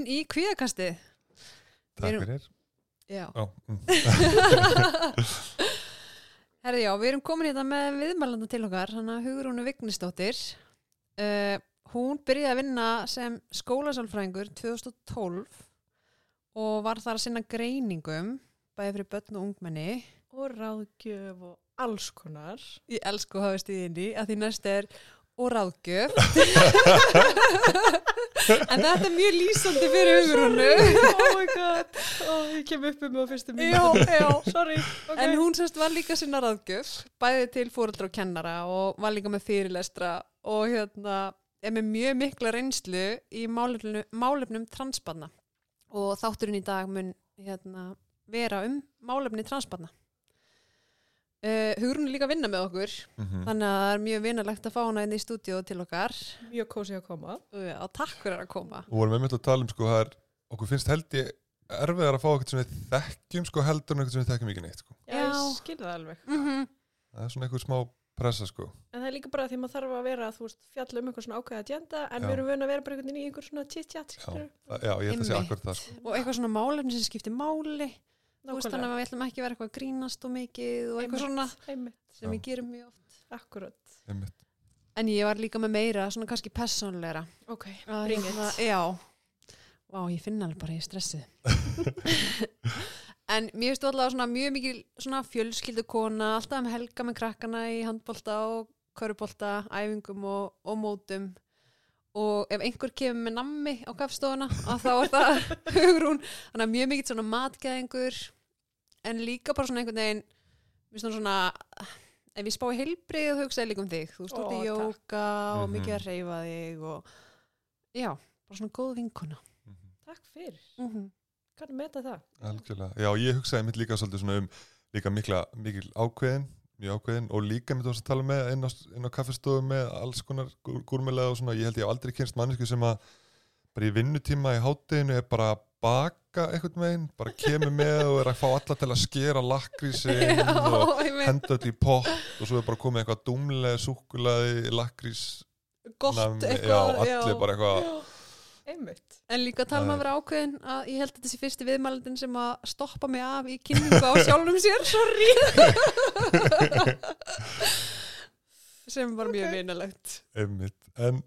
velkomin í kvíðakastið. Takk erum- fyrir. Já. Já, mm. Herði já, við erum komin hérna með viðmælanda til okkar, hann að Hugrúnu Vignisdóttir. Uh, hún byrjaði að vinna sem skólasálfræðingur 2012 og var þar að sinna greiningum, bæði fyrir börn og ungmenni. og ráðgjöf og alls konar Ég elsku að hafa stíðinni, að því næst er og ráðgjöf. en þetta er mjög lýsandi fyrir Hugrúnu. oh my god, oh, ég kem upp um á fyrstu mínu já, já. sorry, ok En hún semst var líka sinna ráðgjöf, bæði til fóreldra og kennara og var líka með fyrirlestra og hérna er með mjög mikla reynslu í málefnum, málefnum transbarna og þátturinn í dag mun hérna, vera um málefni transbarna. Uh, Hugrún er líka að vinna með okkur, Mhm. þannig að það er mjög vinalegt að fá hana inn í stúdíu til okkar mjög kósi að koma uh, og takk fyrir að koma. Og vorum einmitt að tala um sko, er, okkur finnst held ég erfiðar að fá eitthvað sem við þekkjum sko heldur en eitthvað sem við þekkjum ekki neitt sko. já, Já. ég skil það alveg Mm -hmm. Það er svona eitthvað smá pressa sko. en það er líka bara því maður þarf að vera þú veist, fjalla um eitthvað svona ákveða agenda en Já. við erum vöna að vera bara einhvern veginn í einhver svona chit-chat Já, já, ég held að Einmitt. akkurat það sko. Og eitthvað svona málefni sem skiptir máli, þú veist þannig að við ætlum ekki að vera eitthvað að grínast og mikið og eitthvað svona einmitt, sem við gerum mjög oft. akkurat Einmitt. En ég var líka með meira, svona kannski persónleira. ok, bring hérna- it Já. Vá, ég finna alveg bara ég er stressuð. en mér finnst þú allavega svona mjög mikil svona fjölskyldu kona, alltaf með helga með krakkana í handbolta og körubólta, æfingum og, og mótum. Og ef einhver kemur með nammi á kaffstofuna, að þá er það hugrún. Þannig að mjög mikil svona matgæðingur, en líka bara svona einhvern veginn, finnst hún svona, ef ég spá í heilbrið þá hugsa ég líka um þig. Þú út í takk. jóka og Mhm. mikið að reyfa þig og já, bara svona góð vinkuna. Mhm. takk fyrir, Mm -hmm. kannu meta það Algjörlega. Já, ég hugsaði mitt líka svolítið svona um líka mikla, mikil ákveðin mjög ákveðin og líka mitt að tala með inn á, inn á kaffestofu með alls konar gúr- gúrmelega og svona, ég held ég aldrei kynst mannesku sem að bara í vinnutíma í hátteginu er bara að baka einhvern veginn, bara kemur með og er að fá alla til að skera lakrísin og henda þetta í pott og svo er bara komið eitthvað dumlega súkulaði lakrís gott eitthvað já, allir bara eitthvað Já, einmitt. En líka tala um að er- vera ákveðin að ég held að þessi fyrsti viðmælandin sem að stoppa mig af í kynningu á sjálfum sér. Sorry. Sem var mjög Ok. vinalegt. Einmitt, en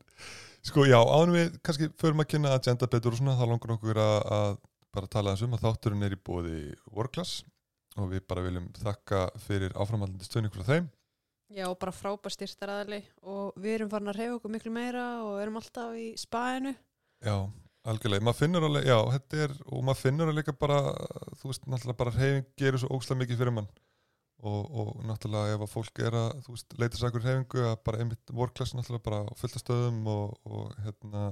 sko já, ánum við kannski förum að kynna agenda betur og svona, þá langar okkur að, að bara tala þessum að þátturinn er í bóði Workclass og við bara viljum þakka fyrir áframhaldandi stöðning frá þeim. Já, bara frábær styrtaraðali og við erum farin að reyfa okkur miklu meira og erum alltaf í spæinu Já, algjörlega, maður finnur alveg, já, þetta er, og maður finnur alveg líka bara, þú veist, náttúrulega bara reyfing gerir svo ógslag mikið fyrir mann. Og, og náttúrulega ef að fólk er að, þú veist, leita sér ekkur reyfingu að bara einmitt workclass náttúrulega bara á fullta stöðum og, og hérna,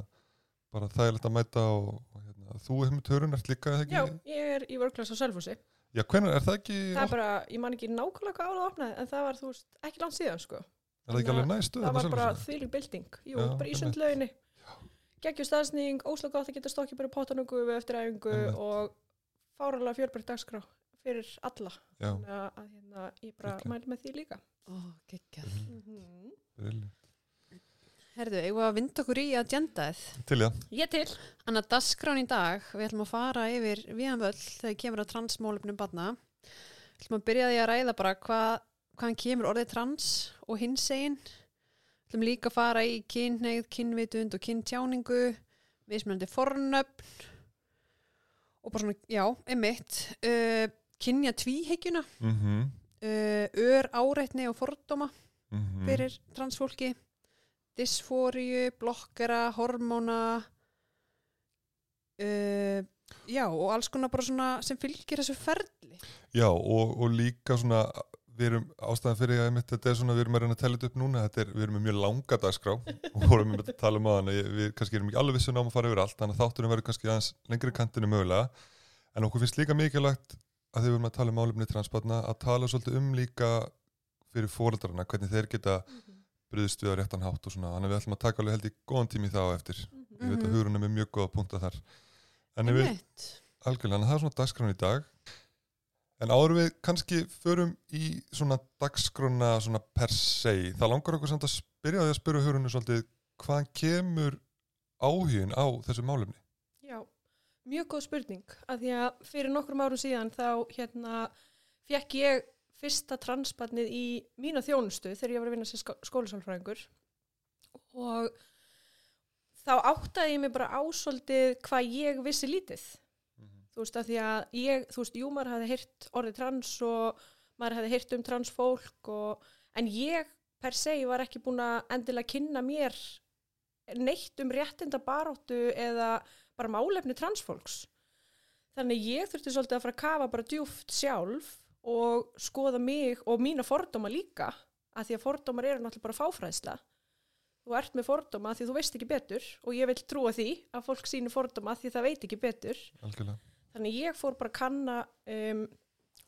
bara þægilegt að mæta og, og hérna, þú hefum törun, ert líka, eða já, ekki? ég er í workclass á Selfossi. Já, hvernig, er það ekki, það er bara, ég man ekki nákvæmlega hvað árað opnaði en það var, þú veist, ekki langt síðan sko. Er það ekki alveg næst stöð? það var bara þvílig bilding jú, Já, bara í sundlauginni geggjum staðsning, óslega gott að geta stokkið bara í pottanungu við eftir æfingu og fáralega fjörbreytt dagskrá fyrir alla þannig að, að hérna, ég bara Geggjað. mæli með því líka Ó, geggjað. Mhm. brilliant. Herðu, eigum við að vinda okkur í agendaðið til já, ég til Þannig að dagskrán í dag, við ætlum að fara yfir viðan völl þegar kemur að transmálefnum barna. Við ætlum að byrja því að ræða bara hvað, hvaðan kemur orðið trans og hinsegin. Við ætlum líka að fara í kynneigð, kynvitund og kyntjáningu, mismunandi fornöfn og bara svona, já, einmitt, uh, kynja tvíhegjuna, mhm. Uh, ör áreitni og fordóma mhm. fyrir transfólki. Dysfóriu, blokkera, hormóna uh, já og alls konar bara svona sem fylgir þessu ferli. Já, og, og líka svona við erum ástæðan fyrir að þetta er svona við erum að reyna að tella þetta upp núna þetta er, við erum með mjög langa dagskrá og vorum með að tala um á hana við kannski erum ekki alveg vissun á að fara yfir allt þannig að þáttunum verður kannski aðeins lengri kantinu mögulega. En okkur finnst líka mikilvægt að þið verum að tala um málefni transbarna að tala svolítið um líka fyrir fóreldrarna hvernig þeir geta bröðust við á réttan hátt og svona þannig að við ætlum að taka alveg held í góðan tími þá eftir. Ég veit að Mhm. hugurinn er með mjög góða punta þar. En við. Algjörlega, en það er svona dagskrán í dag En áður við kannski förum í svona dagskrána svona per se, það langar okkur samt að spyrja því að spyrja hörunni svolítið hvaðan kemur áhugin á þessu málefni? Já, mjög góð spurning. Að því að fyrir nokkrum árum síðan þá hérna fekk ég fyrsta transbarnið í mína þjónustu þegar ég var að vinna sem skó skólisálfræðingur og þá áttaði ég mig bara ásóldið hvað ég vissi lítið þú veist að því að ég, þú veist, jú maður hafði heyrt orðið trans og maður hafði heyrt um transfólk og, en ég per se var ekki búin að endilega kynna mér neitt um réttinda baróttu eða bara málefni transfólks þannig ég þurfti svolítið að fara að kafa bara djúft sjálf og skoða mig og mína fordóma líka að því að fordómar eru náttúrulega bara fáfræðsla. Þú ert með fordóma því þú veist ekki betur og ég vil trúa því að fólk sínu fordóma því það veit ekki betur. Algjörlega Þannig ég fór bara að kanna um,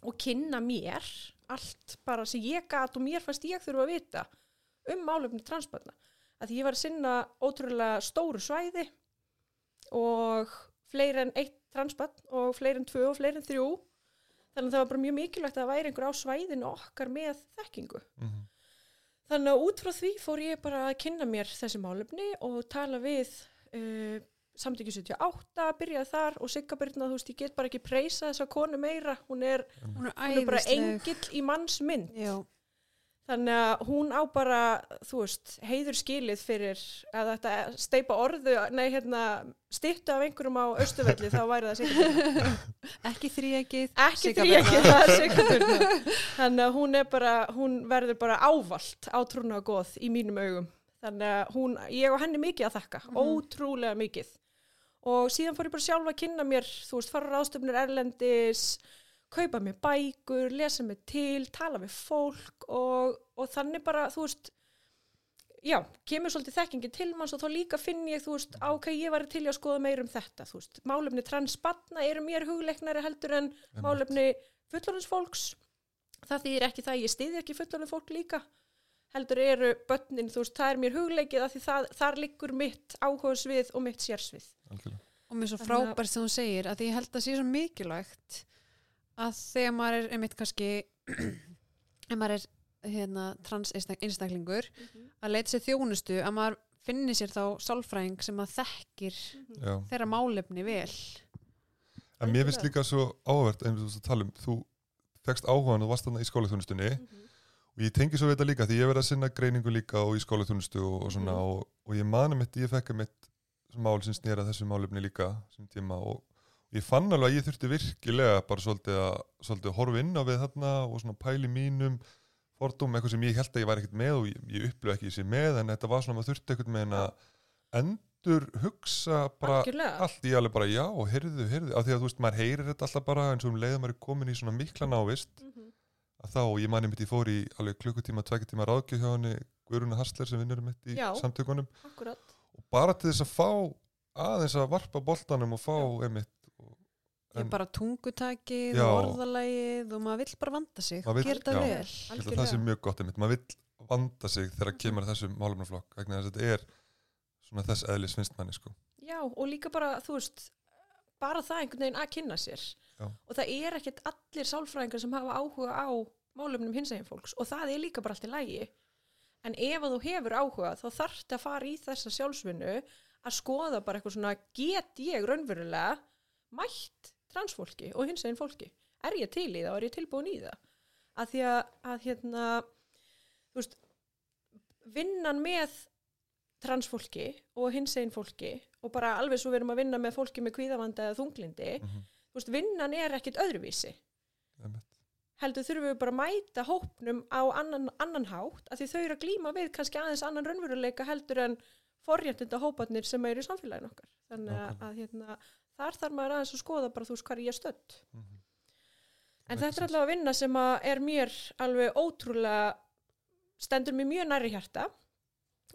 og kynna mér allt bara sem ég gat og mér fannst ég þurfa að vita um málefni transbarna. Að því ég var að sinna ótrúlega stóru svæði og fleiri en eitt transbarn og fleiri en tvö og fleiri en þrjú. Þannig að það var bara mjög mikilvægt að það væri einhver á svæðinu okkar með þekkingu. mm Þannig að út frá því fór ég bara að kynna mér þessi málefni og tala við uh, samtökju 78, byrjaði þar og Sigga Byrna, þú veist, ég get bara ekki preysa þessa konu meira, hún er, Hún er hún er bara engill í manns mynd. Já, Þannig að hún á bara, þú veist, heiður skilið fyrir að þetta steipa orðu, nei, hérna, stýttu af einhverjum á Östuvelli, þá væri það Sigga ekki þrýegið. Ekki ekki, það er Sigga Byrna. Þannig að hún er bara, hún verður bara ávalt átrúna og góð í mínum augum. Þannig að hún, ég og henni mikið að þakka, ótrúlega mikið. Og síðan fór ég bara sjálfa að kynna mér, þú veist, fara ráðstöfnir erlendis, kaupa mér bækur, lesa mér til, tala við fólk og, og þannig bara, þú veist, já, kemur svolítið þekkingi til manns og þá líka finn ég, þú veist, á hvað ég var til að skoða meir um þetta, þú veist, málefni transbatna eru mér hugleiknari heldur en málefni fullorðins fólks. Það þýðir ekki það, ég stiði ekki fullorðin fólk líka heldur eru börnin, þú veist, það er mér hugleikið af því það, þar liggur mitt áhugasvið og mitt sérsvið. Algjörlega. Og mér er svo frábært sem hún segir að því ég held að sé svo mikilvægt að þegar maður er einmitt kannski ef maður er hérna, trans einstaklingur að leita sér þjónustu að maður finni sér þá sálfræðing sem að þekkir já. þeirra málefni vel. En mér finnst líka svo áhvert, einmitt þú veist að tala um, þú fegst áhugan og varst þarna í skólaþjónustunni og ég tengi svo við þetta líka því ég verið að sinna greiningu líka og í skólaþjónustu og, og svona Mhm. og, og ég mani mitt, ég fekk mitt mál sem snýra þessu málefni líka sem tíma og ég fann alveg að ég þurfti virkilega bara svolítið að, svolítið að horfa inn á við þarna og svona pæli mínum fordum, eitthvað sem ég held að ég væri ekkert með og ég, ég upplöf ekki þessi með en þetta var svona að maður þurfti eitthvað með en að endur hugsa bara Algjörlega. allt í alveg bara já, heyrðu, heyrðu af því að þú veist, maður heyrir þetta alltaf bara eins og um leið að maður er komin í svona mikla návist Mhm. Að þá, ég mani mitt, ég fór í alveg klukkutíma, tvekja tíma ráðgjöf hjá henni Guðruna Harsler sem vinnur mitt í Já. samtökunum Akkurat. og bara til þess að fá aðeins að varpa boltanum og fá einmitt og, ég bara tungutakið Já. og orðalægið og maður vill bara vanda sig Maður vill- gera þetta já. vel ég held að það sé mjög gott einmitt, maður vill vanda sig þegar kemur að þessum málefnaflokk vegna þess að þetta er svona þess eðlis finnst manni sko Já, og líka bara, þú veist, bara það einhvern veginn að kynna sér. Já. Og það er ekkert allir sálfræðingar sem hafa áhuga á málefnum hinsegin fólks og það er líka bara allt í lægi. En ef þú hefur áhuga þá þarfti að fara í þessa sjálfsvinnu að skoða bara eitthvað svona, get ég raunverulega mætt transfólki og hinsegin fólki? Er ég til í það og er ég tilbúin í það? Að því að, að hérna, þú veist, vinnan með transfólki og hinsegin fólki og bara alveg svo við erum að vinna með fólki með kvíðavanda eða þunglindi, Mhm. þú veist, vinnan er ekkit öðruvísi. einmitt. Heldur þurfum við bara að mæta hópnum á annan, annan hátt, að því þau eru að glíma við kannski aðeins annan raunveruleika heldur en forréttinda hóparnir sem eru í samfélagin okkar. Þannig að, Nákvæmlega. að hérna, þar þarf maður aðeins að skoða bara þú veist hvað er ég stödd. Mhm. En Makes þetta er allavega vinna sem að er mér alveg ótrúlega, stendur mér mjög næri hjarta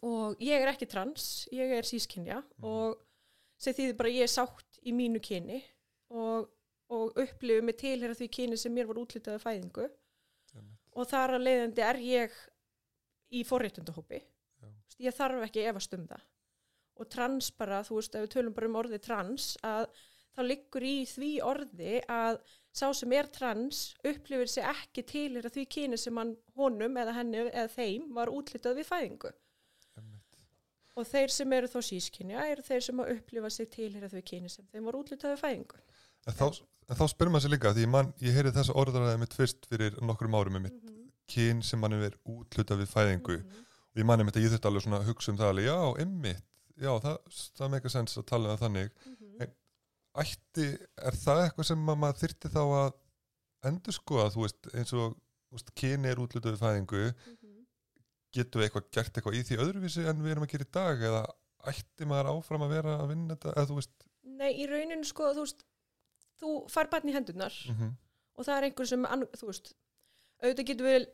og ég er ekki trans, ég er sískinja Mhm. og sem þýðir bara að ég er sátt í mínu kyni og, og upplifu mig tilhera því kyni sem mér var útlitað af fæðingu Einmitt. og þar að leiðandi er ég í forréttundahópi. Já. Ég þarf ekki að efast um það. Og trans bara, þú veist, ef við tölum bara um orðið trans, að þá liggur í því orði að sá sem er trans upplifir sig ekki tilhera því kyni sem hann honum eða henni eða þeim var útlitað við fæðingu. Og þeir sem eru þá sískinja eru þeir sem að upplifa sig tilhýra þau kyni sem þeim var útlitaði fæðingu. En þá, en þá spyrir maður sér líka, því man, ég heyri þessa orðaræði mitt fyrst fyrir nokkrum árum með mitt Mhm. kyn sem mann er útluta við fæðingu Mhm. og ég manni mitt að ég þurfti alveg svona að hugsa um það alveg, já, emmitt, já, það, það meika sens að tala um þannig. Mhm. Ætti, er það eitthvað sem að maður þyrfti þá að endur skoða, þú veist, eins og veist, kyn er útluta við fæðingu, Mhm. Getum við eitthvað gert eitthvað í því öðruvísi en við erum að gera í dag eða ætti maður áfram að vera að vinna þetta, eða þú veist, Nei, í rauninu sko, þú veist, þú fær barn í hendunar mm og það er einhver sem, þú veist, auðvitað getur við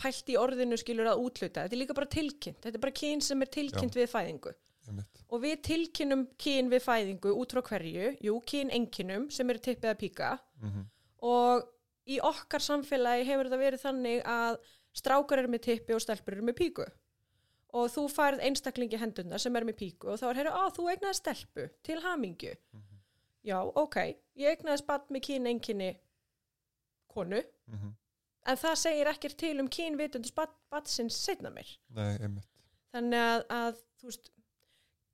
pælt í orðinu skilur að útluta. Þetta er líka bara tilkynnt. Þetta er bara kyn sem er tilkynnt við fæðingu. emmitt, Og við tilkynnum kyn við fæðingu út frá hverju, jú, kyn enginum sem eru tippið að píka. Mm og í okkar samfélagi hefur þetta verið þannig að strákar eru með tippi og stelpur eru með píku. Og þú færð einstaklingi hendurna sem er með píku og þá er hérna, á, þú eignaði stelpu til hamingju. Já, ok, ég eignaði spatt með kyn enginni konu, mm en það segir ekkert til um kynvitundus batsins setna mér. nei, Þannig að, að veist,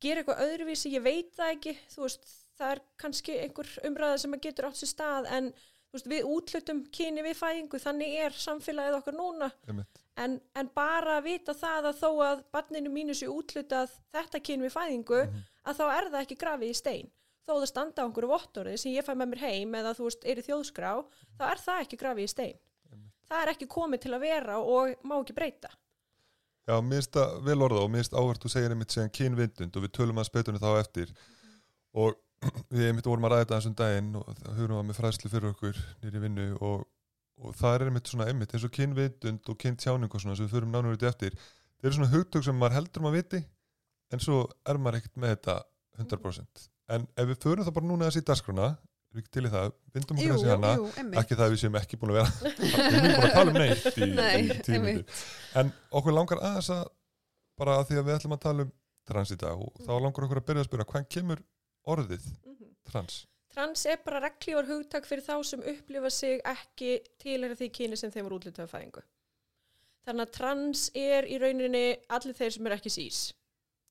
gera eitthvað öðruvísi, ég veit það ekki, veist, það er kannski einhver umræða sem að getur átt sér stað, en veist, við útlutum kyni við fæðingu, þannig er samfélagið okkar núna, en, en bara að vita það að þó að barninu mínu sé útlutað þetta kyni við fæðingu, Mhm. að þá er það ekki grafið í stein. Þó það standa á einhverju vottorði sem ég fæ með mér heim eða þú veist, er í þjóðskrá, þá er það ekki grafið í stein. Það er ekki komið til að vera og má ekki breyta. Já, mér finnst það vel orða og mér finnst áhvert þú segir einmitt segjan kynvindund og við tölum að spetunni þá eftir og við einmitt vorum að ræða þetta þessum daginn og það höfum við með fræðslu fyrir okkur nýri vinnu og, og það er einmitt svona einmitt eins og kynvindund og kyntjáning og svona sem við förum nánur út eftir það eru svona hugtök sem maður heldur um að viti en svo er maður ekkert með þetta 100% en ef við förum það bara núna þessi dagskrona ekki til í það, vindum okkur þessi hana. jú, ekki það að við séum ekki búin að vera við erum búin að tala um neitt í, Nei, í tíu mínútur. en okkur langar aðeins að bara að því að við ætlum að tala um trans í dag og þá langar okkur að byrja að spyrja hvaðan kemur orðið trans Trans er bara reglívar hugtak fyrir þá sem upplifa sig ekki tilhæra því kyni sem þeim voru útlitað fæðingu. Þannig að trans er í rauninni allir þeir sem eru ekki sís.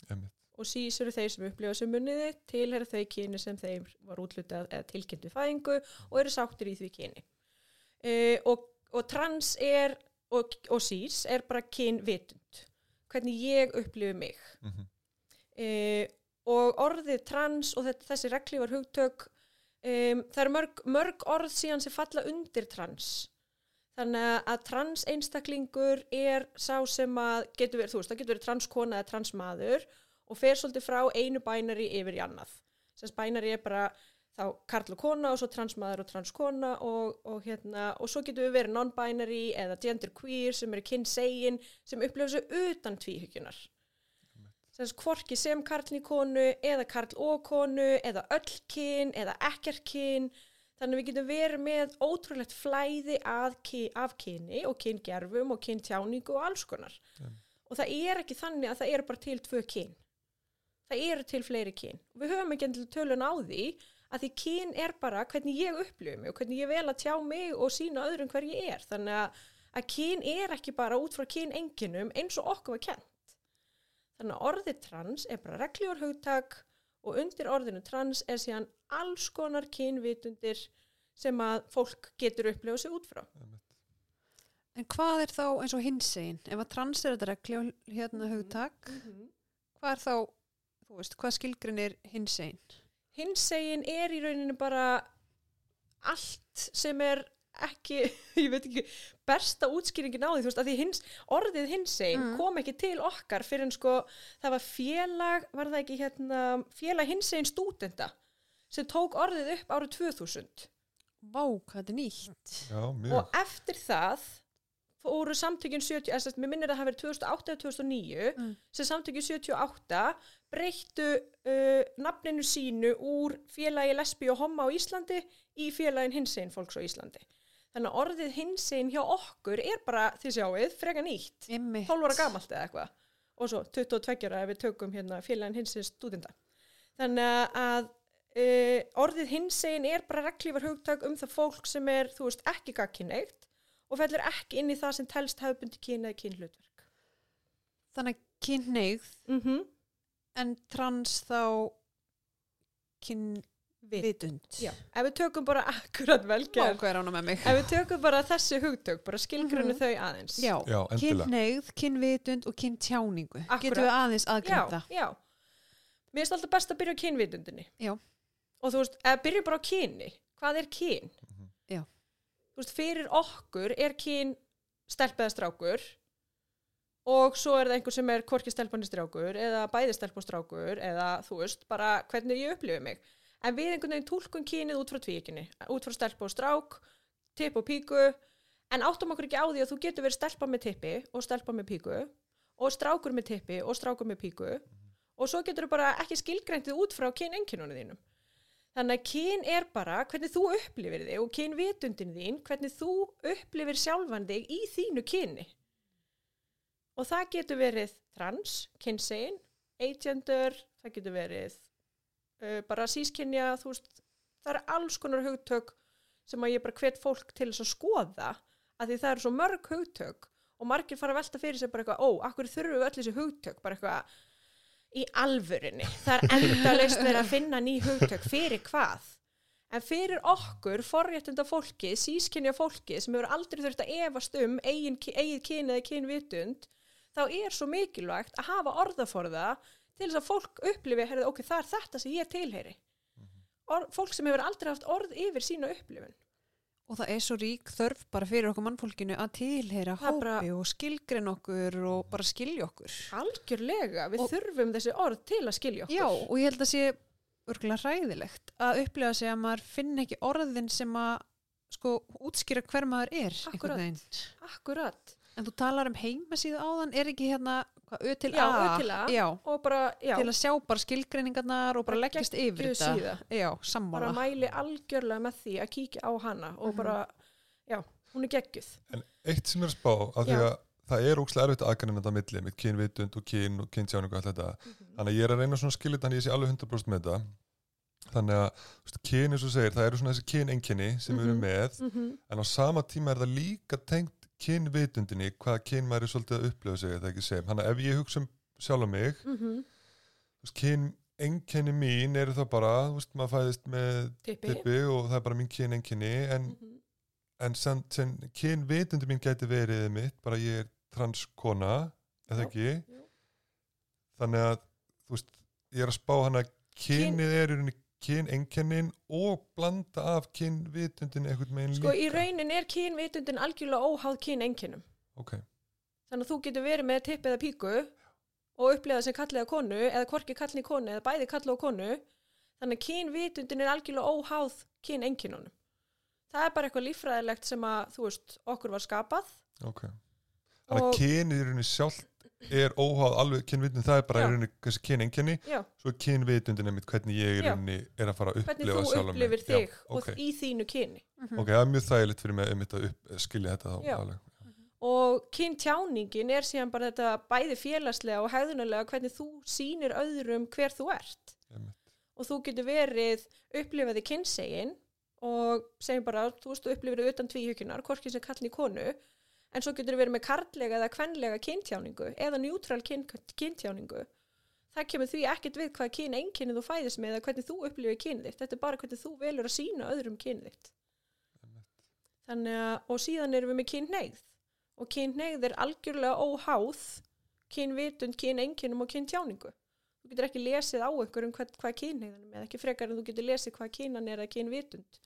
Einmitt. Og sís eru þeir sem upplifa sig muniði tilhæra þau kyni sem þeim var útlitað eða tilkynnt við fæðingu og eru sáttir í því kyni. Uh, og, og trans er, og, og sís er bara kynvitund. Hvernig ég upplifi mig. mm -hmm. e, og orðið trans og þessi reglívar hugtök um, það eru mörg, mörg orð síðan sem falla undir trans. Þannig að trans einstaklingur er sá sem að getur verið, þú veist, það getur verið transkona eða transmaður og fer svolítið frá einu bænari yfir í annað. Sem bænari er bara þá karl og kona og svo transmaður og transkona og, og hérna, og svo getur við verið non-binary eða genderqueer sem eru kynnsegin sem upplifa sig utan tvíhyggjunar sagt, hvorki sem karln í konu eða karl og konu eða öll kyn eða ekkert kyn. Þannig að við getum verið með ótrúlegt flæði að, ky- af kyni og kyngerfum og kyntjáningu og alls konar. Og það er ekki þannig að það eru bara til tvö kyn. Það eru til fleiri kyn. Við höfum ekki endilega tölun á því að því kyn er bara hvernig ég upplifu mig og hvernig ég vel að tjá mig og sína öðrum hver ég er. Þannig að, að kyn er ekki bara út frá kyn enginum eins og okkur var kent Þannig að orðið trans er bara regljór hugtak og undir orðinu trans er síðan alls konar kynvitundir sem að fólk getur upplifað sig út frá. En hvað er þá eins og hinsegin? Ef að trans er þetta regli og hérna hugtak, hvað er þá, þú veist, hvað skilgrin er hinsegin? Hinsegin er í rauninu bara allt sem er ekki, ég veit ekki, besta útskýringin á því, þú veist, að því hins, orðið hinsegin Mm. kom ekki til okkar fyrir en sko, það var félag, var það ekki hérna, félag hinsegin stúdenda sem tók orðið upp árið 2000. Vá, hvað þetta er nýtt. Já, og eftir það fóru samtökin 70, eða sérst, mér minnir að það hafi verið 2008 eða 2009 Mm. sem samtökin 78 breyttu uh, nafninu sínu úr félagi lesbi og homma á Íslandi í félagin hinsegin fólks á Íslandi þannig að orðið hinsegin hjá okkur er bara, þið sjáuð, freka nýtt Einmitt. 12 ára gamalt eða eitthvað og svo 22 ára ef við tökum hérna félagin hinsegin stúdenda þannig að uh, orðið hinsegin er bara reglífar hugtak um það fólk sem er, þú veist, ekki gagkinneitt og fellur ekki inn í það sem telst hefðbundi kyn eða kynhlutverk. Þannig að kynneigð Mm en trans þá kynvitund Já, ef við tökum bara akkurat vel Vá, gerð, hvað er ána með mig ef við tökum bara þessi hugtök, bara skilgrunni Mhm. þau aðeins. Já, Já, kynneigð, kynvitund og kyntjáningu Akkúrat. Getum við aðeins aðgreinda já, já. Mér finnst alltaf best að byrja á kynvitundinni. Já. Og þú veist, eða byrja bara á kyni. Hvað er kyn? Mhm. Já. Þú veist, fyrir okkur er kyn stelpeða strákur og svo er það einhver sem er hvorki stelpanni strákur eða bæði stelp og strákur eða þú veist, bara hvernig ég upplifi mig. En við einhvern veginn tólkum kynið út frá tvíkinni, út frá stelp og strák, tipp og píku, en áttum okkur ekki á því að þú getur verið stelpa með tippi og stelpa með píku og strákur með tippi og strákur með píku og svo getur þú bara ekki skilgræntið út frá kynenginunum þínum. Þannig að kyn er bara hvernig þú upplifir þig og kynvitundin þín, hvernig þú upplifir sjálfan þig í þínu kyni. Og það getur verið trans, kynsegin, agender, það getur verið uh, bara sískinja, þú veist, það er alls konar hugtök sem að ég bara hvet fólk til þess að skoða, að því það eru svo mörg hugtök og margir fara að velta fyrir sig bara eitthvað, ó, akkur þurfum við öll þessi hugtök, bara eitthvað í alvörinni. Það er endalaust verið að finna ný hugtök fyrir hvað? En fyrir okkur, forréttunda fólki, sískinja fólki sem hefur aldrei þurft að efast um eigin, eigið kyn eða kynvitund, þá er svo mikilvægt að hafa orðaforða til þess að fólk upplifi, herrið, ok, það er þetta sem ég tilheyri. Or, fólk sem hefur aldrei haft orð yfir sína upplifun. Og það er svo rík þörf bara fyrir okkur mannfólkinu að tilheyra Það hópi bara- og skilgrein okkur og bara skilja okkur. Algjörlega, við Og- þurfum þessi orð til að skilja okkur. Já, og ég held að sé örgulega hræðilegt að upplifa sig að maður finn ekki orðin sem að sko útskýra hver maður er veginn. Akkurat. En þú talar um heimasíðu áðan, er ekki hérna hvað, Ö til Já, A? Ö til A. Já, Og bara, til að sjá bara skilgreiningarnar og bara leggjast yfir þetta. Já, bara mæli algjörlega með því að kíkja á hana og Mhm. bara, já, hún er geggjuð. En eitt sem er að spá, af því Já. að það er ókslega erfitt aðgræna þetta milli með kynvitund og kyn og kyntjáning og allt þetta. Þannig að ég er að reyna svona að þetta þannig að ég sé alveg 100% með þetta. Þannig að kyn eins og segir, það eru svona þessi kynenginni sem við erum Mhm. með, Mm -hmm. en á sama tíma er það líka tengt kynvitundinni, hvaða kyn maður er svolítið að upplifa sig, eða ekki sem. Þannig að ef ég hugsa um sjálf mig, Mm veist, kyn enginni mín eru það bara, veist, maður fæðist með Tippi. og það er bara mín kynenginni, en Mm -hmm. en sem, sem kynvitundi mín gæti verið mitt, bara ég er transkona, eða Já, ekki jú. þannig að veist, ég er að spá hann að kynið er í rauninni kynenkennin og blanda af kynvitundin einhvern veginn Sko, í líka raunin er kynvitundin algjörlega óháð kynenginum. ok, Þannig að þú getur verið með tippi eða píku og upplega sem kallið að konu eða hvorki kallið konu eða bæði kallið á konu. Þannig að kynvitundin er algjörlega óháð kynenginunum. Það er bara eitthvað líffræðilegt sem að, þú veist, okkur var skapað. ok þannig að í rauninni sjálft er óháð alveg kynvitundin, það er bara Já. í rauninni kynenkenni, Já, svo er kynvitundin einmitt hvernig ég í Já. rauninni er að fara að hvernig upplifa þú sjálfa mig. upplifir Já, þig ok, og í þínu kyni. Mhm. ok, það er mjög þægilegt fyrir mig einmitt að upp, skilja þetta þá Já. alveg. Og kynntjáningin er síðan bara þetta bæði félagslega og hegðunulega hvernig þú sýnir öðrum hver þú ert. Einmitt. Og þú getur verið upplifaði kynnsegin og segjum bara, þú veist, þú upplifir utan tvíhjökunar, hvorki sem kallin í konu, en svo getur verið með karllega eða kvenlega kynntjáningu eða njútral kyn, kynntjáningu. Það kemur því ekkert við hvað kyn einkynnið þú fæðist með eða hvernig þú upplifir kynið þitt. Þetta er bara hvernig þú velur að sína öðrum kynið þitt. Þannig að, og síðan erum við með kynneigð og kynneigð er algjörlega óháð kynvitund, kynenginnum og kyntjáningu. Þú getur ekki lesið á einhverjum hvað, hvað kynneigðanum er, ekki frekar en þú getur lesið hvað kynan er að kynvitund.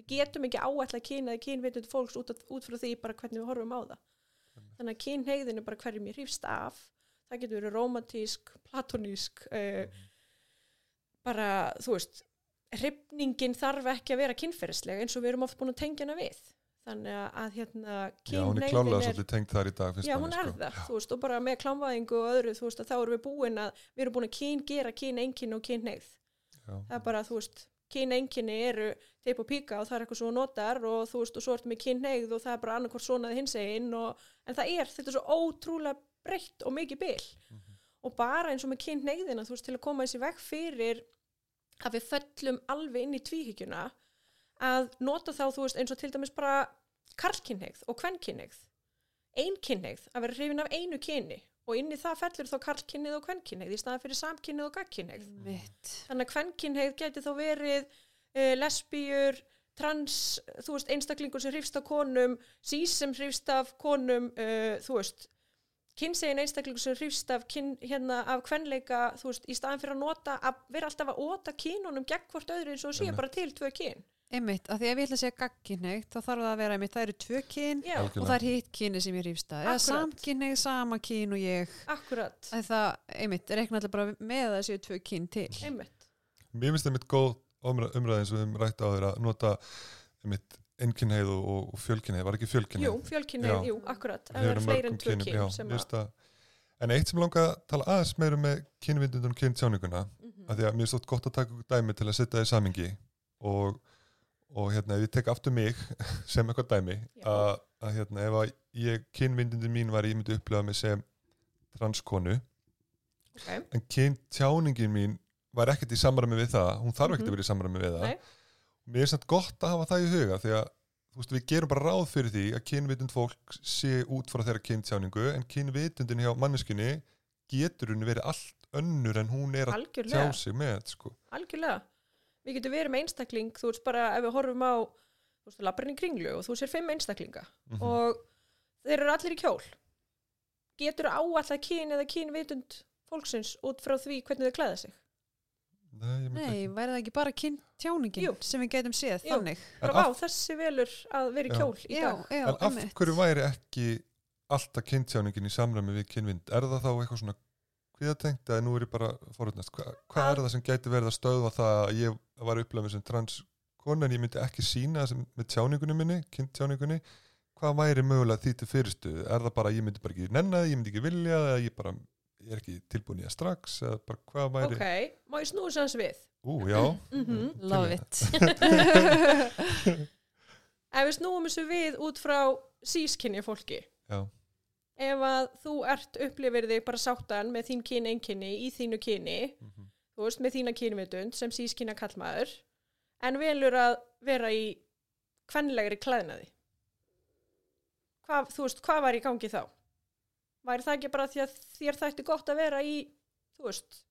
Við getum ekki áætla kyn eða kynvitund fólks út, af- út frá því bara hvernig við horfum á það. Þannig að kynneigðin er bara hverjum ég hrýfst af. Það getur verið romantísk, platonísk, uh, bara, þú veist, hrifningin þarf ekki að vera kynferðislega eins og við erum oft búin að tengja hana við. Þannig að, að hérna, Já, hún er klálega svolítið tengt þar í dag Já, hún er sko. það, þú veist, og bara með klámvæðingu og öðru, þú veist, að þá erum við búin að, við erum búin að kyn gera kyn engin og kyn. Já. Það er bara, þú veist, kyn enginni eru teip og píka og það er eitthvað svo notar og þú veist, og svo ertu með kyn neigð og það er bara annarkvort svonaði hins einn og, en það er, þetta er svo ótrúlega breytt og mikið bil. Og bara eins og með kyn neigðina, þú veist, til að koma þessi veg fyrir að við föllum alveg inn í tvíhyggjuna að nota þá, þú veist, eins og til dæmis bara karlkynneigð og kvennkynneigð einkynneigð, að vera hrifin af einu kyni og inn í það fellur þá karlkynnið og kvenkynnið í staðan fyrir samkynnið og gagkynnið Mitt. þannig að kvenkynnið geti þá verið uh, lesbíur trans, þú veist, einstaklingur sem hrifst af konum, sís sem hrifst af konum, uh, þú veist kynsegin einstaklingur sem hrifst af kyn, hérna af kvenleika þú veist, í staðan fyrir að nota, að vera alltaf að óta kynunum gegn hvort öðru eins og séu bara til tvö kyn Einmitt, að því ef ég ætla að segja gagkinneitt þá þarf það að vera einmitt, það eru tvö kyn Já, og það er hitt kynni sem ég rýfst að samkynneið, sama kyn og ég. Akkurat, að það, einmitt, reikna allir bara með að það séu tvö kyn til. Einmitt. Mér finnst það mitt góð umræð, umræð eins og við höfum rætt á þér að nota mitt einnkinneið og, og, fjölkinneið, var ekki fjölkinneið? Jú, fjölkynnið, Já. jú, akkurat. Hefur það er fleiri en tvö kyn já, sem að En eitt sem langa að tala aðeins meira með kynvindundum og kyntjáninguna Mhm. að því að mér er stótt gott að taka dæmi til að setja það í samingi og, og hérna ef ég tek aftur mig sem eitthvað dæmi að, að hérna ef að ég kynvindundum mín var ég myndi upplega mig sem transkonu okay. en kyntjáningin mín var ekkert í samræmi við það hún þarf ekkert Mhm. að vera í samræmi við það Nei. mér er samt gott að hafa það í huga því að þú veist, við gerum bara ráð fyrir því að kynvitund fólk sé út frá þeirra kyntjáningu en kynvitundin hjá manneskinni getur hún verið allt önnur en hún er að tjá algjörlega, sig með sko. algjörlega við getum verið með einstakling, þú veist bara ef við horfum á, þú veist, labbarinn í kringlu og þú sér fimm einstaklinga Mhm. og þeir eru allir í kjól getur áallat kyn eða kynvitund fólksins út frá því hvernig þau klæða sig Nei, Nei, væri það ekki bara kyntjáningin Jú. sem við getum séð Jú. þannig bara af- vá, þessi velur að vera í Já. kjól í Já, dag já, en af hverju væri ekki alltaf kyntjáningin í samræmi við kynvind er það þá eitthvað svona kviðatengt eða nú er ég bara forutnast Hva, hvað Að- er það sem gæti verið að stöðva það að ég var upplega sem transkona en ég myndi ekki sína sem, með tjáningunni minni, kyntjáningunni hvað væri mögulega því til fyrirstuðu er það bara að ég myndi bara ekki nenna það, ég myndi ekki vilja eða ég bara ég er ekki tilbúin í það strax eða bara hvað væri ok, má ég snúið sanns við? Ú já. Mhm. til Love it. Ef við snúum þessu við út frá sískinni fólki Já. Ef að þú ert upplifir þig bara sáttan með þín kyn einkinni í þínu kyni Mhm. þú veist, með þína kynvitund sem sískynna kallmaður en velur að vera í kvenlegri klæðnaði hvað, þú veist, hvað var í gangi þá? Væri það ekki bara því að þér þætti gott að vera í þú veist,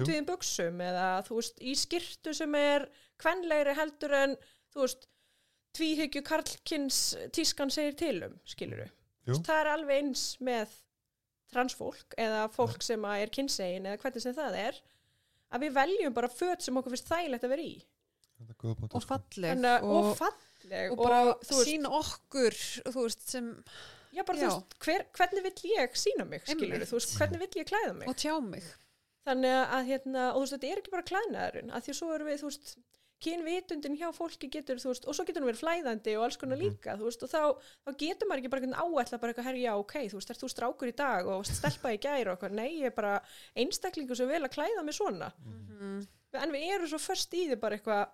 útviðin buksum eða þú veist, í skirtu sem er kvenlegri heldur en þú veist, tvíhyggju karlkins tískan segir til um, skiluru. Það er alveg eins með transfólk eða fólk sem að er kynsegin eða hvernig sem það er að við veljum bara föt sem okkur finnst þægilegt að vera í. Þetta er góða punktur, og sko. falleg og, og, falleg og bara þú veist, sína okkur veist, sem, já, bara, já. Þú veist hver, hvernig vill ég sína mig skilur veist, hvernig vill ég klæða mig? Og tjá mig. Þannig að hérna, og þú veist, þetta er ekki bara klæðnaðurinn að því að svo erum við, þú veist kynvitundin hjá fólki getur, þú veist, og svo getur hún verið flæðandi og alls konar Mhm. líka, þú veist, og þá, þá getur maður ekki bara einhvern áætla bara eitthvað, herri, já, ok, þú veist, er þú strákur í dag og stelpa í gær og eitthvað, nei, ég er bara einstaklingur sem vel að klæða mig svona mm. en við erum svo först í því bara eitthvað,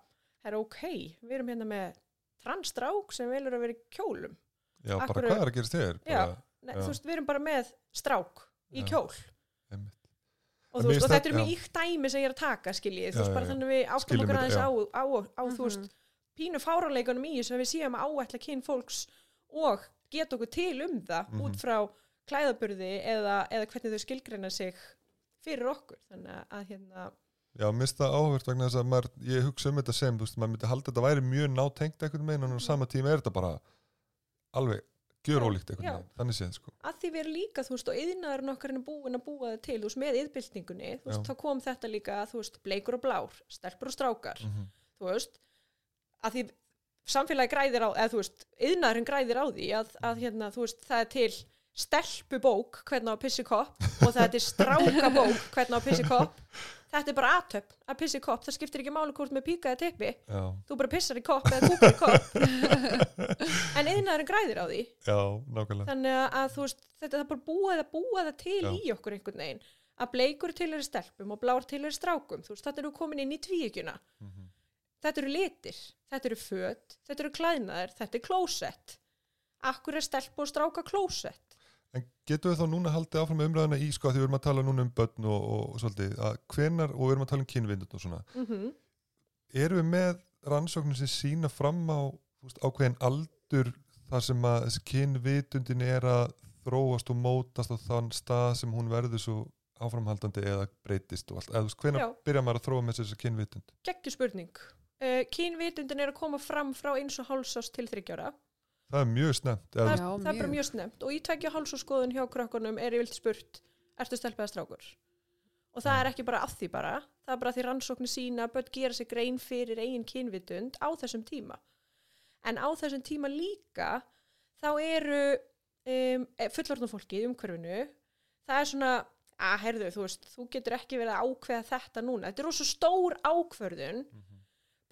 herri, ok, við erum hérna með transstrák sem velur að vera í kjólum Já, bara Akkur- hvað er að gerast þér? Já. Bara, Já. þú veist, við erum bara með strák í Já. kjól. Og, veist, og þetta er mjög íkt dæmi sem ég er að taka skiljið, þú veist, bara þannig að við áttum okkur aðeins á, á, á Mhm. þú veist, pínu fáraleikunum í þess að við séum að áætla kyn fólks og geta okkur til um það Mhm. út frá klæðaburði eða, eða hvernig þau skilgreina sig fyrir okkur. Þannig að- að hérna Já, mér finnst það áhvert vegna þess að maður, ég hugsa um þetta sem, þú veist, maður myndi halda að þetta væri mjög nátengt einhvern veginn en á sama tíma er þetta bara alveg gjör ólíkt veginn, þannig séð, sko. að því við erum líka, þú veist, og yðnaðurinn okkar er búin að búa það til, þú veist, með yðbyltingunni þú veist, þá kom þetta líka, þú veist, bleikur og blár stelpur og strákar, Mm þú veist að því samfélagi græðir á eða þú veist, yðnaðurinn græðir á því að, að hérna, þú veist, það er til stelpubók hvernig á að pissi kopp og það er til strákabók hvernig á að pissi kopp þetta er bara aðtöp að pissi kopp, það skiptir ekki máli hvort með píka eða tippi Já, þú bara pissar í kopp eða kúkar í kopp. En yðnaðurinn græðir á því. Já, nákvæmlega. þannig að, þú veist, þetta er bara búið að búa það til Já. í okkur einhvern veginn. Að bleikur til er stelpum og blár til er strákum. Þú veist, þetta eru komin inn í tvíekjuna Mhm. þetta eru litir, þetta eru föt þetta eru klæðnaðir, þetta er klósett. Akkur er stelp og stráka klósett En getum við þá núna haldið áfram með umræðina í, sko, að því við erum að tala núna um börn og, og, og svolítið, að hvenar, og við erum að tala um kynvindund og svona, mm -hmm. erum við með rannsóknir sem sína fram á ákveðin aldur þar sem að þessi kynvitundin er að þróast og mótast á þann stað sem hún verður svo áframhaldandi eða breytist og allt, eða hvenær Já. byrja maður að þróa með þessu kynvitund? Gekkju spurning. Uh, kynvitundin er að koma fram frá eins og hálsás til þryggjára. Það er mjög snemt, Það, Já, það er bara mjög. snemt og í tveggja hálsaskoðun hjá krökkunum er yfirlt spurt, ertu stelpaða strákur? Og það er ekki bara að því bara, það er bara því rannsóknir sína að börn gera sig grein fyrir eigin kynvitund á þessum tíma. En á þessum tíma líka þá eru um, fullorðnum fólki í umhverfinu, það er svona, að herðu, þú veist, þú getur ekki verið að ákveða þetta núna. Þetta er rosa stór ákvörðun,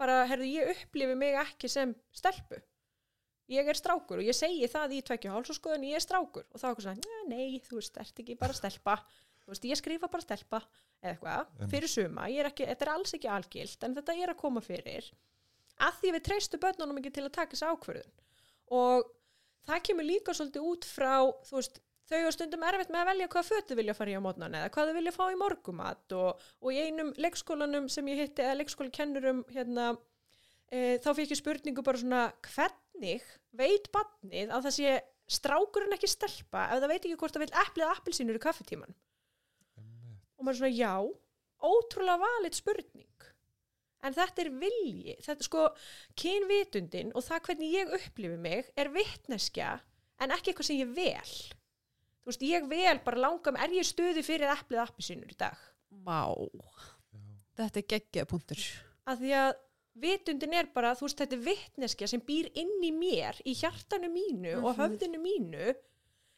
bara, herðu, ég upplifi mig ekki sem stelpu. Ég er strákur og ég segi það í tveggja hálsaskoðun, ég er strákur. Og þá er eitthvað svona, nei, þú veist, ert ekki bara stelpa. Þú veist, ég skrifa bara stelpa eða eitthvað, fyrir suma. Ég er ekki, þetta er alls ekki algilt, en þetta er að koma fyrir. Að því við treystu börnunum ekki til að taka þessi ákvörðun. Og það kemur líka svolítið út frá, þú veist, þau er stundum erfitt með að velja hvað fötu vilja fara í á mótnan eða hvað þau vilja fá í morgumat og, og í einum leikskólanum sem ég hitti eða leikskólakennurum hérna e, þá fikk ég spurningu bara svona hvernig veit badnið að það sé strákurinn ekki stelpa ef það veit ekki hvort það vil eplið eða appelsínur í kaffetíman og maður er svona já, ótrúlega valit spurning. En þetta er vilji þetta sko, kynvitundin og það hvernig ég upplifi mig er vitneskja en ekki eitthvað sem ég vel. Þú veist, ég vel bara langam er ég stuði fyrir eplið appelsínur í dag? Vá, þetta er geggjað punktur. að því að vitundin er bara, þú veist, þetta er vitneskja sem býr inn í mér, í hjartanu mínu og Mhm. höfðinu mínu.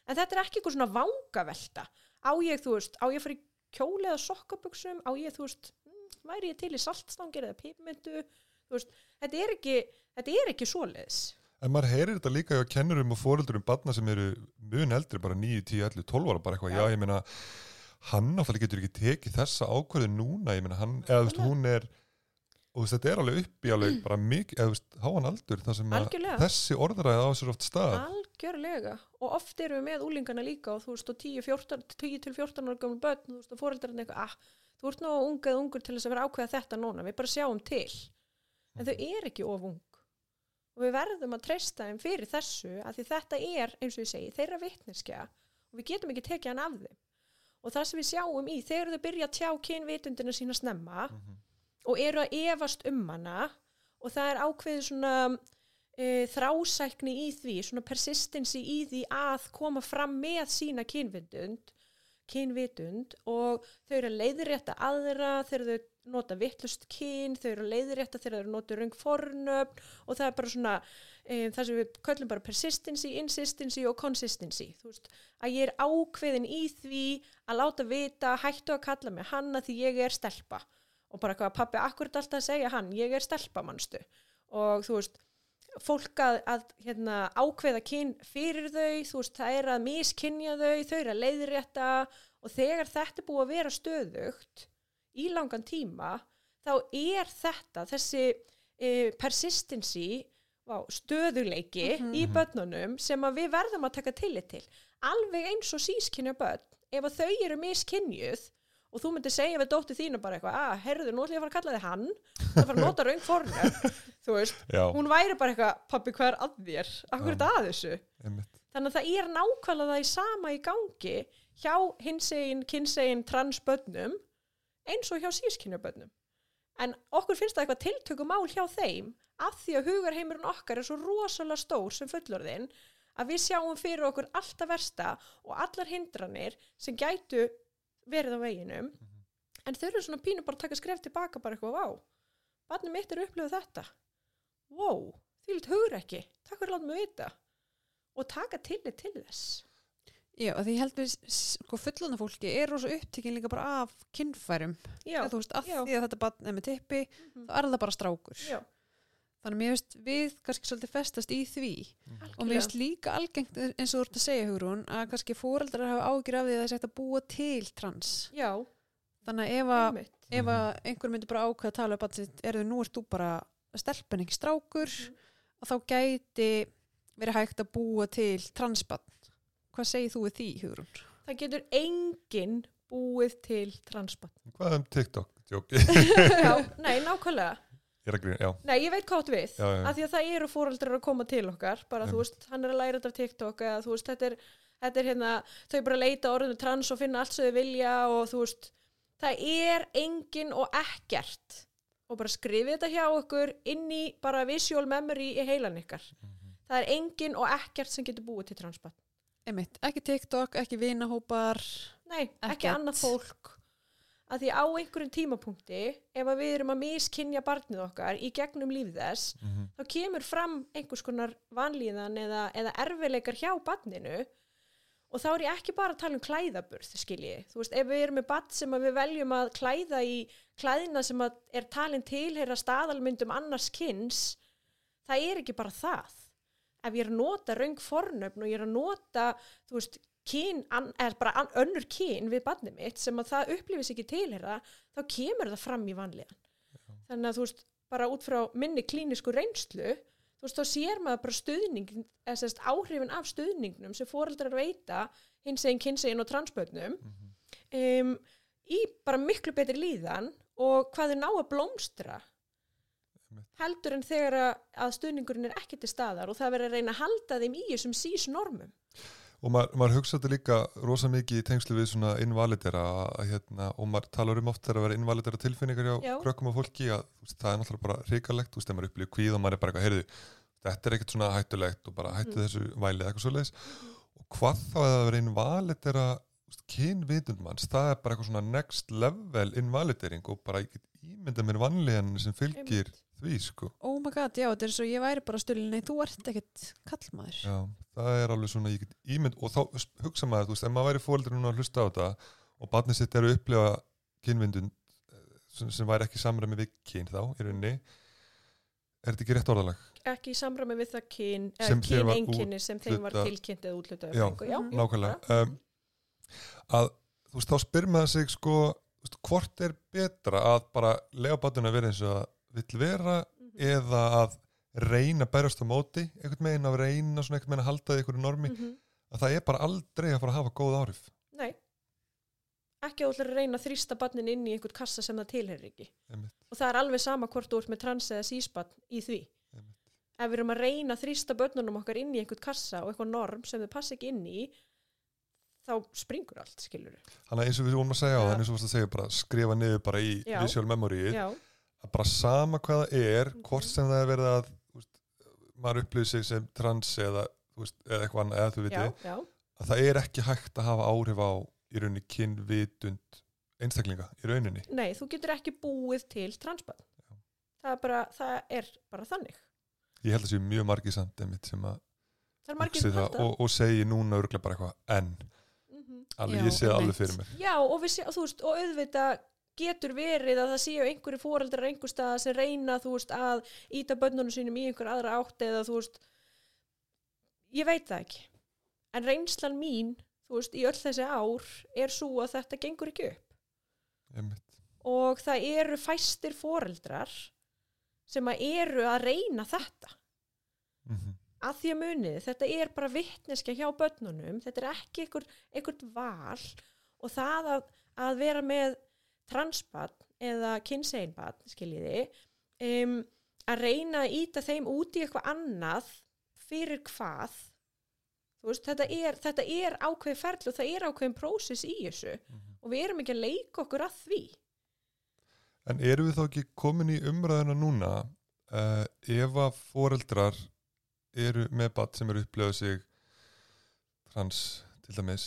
En þetta er ekki eitthvað svona vangavelta. Á ég, þú veist, á ég í kjóli eða sokkabuxum, á ég, þú veist mm, væri ég til í saltstangir eða pipmyndu þú veist, þetta er ekki þetta er ekki svoleiðis. En maður heyrir þetta líka hjá kennurum og fóreldurum barna sem eru mun eldri, bara 9, 10, 11, 12 ára, bara eitthvað, já, ég meina, hann náttúrulega getur ekki tekið þessa ákvörðu núna, ég meina, hann, eða þú veist, hún er, og þetta er alveg upp í alveg bara mikið, eða háan aldur, þar sem þessi orðræði á sér oft stað. algjörlega. Og oft erum við með úlingana líka og þú veist, og 10-14 10-14 ára gamlu börn, þú veist, og fóreldrarnir eitthvað, ah, þú ert nú unga eða ungur til þess að vera ákveða þetta núna, við bara sjáum til. En þau er ekki of ung. Og við verðum að treysta þeim fyrir þessu að því þetta er, eins og ég segi, þeirra vitneskja og við getum ekki tekið hann af þeim. Og það sem við sjáum í, þegar þau byrja að tjá kynvitundina sína snemma og eru að efast um hana og það er ákveðið svona e, þrásækni í því, svona persistency í því að koma fram með sína kynvitund kynvitund og þau eru að leiðrétta aðra þegar þau nota vittlust kyn, þau eru að leiðrétta þegar þau nota röng fornöfn og það er bara svona e, það sem við köllum bara persistency, insistency og consistency, þú veist að ég er ákveðin í því að láta vita, hættu að kalla mig hanna því ég er stelpa og bara hvað pappi akkurat alltaf segja hann, ég er stelpa mannstu og þú veist fólk að, að hérna, ákveða kyn fyrir þau, þú veist, það er að miskinja þau, þau eru að leiðrétta og þegar þetta er búið að vera stöðugt í langan tíma þá er þetta, þessi e, persistency stöðuleiki Mhm. í börnunum sem við verðum að taka tillit til. Alveg eins og sískinja börn ef þau eru miskinjuð og þú myndir segja við dóttu þínu bara eitthvað að, herruðu, nú ætlum ég að fara að kalla þig hann þú ætlum að fara að nota raung fornöf þú veist, Já, hún væri bara eitthvað pappi hvað er að þér, akkur er þetta að þessu? Einmitt. þannig að það er nákvæmlega það í sama í gangi hjá hinsegin, kynsegin transbönnum eins og hjá sískynjabönnum en okkur finnst það eitthvað tiltökumál hjá þeim af því að hugarheimurinn okkar er svo rosalega stór sem fullorðinn að við sjáum fyrir okkur alltaf versta og allar hindranir sem gætu verið á veginum en þau eru svona pínu bara að taka skref tilbaka bara eitthvað, vá, barnið mitt er upplifa þetta wow, því litt hugur ekki takk fyrir að láta mig vita og taka tillit til þess Já, að því ég held við, sko, fullana fólki er rosa upptekinn líka bara af kynfærum. já, Eða, þú veist, að já. því að þetta barn er með tippi, Mhm. þá er það bara strákur. já, Þannig að mér veist við kannski svolítið festast í því og mér veist líka algengt eins og þú ert að segja Hugrún að kannski fóreldrar hafa ágjur af því að það er sagt að búa til trans. já, Þannig að ef að, ef að einhver myndi bara ákveða að tala um barn sitt, er þau nú ert þú bara stelpun ekki strákur Mhm. og þá gæti verið hægt að búa til transbarn. Hvað segir þú við því, Hugrún? það getur enginn búið til transbann Hvað um TikTok? Já, nei, nákvæmlega já. Nei, ég veit hvað áttu við, Já, já. af því að það eru fóreldrar að koma til okkar, bara Já. þú veist, hann er að læra þetta af TikTok eða þú veist, þetta er, þetta er hérna, þau bara leita orðinu trans og finna allt sem þau vilja og þú veist, það er engin og ekkert og bara skrifið þetta hjá okkur inn í bara visual memory í heilan ykkar það er engin og ekkert sem getur búið til transbarn Einmitt, ekki TikTok, ekki vinahópar nei, ekki Ekkert. annað fólk að því á einhverjum tímapunkti ef við erum að miskinja barnið okkar í gegnum lífið þess Mhm. þá kemur fram einhvers konar vanlíðan eða, eða erfileikar hjá barninu. Og þá er ég ekki bara að tala um klæðaburð skilji, þú veist, ef við erum með barn sem við veljum að klæða í klæðina sem er talin tilheyra staðalmyndum annars kynns það er ekki bara það. Ef ég er að nota raung fornöfn og ég er að nota, þú veist kyn, an, er bara an, önnur kyn við barnið mitt sem að það upplifis ekki tilheyra þá kemur það fram í vanlíðan. Þannig að þú veist, bara út frá minni klínisku reynslu þú veist, þá sér maður bara stuðning eða sérst áhrifin af stuðningnum sem foreldrar veita hins eginn, kynsegin og transbötnum um, í bara miklu betri líðan og hvað þau ná að blómstra heldur en þegar að, stuðningurinn er ekki til staðar og það verður að reyna að halda þeim í þessum sís normum og maður, maður hugsa þetta líka rosa mikið í tengslu við svona invalidera hérna, og maður talar um oft þegar að vera invalidera tilfinningar hjá Já. krökkum og fólki að veist, það er náttúrulega bara hrikalegt, þú veist, þegar maður upplýður kvíð og maður er bara eitthvað, heyrðu, þetta er ekkert svona hættulegt og bara hættu Mhm. þessu vælið eitthvað svoleiðis og hvað þá að vera invalidera kynvitund manns, það er bara eitthvað svona next level invalidering og bara ég get ímynda mér vanlíðan sem fylgir því, sko. Oh my god, já, þetta er svo ég væri bara stulin Nei, þú ert ekkert kallmaður. Já, það er alveg svona, ég get ímynd og þá hugsa maður, þú veist, ef maður væri fóldur núna að hlusta á þetta og barnið sitt er að upplifa kynvindun eh, sem, sem væri ekki samræmi við kyn þá, í rauninni er þetta ekki rétt orðalag? ekki samræmi við það kyn, var kynenginni sem þeim var tilkynnt eða útlutað Já, já, Mhm. Nákvæmlega. Um, að, þú veist, þá spyr maður sig sko, hvort er betra að bara lega að vera eins og það vill vera Mhm. eða að reyna bærast á móti einhvern meginn að reyna svona einhvern meginn að halda því einhverju normi, Mhm. að það er bara aldrei að fara að hafa góð áhrif Nei, ekki að reyna að þrýsta barnin inn í einhvern kassa sem það tilherir ekki. Einmitt. Og það er alveg sama hvort þú ert með trans eða sísbarn í því. Einmitt. Ef við erum að reyna að þrýsta börnunum okkar inn í einhvern kassa og eitthvað norm sem þau passa ekki inn í, þá springur allt, skilur Þannig eins og við vorum að segja á Já. það, eins og þú varst að segja bara skrifa niður bara í Að bara sama hvað það er, Mhm. hvort sem það er verið að veist, maður upplýði sig sem trans eða, veist, eða eitthvað annað, eða þú viti, að það er ekki hægt að hafa áhrif á í rauninni kynvitund einstaklinga í rauninni. Nei, þú getur ekki búið til transbarn. Það er bara, það er bara þannig. Ég held að sé mjög margir samt einmitt sem að Það það og, og segi núna örgulega bara eitthvað en, Mhm. alveg, Já, ég sé það alveg fyrir mér. Já, og, sé, og veist, og auðvitað getur verið að það séu einhverju fóreldrar einhver stað sem reyna, þú veist, að íta bönnunum sínum í einhver aðra átt eða þú veist, ég veit það ekki. En reynslan mín, þú veist, í öll þessi ár er svo að þetta gengur ekki upp. Einmitt. Og það eru fæstir fóreldrar sem að eru að reyna þetta. Mm að því að munið, þetta er bara vittneska hjá börnunum, þetta er ekki einhver, einhvert val og það að, að vera með transbarn eða kynseinbarn, skiljiði, um, að reyna að íta þeim út í eitthvað annað fyrir hvað, veist, þetta er, þetta er ákveðið ferli og það er ákveðin prósess í þessu Mhm. og við erum ekki að leika okkur að því. En eru við þá ekki komin í umræðuna núna uh, ef að foreldrar eru með bat sem eru upplifað sig trans til dæmis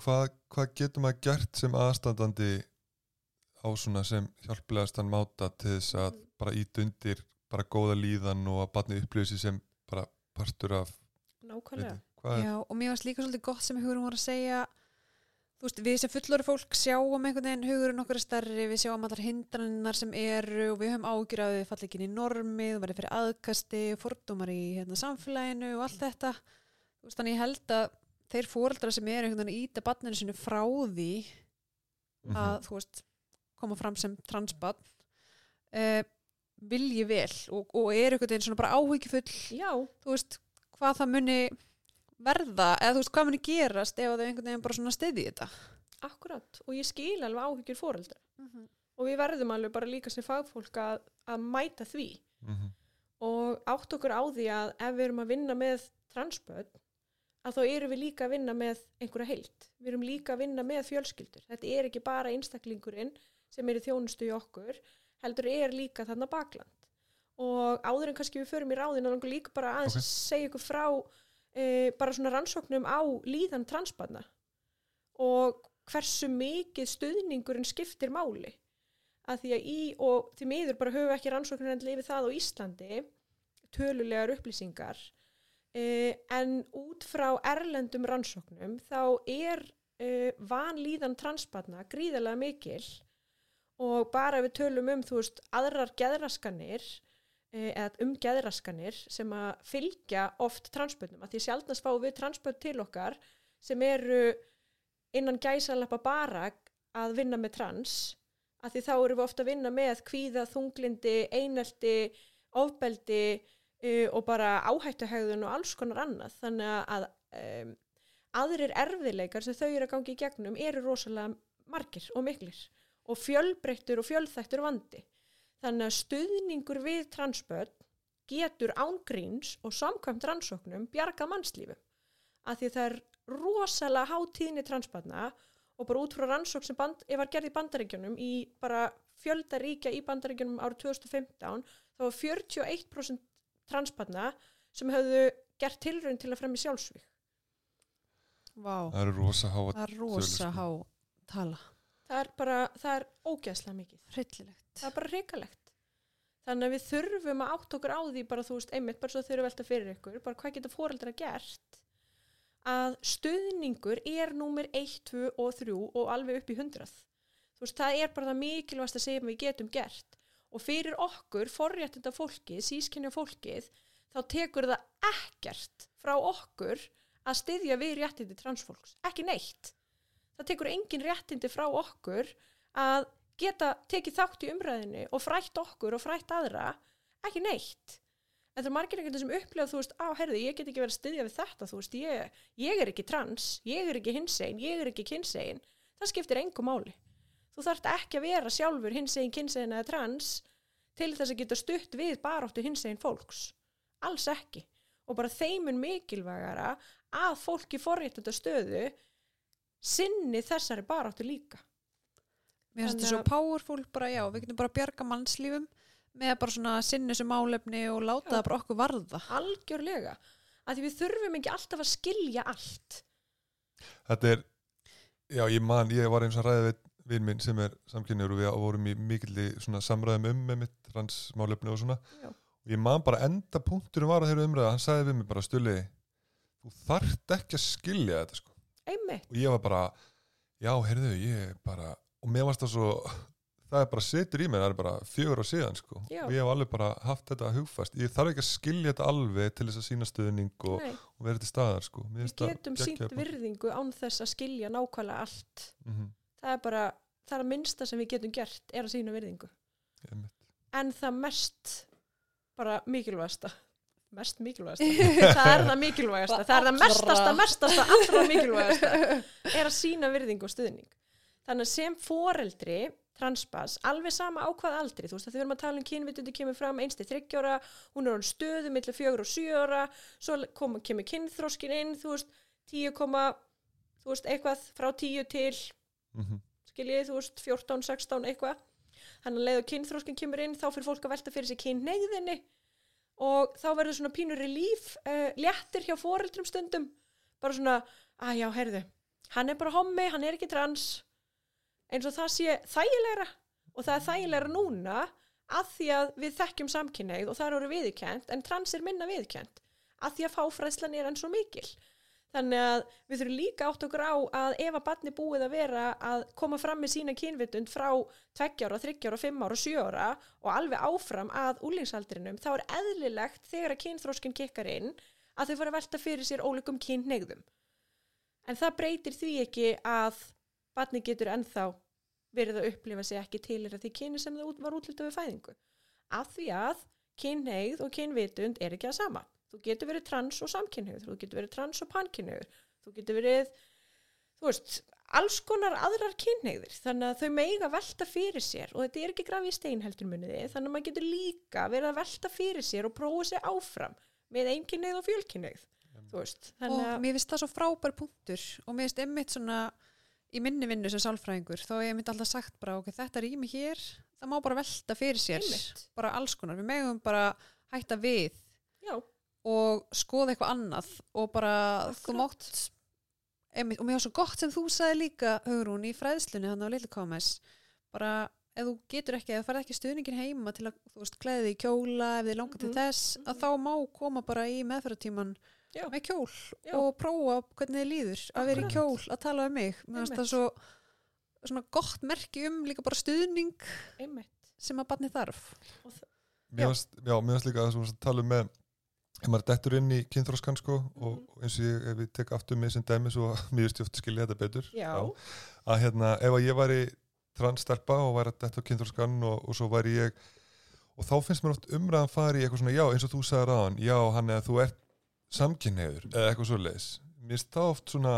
hvað, hvað getur maður gert sem aðstandandi á svona sem hjálplegastan máta til þess að Mhm. bara ít undir bara góða líðan og að batni upplifið sig sem bara partur af Nákvæmlega. Já, og mér varst líka svolítið gott sem hugurum voru að segja þú veist, við sem fullori fólk sjáum einhvern veginn hugurinn okkar er stærri við sjáum allar hindrannar sem eru og við höfum ágjur að við falli ekki inn í normið verði fyrir aðkasti, fordómar í hérna, samfélaginu og allt þetta þú veist, þannig ég held að þeir fóreldrar sem eru einhvern veginn að íta barninu sinu frá því Mhm. að þú veist, koma fram sem transbarn uh, vilji vel og, og er einhvern veginn svona bara áhyggjufull Já, þú veist, hvað það muni verða, eða þú veist, hvað muni gerast ef þau einhvern veginn bara svona stiði þetta akkurat. Og ég skil alveg áhyggjur fóreldra. og við verðum alveg bara líka sem fagfólk að, að mæta því Mhm. og átt okkur á því að ef við erum að vinna með transböld að þá erum við líka að vinna með einhverja heilt. Við erum líka að vinna með fjölskyldur. Þetta er ekki bara einstaklingurinn sem er í þjónustu í okkur, heldur er líka þarna bakland. Og áður en kannski við förum í ráðinu, langar líka bara aðeins Ok. að segja ykkur frá e, bara svona rannsóknum á líðan transbarna og hversu mikið stuðningurinn skiptir máli. Að því að í, og því miður bara höfum ekki rannsóknir enn lifið það á Íslandi, tölulegar upplýsingar, Uh, en út frá erlendum rannsóknum þá er uh, vanlíðan transbarna gríðarlega mikil og bara við tölum um þú veist aðrar geðraskanir uh, eða um geðraskanir sem að fylgja oft transbörnum. Að því sjálfnast fá við transbörn til okkar sem eru innan gæsalappa bara að vinna með trans. Að því þá erum við ofta að vinna með kvíða, þunglindi, einelti, ofbeldi uh, og bara áhættuhegðun og alls konar annað. Þannig að um, aðrir erfiðleikar sem þau eru að gangi í gegnum eru rosalega margir og miklir og fjölbreyttur og fjölþættur vandi þannig að stuðningur við transbörn getur ángríns og samkvæmt rannsóknum bjarga mannslífum að því það er rosalega hátíðni transbarna og bara út frá rannsókn sem band, var gerð í bandaríkjunum í bara fjölda ríkja í bandaríkjunum árið 2015 þá var 41% transbarna sem höfðu gert tilraun til að fremja sjálfsvík. Vá, Það eru rosa háa það er rosa há tala. Það er bara, það er ógeðslega mikið. Hryllilegt. Það er bara hrikalegt. Þannig að við þurfum að átt okkur á því bara þú veist, einmitt, bara svo þau eru velta fyrir ykkur, bara hvað geta fóreldra gert að stuðningur er númer 1, 2 og 3 og alveg upp í 100. Þú veist, það er bara það mikilvægast að segja við getum gert og fyrir okkur, forréttinda fólkið, sískinja fólkið, þá tekur það ekkert frá okkur að styðja við réttindi transfólks. Ekki neitt. Það tekur engin réttindi frá okkur að geta tekið þátt í umræðinni og frætt okkur og frætt aðra, ekki neitt. En það er margir veginn sem upplega, þú veist, á, herði, ég get ekki verið að styðja við þetta, þú veist, ég, ég er ekki trans, ég er ekki hinsegin, ég er ekki kynsegin. Það skiptir engu máli. Þú þarft ekki að vera sjálfur hinsegin, kynsegin eða trans til þess að geta stutt við baráttu hinsegin fólks. Alls ekki. Og bara þeimun mikilvægara að fólki forréttunda stöðu sinni þessari baráttu líka. Mér finnst þetta svo powerful bara, já, við getum bara að bjarga mannslífum með bara svona sinni sem málefni og láta það bara okkur varða. algjörlega að því við þurfum ekki alltaf að skilja allt Þetta er, já ég man, ég var eins og ræðið við vinn minn sem er samkynniður og við vorum í mikilli svona samræðum um með mitt transmálefni og svona Já. og ég man bara enda punkturum var að þeirra umræða, hann sagði við mig bara stulli þú þarft ekki að skilja þetta sko einmitt, og ég var bara, já heyrðu ég bara, og mér varst það svo það er bara setur í mig, það er bara fjögur á síðan sko, Já. og ég hef alveg bara haft þetta hugfast, ég þarf ekki að skilja þetta alveg til þess að sína stuðning og, nei, og vera til staðar sko. Mér við finnst það getum geggjað sínt bara. virðingu án þess að skilja nákvæmlega allt. Mhm, það er bara, það er að minnsta sem við getum gert er að sína virðingu. Einmitt. en það mest bara mikilvægasta mest mikilvægasta, það er það mikilvægasta. Það er það mestasta, mestasta, allra mikilvægasta er að sína virðingu og stuðning. Þannig að sem foreldri transpass, alveg sama á hvað aldri þú veist að þau erum að tala um kynvitundi kemur fram einstið þryggjóra, hún er á stöðu millir fjögur og sjö ára, svo kom, kemur kynþróskin inn, þú veist 10, þú veist eitthvað frá 10 til Mhm. skiljið, þú veist, 14, 16, eitthvað. Þannig að leið og kynþróskin kemur inn, þá fyrir fólk að velta fyrir sig kynneigðinni og þá verður svona pínur í líf, uh, léttir hjá foreldrum stundum. Bara svona, að já, heyrðu, hann er bara hommi, hann er ekki trans, eins og það sé þægilegra og það er þægilegra núna að því að við þekkjum samkynneigð og það eru viðkjent, en trans er minna viðkjent, að því að fáfræðslan er enn svo mikil. Þannig að við þurfum líka átt okkur á að ef að barni búið að vera að koma fram með sína kynvitund frá 2 ára, 3 ára, 5 ára, 7 ára og alveg áfram að úlingsaldrinum, þá er eðlilegt þegar að kynþróskin kikkar inn að þau fara að velta fyrir sér ólíkum kynneigðum. En það breytir því ekki að barni getur ennþá verið að upplifa sig ekki til því kyni sem það var útlitað við fæðingu. Af því að kynneigð og kynvitund er ekki að sama. Þú getur verið trans og samkynneigð, þú getur verið trans og pankynneigð, þú getur verið, þú veist, alls konar aðrar kynneigðir. Þannig að þau meiga velta fyrir sér og þetta er ekki grafið í steinheldur muniði, þannig að maður getur líka verið að velta fyrir sér og prófa sér áfram með einkynneigð og fjölkynneigð. þú veist, og þannig að mér finnst það svo frábær punktur og mér finnst einmitt svona í minni vinnu sem sálfræðingur þá ég myndi alltaf sagt bara ok, þetta rými hér það má bara velta fyrir sér Einmitt. bara alls konar, við megum bara hætta við já, og skoða eitthvað annað og bara þú Akkurat. mátt einmitt, og mér var svo gott sem þú sagði líka Hugrún í fræðslunni hann á Little KMS bara ef þú getur ekki, ef þú farið ekki stuðningin heima til að þú veist, klæði í kjóla ef þið langar til Mhm, þess, að þá má koma bara í meðferðartíman Já. með kjól Já. og prófa hvernig þið líður að vera í Akkurat. kjól, að tala um mig mér finnst það svo svona gott merki um líka bara stuðning einmitt sem að barni þarf og Já. mér varst líka þú að tala um með ef maður dettur inn í kynþróskan sko og Mhm. og eins og ég, ef ég tek aftur mig sem dæmi svo að mér veist ég oft skilja þetta betur. Já, að hérna, ef að ég væri transstelpa og væri að detta á kynþróskan og, og svo væri ég og þá finnst mér oft umræðan fari í eitthvað svona, já, eins og þú sagði ráðan já, hann eða þú ert samkynneður eða eitthvað svo leis mér finnst það oft svona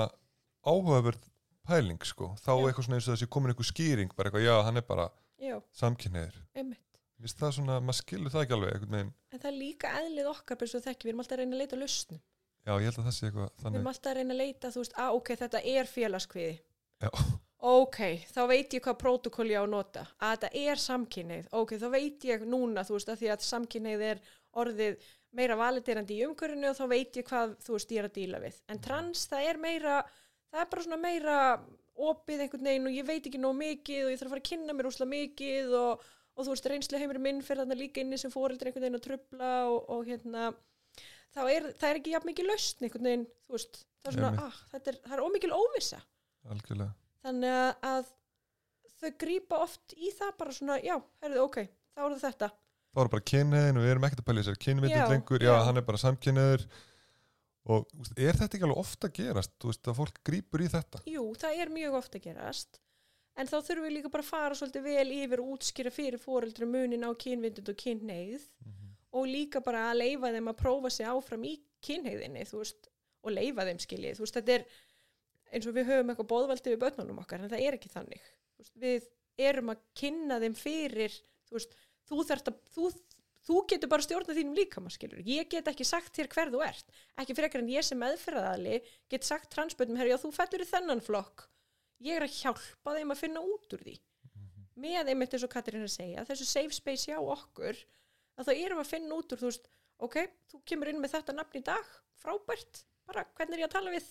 áhugaverð pæling sko, þá Já. eitthvað svona eins og þessi komin einhver skýring, bara eitthvað, já, hann er bara já, finnst það svona, maður skilur það ekki alveg en það er líka eðlið okkar við erum alltaf að reyna að leita lausnum. Já, ég held að það sé eitthvað við þannig. erum alltaf að reyna að leita, þú veist, að ok, þetta er félagskviði. Já. ok, þá veit ég hvað prótokoll ég á nota. Að þetta er samkynneið ok, þá veit ég núna, þú veist, að því að samkynneið er orðið meira validerandi í umhverfinu og þá veit ég hvað, þú veist, ég er að díla við. En trans, það er meira það er bara svona meira opið einhvern veginn og ég veit ekki nóg mikið og ég þarf að fara að kynna mér úsla mikið og, og þú veist, reynslu heimur minn fyrir þarna líka inni sem fóreldri einhvern veginn að trubla og, og hérna þá er, það er ekki jafn mikið lausn einhvern veginn, þú veist, það er svona, ah, þetta er, það er ómikil óvissa. Algjörlega. þannig að- þau grípa oft í það bara svona, já, herrðu, ok, þá er þetta. Það var bara kynniðin og við erum ekkert að pæla í þessari kynniðin lengur, já, já. hann er bara samkynniður og er þetta ekki alveg ofta gerast, þú veist, að fólk grípur í þetta? jú, það er mjög ofta gerast en þá þurfum við líka bara að fara svolítið vel yfir og útskýra fyrir fóreldri munin á kynvindund og kynneið og líka bara að leifa þeim að prófa sig áfram í kynheiðinni þú veist, og leifa þeim skiljið. Veist, þetta er eins og við höfum eitthvað bóðvaldi við börnunum okkar, en það er ekki þannig. Veist, við erum að kynna þeim fyrir þú þarft að þú, þú getur bara stjórnað þínum líkama skilur, ég get ekki sagt þér hver þú ert. Ekki frekar en ég sem meðferðaðali get sagt transböndum, herri, já þú fættur í þennan flokk ég er að hjálpa þeim að finna út úr því. Með einmitt eins og Katrín er að segja þessu safe space hjá okkur að þá erum að finna út úr þú veist, ok, þú kemur inn með þetta nafn í dag frábært, bara hvernig er ég að tala við?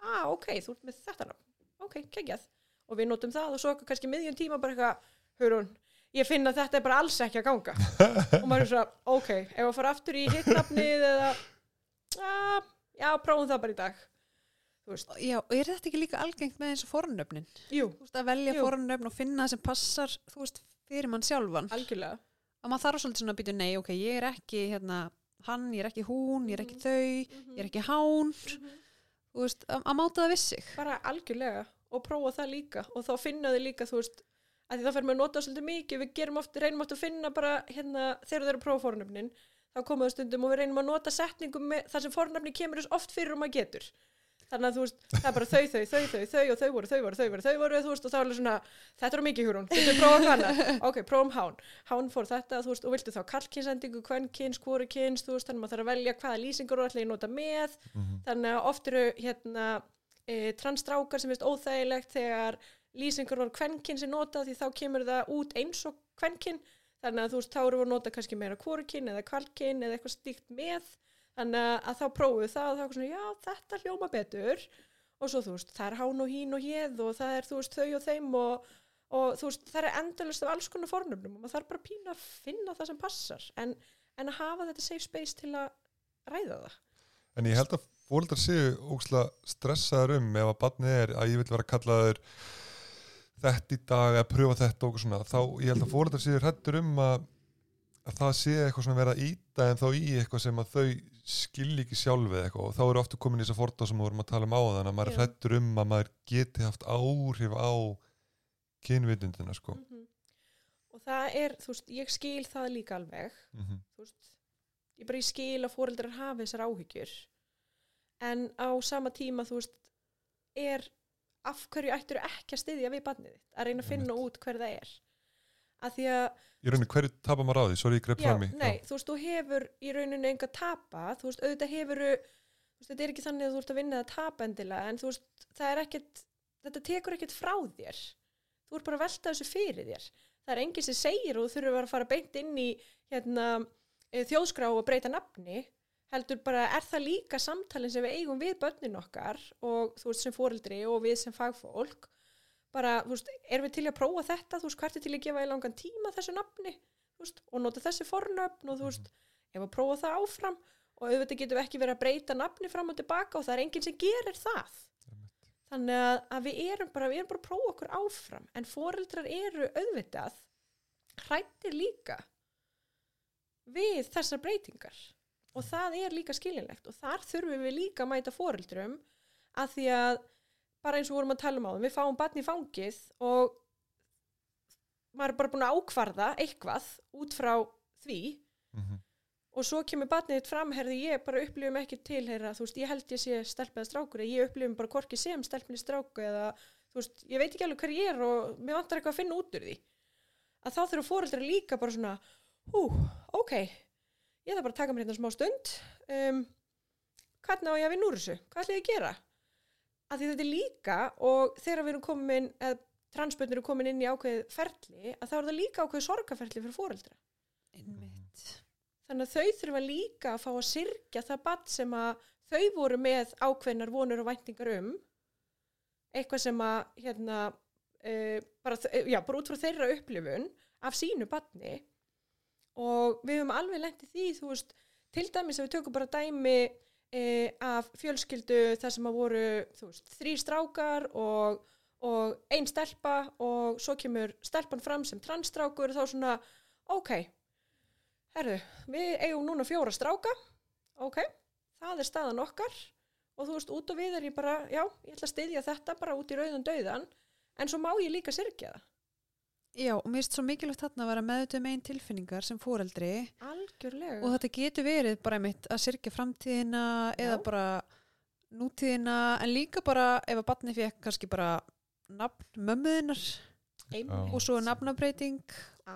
Ah, ok, þú ert með þetta nafn. Ok, keggjað, og við notum það og svo kannski miðjum tíma bara eitthvað hörun, ég finn að þetta er bara alls ekki að ganga. Og maður er svona, ok ef að fara aftur í hitt nafnið eða? Ah, já, prófum það bara í dag Já, og er þetta ekki líka algengt með eins og fornöfnin? jú, Þú veist, að velja Jú. fornöfn og finna það sem passar, þú veist, fyrir mann sjálfan. algjörlega. Að maður þarf svolítið svona að býta, nei, ok, ég er ekki, hérna, hann, ég er ekki hún, ég er ekki þau, ég er ekki hán, þú veist, að, að máta það við sig. bara algjörlega. Og prófa það líka. Og þá finna þið líka þú veist að því þá fyrir maður að nota svolítið mikið. Við gerum oft, reynum oft að finna bara hérna þegar þeir eru að prófa fornöfnin þá komum það stundum og við reynum að nota setningum með þar sem fornöfni kemur þess oft fyrir um að getur þannig að þú veist, það er bara þau, þau, þau, þau, þau og þau voru, þau voru, þau voru, þau voru þú veist, og þá er alveg svona, þetta er mikið hjúrún getur við prófa annað, ok, prófum hán. Hán fór þetta, þú veist, og viltu þá kallkynsendingu kvenkins, hvorukins, þú veist, þannig að maður þarf að velja hvaða lýsingur ætla ég nota með. Þannig að oft eru hérna e, transstrákar sem finnst óþægilegt þegar lýsingur var kvenkinn sem nota því þá kemur það út eins og kvenkinn þannig að þú veist þá eru að nota kannski meira hvorukinn eða kvalkinn eða eitthvað stíkt með þannig að, að þá prófuðu það og þá er svona já þetta hljóma betur. Og svo þú veist það er hán og hín og héð og það er þú veist þau og þeim og, og þú veist það er endalist af alls konar fornöfnum og maður þarf bara pínu að finna það sem passar en, en að hafa þetta safe space til að ræða það. En ég held að fóreldrar séu ógslag stressaður um ef að barnið er að ég vil vera kallaður þetta í dag að pröfa þetta og svona, þá ég held að fóreldrar séu hrættur um að, að það sé eitthvað verið að íta en þá í eitthvað sem að þau skilji ekki sjálfið eitthvað og þá eru ofta komin í þess að forða sem við vorum að tala um á þannig að maður er Já. hrættur um að maður geti haft áhrif á kynvitundina sko. -hmm. og það er, þú veist, ég skil það líka alveg Mm -hmm. þú veist, ég bara ég skil að fóreldrar hafi þessar áhyggjur en á sama tíma þú veist, er af hverju ættur ekki að styðja við barnið þitt, að reyna að finna út hver það er að því að, Í rauninni hverju tapar maður á því? Sorry, ég greip já, fram í. nei, þú veist, þú hefur í rauninu enga tapa, þú veist, auðvitað hefur veist, þetta er ekki þannig að þú ert að vinna það tapendilega en þú veist, það er ekkert þetta tekur ekkert frá þér. Þú ert bara að velta þessu fyrir þér. Það er enginn sem segir og þú þurfur að fara beint inn í hérna, eh, þjóðskrá og breyta nafni. Heldur bara er það líka samtalin sem við eigum við börnin okkar og þú veist sem fóreldri og við sem fagfólk bara, þú veist, erum við til að prófa þetta? Þú veist, hvert er til að gefa í langan tíma þessu nafni? Þú veist, og nota þessi fornöfn og þú veist, ef að prófa það áfram. Og auðvitað getum við ekki verið að breyta nafni fram og tilbaka og það er enginn sem gerir það. Þannig að, að við erum bara við erum bara að prófa okkur áfram. En foreldrar eru auðvitað hrættir líka við þessar breytingar. Og það er líka skilinlegt og þar þurfum við líka að mæta foreldrum að því að bara eins og vorum að tala um á þeim, við fáum barn í fangið og maður er bara búin að ákvarða eitthvað út frá því. Mhm. og svo kemur barnið þitt fram, herði ég bara upplifum ekki tilheyra, þú veist, ég held ég sé stelp eða strákur, ég upplifum bara hvorki sem stelpni stráku eða, þú veist, ég veit ekki alveg hver ég er og mér vantar eitthvað að finna út úr því. Að þá þurfa fóreldrar líka bara svona hú, ok ég þarf bara að taka mér hérna smá stund um, hvernig á ég að vinna úr þessu? Hvað ætla ég að gera að þetta er líka og þegar við erum komin eða transböndin eru komin inn í ákveðið ferli að þá er það líka ákveðið sorgaferli fyrir fóreldra þannig að þau þurfa líka að fá að syrkja það badd sem að þau voru með ákveðnar vonur og væntingar um. Eitthvað sem að hérna, uh, bara, já, bara út frá þeirra upplifun af sínu badni og við höfum alveg lent í því þú veist, til dæmis að við tökum bara dæmi uh, af fjölskyldu þar sem að voru veist, þrý strákar og, og ein stelpa og svo kemur stelpan fram sem transstrákur þá svona, ok herðu, við eigum núna fjóra stráka ok, það er staðan okkar og þú veist, út og við er ég bara já, ég ætla að styðja þetta bara út í rauðan dauðan en svo má ég líka syrkja það Já, og mér finnst svo mikilvægt þarna að vera meðutum einn tilfinningar sem fóreldri algjörlega og þetta getur verið bara einmitt að syrkja framtíðina eða Já. bara nútíðina en líka bara ef að batni fekk kannski bara nafn mömmuðinnar Einmitt. og svo nafnabreiting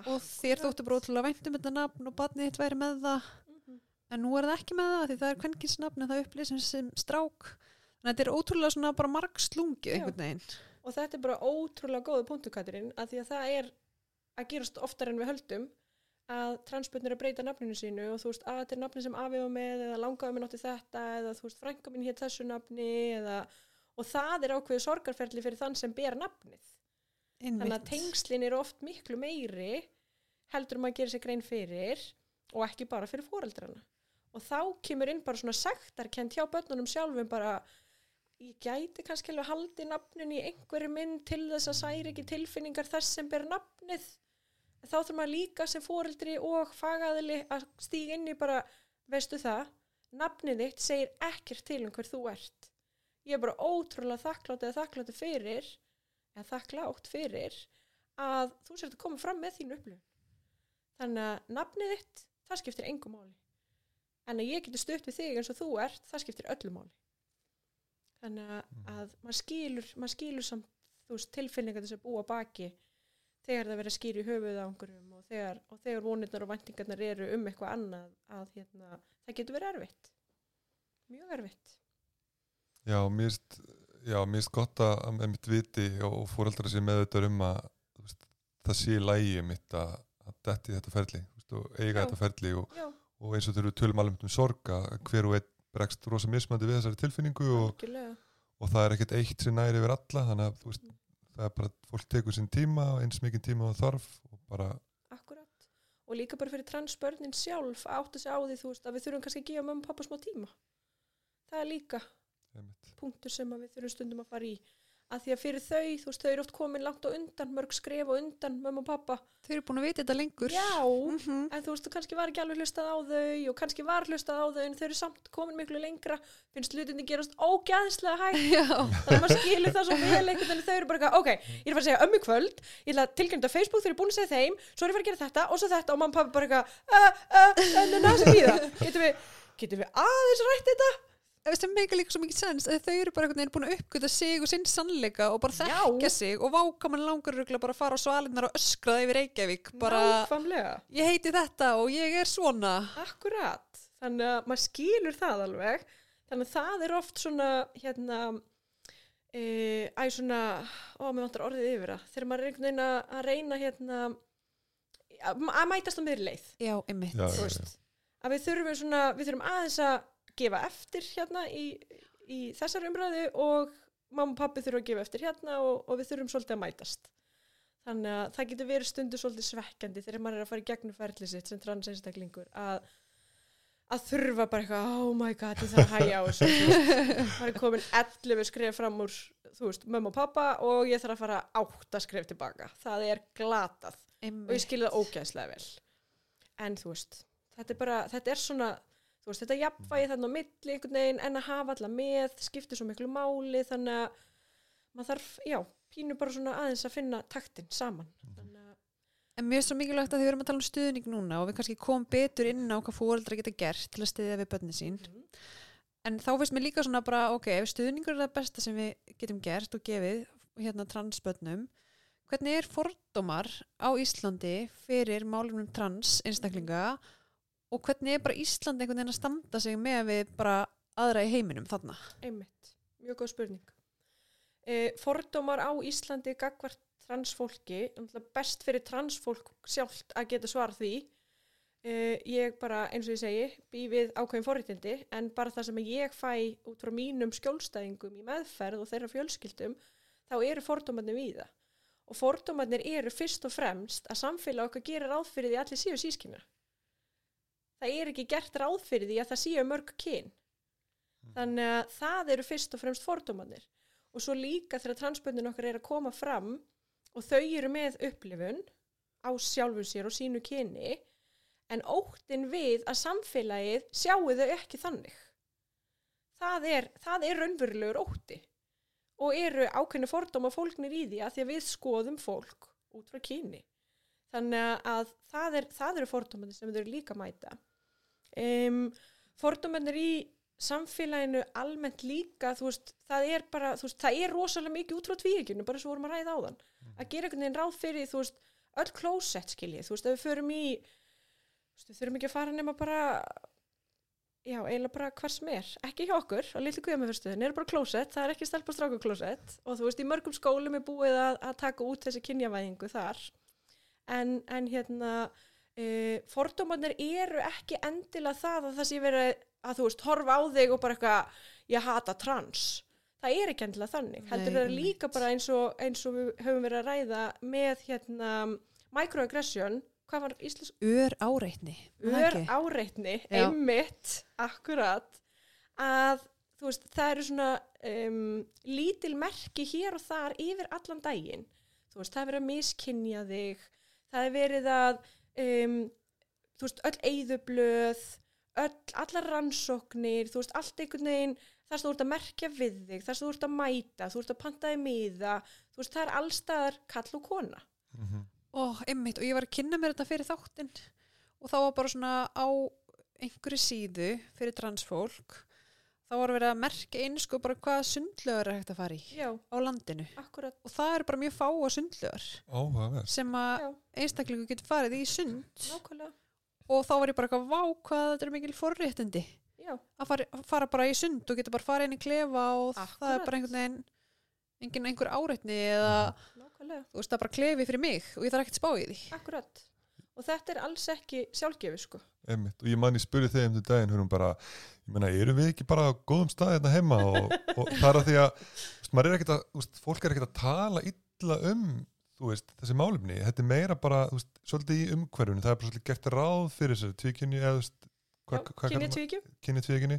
og þér þóttu bara ótrúlega vænt um þetta nafn og batnið þitt væri með það Mhm. en nú er það ekki með það því það er kvenkinsnafn en það upplýð sem, strák að þetta er ótrúlega svona bara marg slungið Já. einhvern veginn og þetta er bara ótrúlega góðu punktu Katrín að því að það er að gerast oftar en við höldum að transböndin er að breyta nafninu sínu og þú veist að þetta er nafni sem afi var með eða langaði minn átti þetta eða þú veist frænka minn hétt þessu nafni eða, og það er ákveðu sorgarferli fyrir þann sem ber nafnið þannig að Einmitt. tengslin eru oft miklu meiri heldur maður að gera sér grein fyrir og ekki bara fyrir fóreldrana og þá kemur inn bara svona sektarkent hjá börnunum sjálfum bara ég gæti kannski alveg haldi nafnin í einhverju mynd til þess að særi ekki tilfinningar þess sem ber nafnið. En þá þurfum maður líka sem fóreldri og fagaðili að stíga inn í bara veistu það, nafnið þitt segir ekkert til um hver þú ert. Ég er bara ótrúlega þakklátt eða þakklátt fyrir eða þakklátt fyrir að þú sért að koma fram með þínu upplifun. Þannig að nafnið þitt það skiptir engum máli. En að ég geti stutt við þig eins og þú ert það skiptir öllu máli þannig að, að maður skilur maður skilur samt þú veist tilfinningar þess að búa að baki þegar það verður að skýra í höfuð á einhverjum og þegar, og þegar vonirnar og væntingarnar eru um eitthvað annað að hérna, það getur verið erfitt. Mjög erfitt. Já, mér finnst já, mér finnst gott að, að með mitt viti og, og fóreldra sér með þetta um að veist, það sé lægi mitt að, að detti þetta ferli veist, og eiga Já. þetta ferli og, og eins og þegar við tölum alveg um sorga hver og einn bregst rosa mismandi við þessari tilfinningu og, og það er ekkert eitt sem næri yfir alla þannig að veist, það er bara fólk tekur sinn tíma eins mikið tíma og þarf og bara, Akkurat. Og líka bara fyrir transbörnin sjálf að átta sig á því þú veist að við þurfum kannski að gefa mömmu og pappa smá tíma. Það er líka einmitt, punktur sem við þurfum stundum að fara í. Að því að fyrir þau, þú veist, þau eru oft komin langt á undan, mörg skref og undan mömmu og pappa. Þau eru búin að vita þetta lengur Já, Mhm. en þú veist, þú kannski var ekki alveg hlustað á þau og kannski var hlustað á þau en þau eru samt komin miklu lengra, finnst hlutinni gerast ógæðslega hægt. Já, Þannig að maður skilur það svo vel einhvern veginn þau eru bara eitthvað, ok, ég er að fara að segja ömmu kvöld, ég ætla að tilgjönda Facebook þegar ég er búin að segja þeim, svo er ég að fara að gera þetta það. Meika líka svo mikið sens að þau eru bara einhvern veginn búin að uppgöta sig og sinn sannleika og bara Já. þekkja sig og váka mann langar rugla bara að fara á svalinnar og öskraða yfir Reykjavík bara Nákvæmlega. ég heiti þetta og ég er svona Akkurat. Þannig að maður skilur það alveg. þannig að það er oft svona hérna e, æ svona, ó, mér vantar orðið yfir það þegar maður er einhvern veginn að reyna hérna að mætast á miðri leið Já, einmitt. Já, þú já, veist, að við þurfum svona, við þurfum aðeins að gefa eftir hérna í, í þessar umræðu og mamma og pappi þurfum að gefa eftir hérna og, og við þurfum svolítið að mætast. Þannig að það getur verið stundu svolítið svekkjandi þegar maður er að fara í gegnum ferli sitt sem transeinstaklingur að að þurfa bara eitthvað, oh my god, ég þarf að hæja á þessu, maður er komin 11 skref fram úr, þú veist, mömmu og pappa og ég þarf að fara átta skref tilbaka, það er glatað og ég Einmitt. skilja það ógæðslega vel. En þú veist þetta er bara, þetta er svona þú veist, þetta jafnvægi þarna á milli einhvern veginn en að hafa alla með, skiptir svo miklu máli þannig að maður þarf, já, pínu bara svona aðeins að finna taktin saman. Þannig að, En mér er svo mikilvægt að því við erum að tala um stuðning núna og við kannski komum betur inn á hvað fóreldra geta gert til að stuðja við börnin sín. En þá finnst mér líka svona bara, ok, ef stuðningur er það besta sem við getum gert og gefið hérna transbörnum, hvernig er fordómar á Íslandi fyrir málumum trans einstaklinga og hvernig er bara Íslandi einhvern veginn að standa sig með við bara aðra í heiminum þarna? einmitt, mjög góð spurning. E, fordómar á Íslandi gagvart transfólki best fyrir transfólk sjálft að geta svarað því. E, ég bara, eins og ég segi bý við ákveðin forréttindi en bara það sem ég fæ út frá mínum skjólstæðingum í meðferð og þeirra fjölskyldum þá eru fordómarnir við það og fordómarnir eru fyrst og fremst að samfélag okkar gerir ráð fyrir því allir séu sískina það er ekki gert ráð fyrir því að það séu mörg kyn. Þannig að það eru fyrst og fremst fordómarnir. Og svo líka þegar transböndin okkar er að koma fram og þau eru með upplifun á sjálfum sér og sínu kyni en óttin við að samfélagið sjáu þau ekki þannig. Það er, það er raunverulegur ótti. Og eru ákveðinu fordóma fólknir í því að því að við skoðum fólk út frá kyni þannig að það, er, það eru fordómanir sem þau eru líka mæta. Um, fordómanir í samfélaginu almennt líka þú veist, það er bara, þú veist, það er rosalega mikið út frá tvíekjunu, bara svo vorum að ræða á þann að gera einhvern veginn ráð fyrir, þú veist öll klósett skiljið, þú veist, ef við förum í þú veist, við þurfum ekki að fara nema bara já, eiginlega bara hvar sem er, ekki hjá okkur á litlu guðamöfyrstöðin, er bara klósett, það er ekki stelpa stráku klósett og þú veist, í mörgum skólum er búið að, að taka út þessi kynjavæðingu þar en, en hérna uh, fordómanir eru ekki endilega það að það sé verið að þú veist, horfa á þig og bara eitthvað ég hata trans. Það er ekki endilega þannig, heldur það einmitt. líka bara eins og, eins og við höfum verið að ræða með hérna microaggression, hvað var íslensk Ör áreitni. er ör áreitni, einmitt akkurat. Að þú veist, það eru svona um, lítil merki hér og þar yfir allan daginn. Þú veist, það er verið að miskinja þig það er verið að um, þú veist, öll eyðublöð öll, allar rannsóknir þú veist, allt einhvern veginn þar sem þú ert að merkja við þig, þar sem þú ert að mæta þú ert að pantaði miða þú veist, það er allstaðar kall og kona Mhm. Ó, einmitt, og ég var að kynna mér þetta fyrir þáttinn og þá var bara svona á einhverju síðu fyrir transfólk þá var verið að merka inn sko bara hvað sundlögur er hægt að fara í já, á landinu. Akkurat og það eru bara mjög fáa sundlögur Áhugaverð. sem að já, einstaklingu getur farið í sund. Nákvæmlega. Og þá var ég bara eitthvað vá hvað þetta er mikil forréttindi. Já, að fara, fara bara í sund og geta bara farið inn í klefa og það Akkúrat. er bara einhvern veginn engin einhver áreitni eða nákvæmlega. þú veist það er bara klefi fyrir mig og ég þarf ekkert spá í því. Akkurat. Og þetta er alls ekki sjálfgefi, sko. Einmitt. Og ég man ég spurði þeim um til daginn, hún bara, ég meina, eru við ekki bara á góðum stað hérna heima og, og það er að því að, veist, maður er ekkert að, veist, fólk er ekkert að tala illa um, þú veist, þessi málumni. Þetta er meira bara, þú veist, svolítið í umhverfunu. Það er bara svolítið gert ráð fyrir þessu tvíkynni eða, þú veist, Kynni kynni tvíkynni.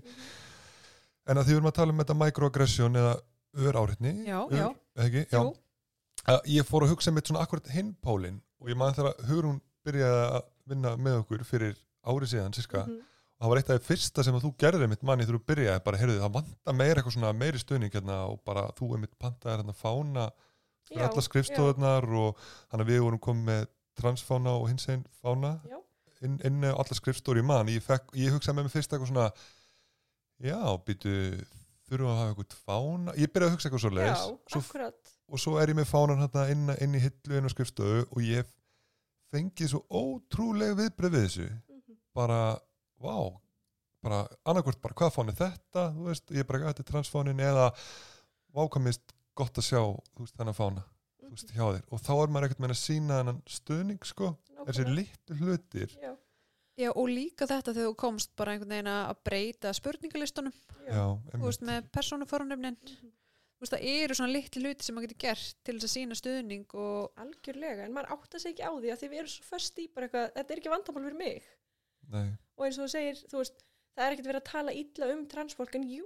En að því við erum að tala um þetta microaggression eða ör já. eða ekki? Já. Að ég fór að hugsa mitt svona akkurat hinn pólinn og ég man þegar Hugrún byrjaði að vinna með okkur fyrir árið síðan síska Mhm. og það var eitt af því fyrsta sem að þú gerði mitt manni þú byrjaði bara, heyrðu það vanta meira eitthvað svona meiri stöðning hérna og bara þú er mitt pantaði hérna fána fyrir Já, alla skrifstofunar og þannig að við vorum komið með transfána og hins einn fána Já. inn, inn á alla skrifstofur í mann ég, ég hugsaði með mig fyrst eitthvað svona já, býtu þurfum að hafa eitthvað fána ég byrjaði að hugsa eitthvað svo leis og svo er ég með fánan hérna inn, inn í hillu inn á skrifstofu og ég fengið svo ótrúlega viðbröð við þessu. Mhm. bara, vá bara annarkvort bara hvað fáni þetta? Þú veist, ég er bara þetta er transfánin eða vákamist gott að sjá þú veist, þennan fána þú veist, hjá þér. Og þá er maður ekkert meina að sína þennan stuðning sko, þessi litlu hlutir. Já, Já, og líka þetta þegar þú komst bara einhvern veginn að breyta spurningalistunum, já, þú veist, með persónufornöfnin. Mhm. Þú veist, það eru svona litli hluti sem maður getur gert til þess að sína stuðning og algjörlega, en maður átta sig ekki á því að því við erum svo föst í bara eitthvað, þetta er ekki vandamál fyrir mig. Nei, og eins og þú segir, þú veist, það er ekkert verið að tala illa um transfólk en jú,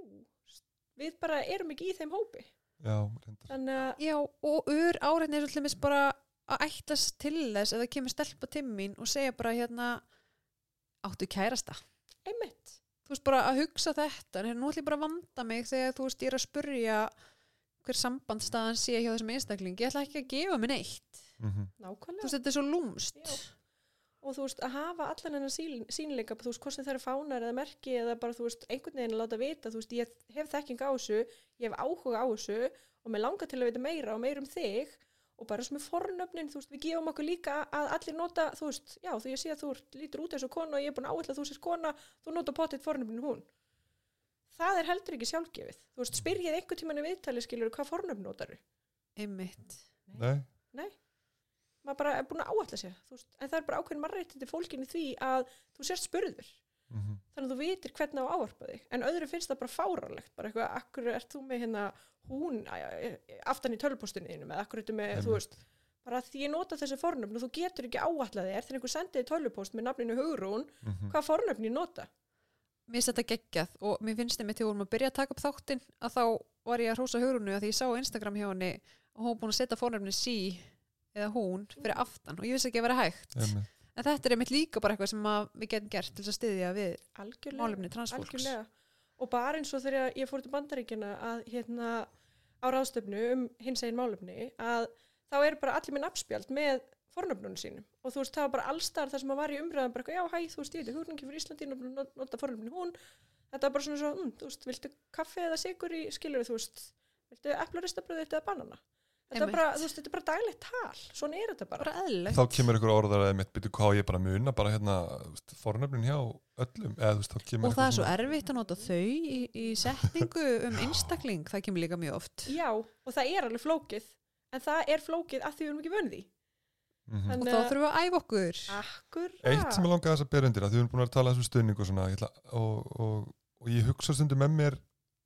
við bara erum ekki í þeim hópi. Já, reyndar. Þannig að, Já, og ur áreitni er svolítið bara að ætlast til þess eða kemur stelpa til mín og segja bara hérna áttu kærasta. einmitt. Þú veist bara að hugsa þetta, en hérna, nú ætlum ég bara að vanda mig þegar þú veist ég er að spurja hver sambandstaðan sé hjá þessum einstaklingi, ég ætla ekki að gefa mér neitt. mm Þú nákvæmlega veist, þetta er svo lúmst. Já. og þú veist, að hafa allan hennar sín, sínleika, þú veist, hvort sem það eru fánar eða merki eða bara, þú veist, einhvern veginn að láta vita, þú veist, ég hef þekking á þessu ég hef áhuga á þessu og mér langar til að vita meira og meira um þig og bara sem er fornöfnin, þú veist, við gefum okkur líka að allir nota, þú veist, já, þú ég sé að þú lítur út eins og kona og ég er búin að áætla að þú sést kona, þú nota potið fornöfnin hún það er heldur ekki sjálfgefið. Þú veist, spyrjið einhvern tímann í viðtali skilur hvað fornöfn notar Einmitt. nei, maður bara er búin að áætla sér. Þú veist, en það er bara ákveðin marrættindi fólkinni því að þú sérst spurður. Mm þannig að þú vitir hvernig á að ávarpa þig. En öðru finnst það bara fáránlegt. Bara eitthvað, akkur ert þú með hérna hún aftan í tölvpostunni þínum? Eða akkur ertu með, Einmitt. þú veist bara því ég nota þessi fornöfn og þú getur ekki áætla þér þegar einhver sendiði tölvupost með nafninu Hugrún -hmm. hvað fornöfn ég nota Mér finnst þetta geggjað og mér finnst þegar við vorum að byrja að taka upp þáttinn að þá var ég að hrósa hugurunu að því ég sá á Instagram hjá henni og hún var búin að setja fórnefni sí eða hún fyrir aftan og ég vissi ekki að vera hægt. einmitt, En þetta er einmitt líka bara eitthvað sem við getum gert til að styðja við algjörlega, málefni transfólks. algjörlega og bara eins og þegar ég fór til bandaríkjana að hérna á ráðstöfnu um hins egin málefni að þá er bara allir minn afspjald með fornöfnunum sínum. Og þú veist það var bara allstar þar sem að var í umræðan bara eitthvað, já hæ þú veist ég veit húrningi fyrir Íslandi not- nota fornöfninu hún. Þetta var bara svona svo, mm, þú veist, viltu kaffi eða sigur í skilur þú veist viltu eplaristabbröð eða banana? Þetta er bara, þú veist, þetta er bara daglegt tal. Svona er þetta bara, Bara eðlilegt. þá kemur ykkur orðar að mitt byrju hvað ég bara muna bara hérna fornöfnin hjá öllum eða þú veist þá kemur Og það er svo erfitt að nota þau í, í setningu um einstakling, það kemur líka mjög oft. já, og það er alveg flókið en það er flókið að því við erum ekki vönnið því Mhm. Og þá þurfum við að æfa okkur. Akkur Eitt sem ég langaði þess að bera undir að því við erum búin að tala þessum stuðning og svona ég ætla, og, og, og ég hugsa stundum með mér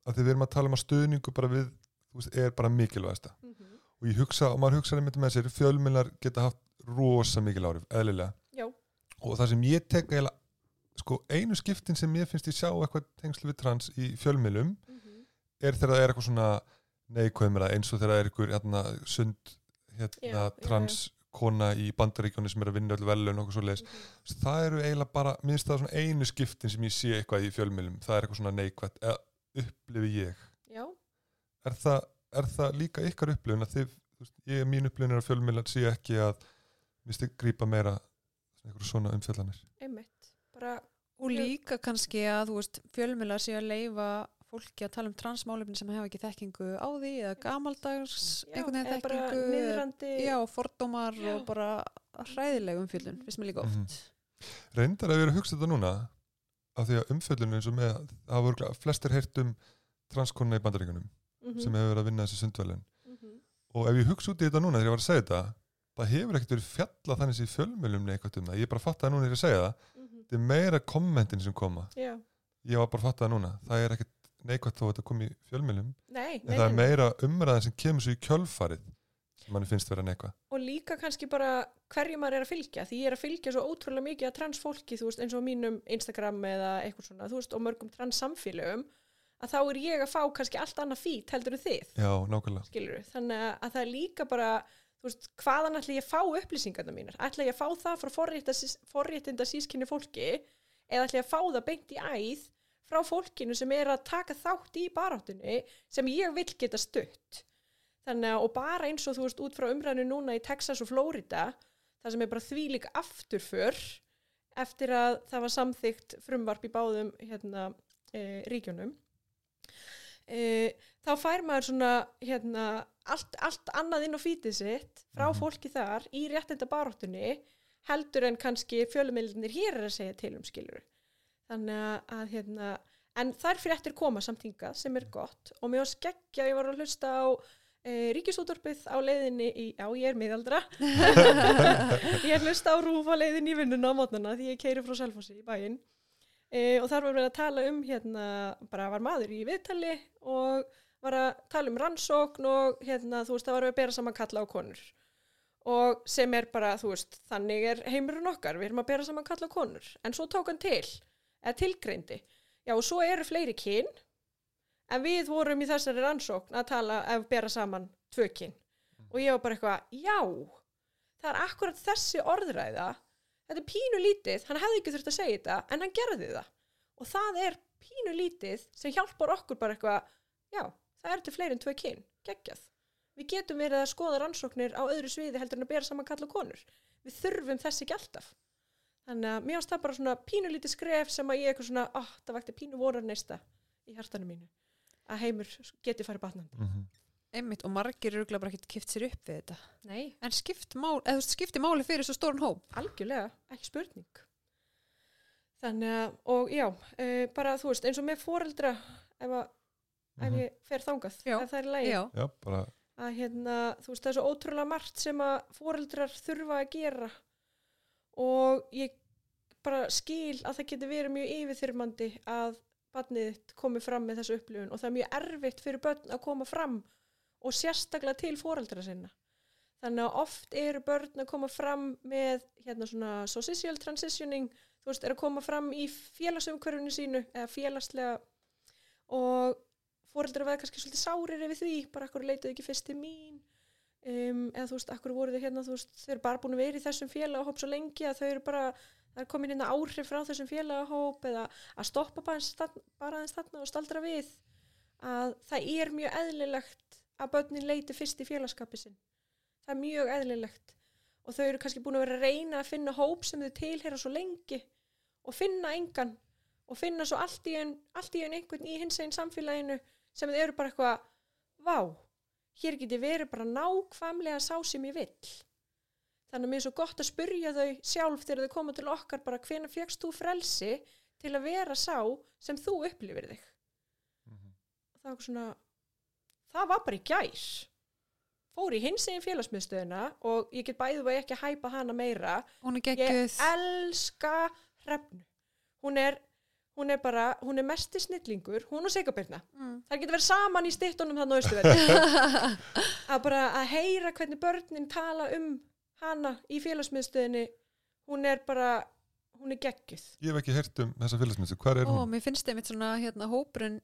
að því við erum að tala um að stuðningu bara við, þú veist, er bara mikilvægasta Mhm. og ég hugsa, og maður hugsa einmitt með sér fjölmjölar geta haft rosa mikil árif, eðlilega Já, og það sem ég tek eiginlega sko einu skiptin sem ég finnst ég sjá eitthvað tengslu við trans í fjölmjölum Mhm. er þegar það er eitthvað svona neikvæmra eins og þegar það er eitthvað hérna, sund hérna, Já, já, já. Kona í bandaríkjónu sem er að vinna öll velun og okkur svo leiðis Mhm. það eru eiginlega bara, minnst það svona einu skiptin sem ég sé eitthvað í fjölmjölum það er eitthvað svona neikvætt, eða upplifi ég. Já, er það, er það líka ykkar upplifun að þið, þú veist, ég, mín upplifun er að fjölmjölan sé ekki að minnst þið grípa meira svona einhverju svona umfjallanir? Einmitt. Bara, Og líka kannski að þú veist, fjölmjölar séu að leifa fólki að tala um transmálefni sem hefa ekki þekkingu á því eða gamaldags já, einhvern veginn þekkingu niðrandi já, fordómar Já. og bara hræðileg umfjöllun, finnst mér líka oft Mhm. reyndar að við erum að hugsa þetta núna af því að umfjöllun eins og með það voru flestir heyrt um transkonna í bandaríkunum Mhm, sem hefur verið að vinna þessi sundvelun mhm. og ef ég hugsa út í þetta núna þegar ég var að segja þetta það hefur ekkert verið fjallað þannig í fjölmjölum eitthvað um það, ég bara fatt það núna þegar ég segja það Mhm. þetta er meira kommentin sem koma Já, ég var bara að fatta það núna, það er ekkert neikvægt þó að þetta kom í fjölmjölum nei, en nei, það er meira umræðan sem kemur svo í kjölfarið sem manni finnst vera neikvæð Og líka kannski bara hverju maður er að fylgja Því ég er að fylgja svo ótrúlega mikið að transfólki Þú veist, eins og mínum Instagram eða eitthvað svona veist, og mörgum transsamfélögum að þá er ég að fá kannski allt annað fít heldur en þið. Já, þannig að- að það er líka bara veist, hvaðan ætla ég að fá upplýsingarna mínar? Ætla ég að fá það frá forréttinda sískinni fólki eða ætla ég að fá það beint í æð frá fólkinu sem er að taka þátt í baráttunni sem ég vil geta stutt. Þannig að og bara eins og þú veist út frá umræðinu núna í Texas og Florida það sem er bara þvílík afturför eftir að það var samþygt frumvarp í báðum hérna, e, ríkjunum. E, þá fær maður svona hérna, allt, allt annað inn á fítið sitt frá Mhm. fólki þar í réttinda baráttunni heldur en kannski fjölumillinir hér er að segja til um skilur þannig að, að hérna, en þær fréttir koma samt hingað sem er gott og mér var skeggja, ég var að hlusta á e, ríkisútvarpið á leiðinni í, já ég er miðaldra. Ég hlusta á rúf á leiðinni í vinnuna á mótnana því ég keiri frá Selfossi í bæinn. E, og þar var við að tala um hérna, bara var maður í viðtali og var að tala um rannsókn og hérna, þú veist, það var að bera saman kalla á konur. Og sem er bara, þú veist, þannig er heimurinn okkar, við erum að bera saman kalla á konur. En svo tók hann til, eða tilgreindi. Já og svo eru fleiri kyn en við vorum í þessari rannsókn að tala, að bera saman tvö kyn. Og ég var bara eitthvað, já það er akkurat þessi orðræða þetta er pínu lítið, hann hefði ekki þurft að segja þetta en hann gerði það. Og það er pínu lítið sem hjálpar okkur bara eitthvað, já, það er til fleiri en tvö kyn, geggjað. Við getum verið að skoða rannsóknir á öðru sviði heldur en að bera saman kalla konur. Við þurfum þess ekki alltaf þannig að mér ást það bara svona pínu lítið skref sem að ég eitthvað svona, oh, það vakti pínu vorar neista í hjartanum mínu að heimur geti farið batnandi. Mhm. einmitt og margir eru bara ekkert kipt sér upp við þetta. Nei, en skipt mál, skipti máli fyrir svo stórun hóp? Algjörlega, ekki spurning. Þannig að, og já uh, bara þú veist, eins og með foreldra ef, að, ef Mhm. ég fer þangað Já. ef það er lægi já, Já, bara að hérna, þú veist, það er svo ótrúlega margt sem að foreldrar þurfa að gera og ég bara skil að það getur verið mjög yfirþyrmandi að barnið komi fram með þessu upplifun. Og það er mjög erfitt fyrir börn að koma fram og sérstaklega til foreldra sinna. Þannig að oft eru börn að koma fram með hérna svona social transitioning, þú veist, er að koma fram í félagsumhverfinu sínu eða félagslega. Og fóreldrar veða kannski svolítið sárir yfir því, bara akkur leituðu ekki fyrst til mín um, eða þú veist, akkur voru þau hérna, þú veist, þau eru bara búin að vera í þessum félagahóp svo lengi að þau eru bara, það er komin hérna áhrif frá þessum félagahóp eða að stoppa bara aðeins þarna- og staldra við að það er mjög eðlilegt að börnin leiti fyrst í félagskapi sinn. Það er mjög eðlilegt. Og þau eru kannski búin að vera að reyna að finna hóp sem þau tilheyra svo lengi og finna engan og finna svo allt í einn einhvern í hins einn samfélaginu sem þau eru bara eitthvað vá, hér geti verið bara nákvæmlega sá sem ég vill. Þannig að mér er svo gott að spurja þau sjálf þegar þau koma til okkar bara hvenær fjöxt þú frelsi til að vera sá sem þú upplifir þig? Og það var svona það var bara í gær. Fór í hins egin félagsmiðstöðuna og ég get bæðið að ekki hæpa hana meira. Hún er ég elska hrefnu. Hún er, hún er bara hún er mesti snillingur, hún og Sigabirna mm. það getur verið saman í stittunum þannig á Östuverði að bara að heyra hvernig börnin tala um hana í félagsmiðstöðinni hún er bara hún er geggjuð Ég hef ekki heyrt um þessa félagsmyndstöð, hvað er Ó, hún? mér finnst einmitt svona hérna hópurinn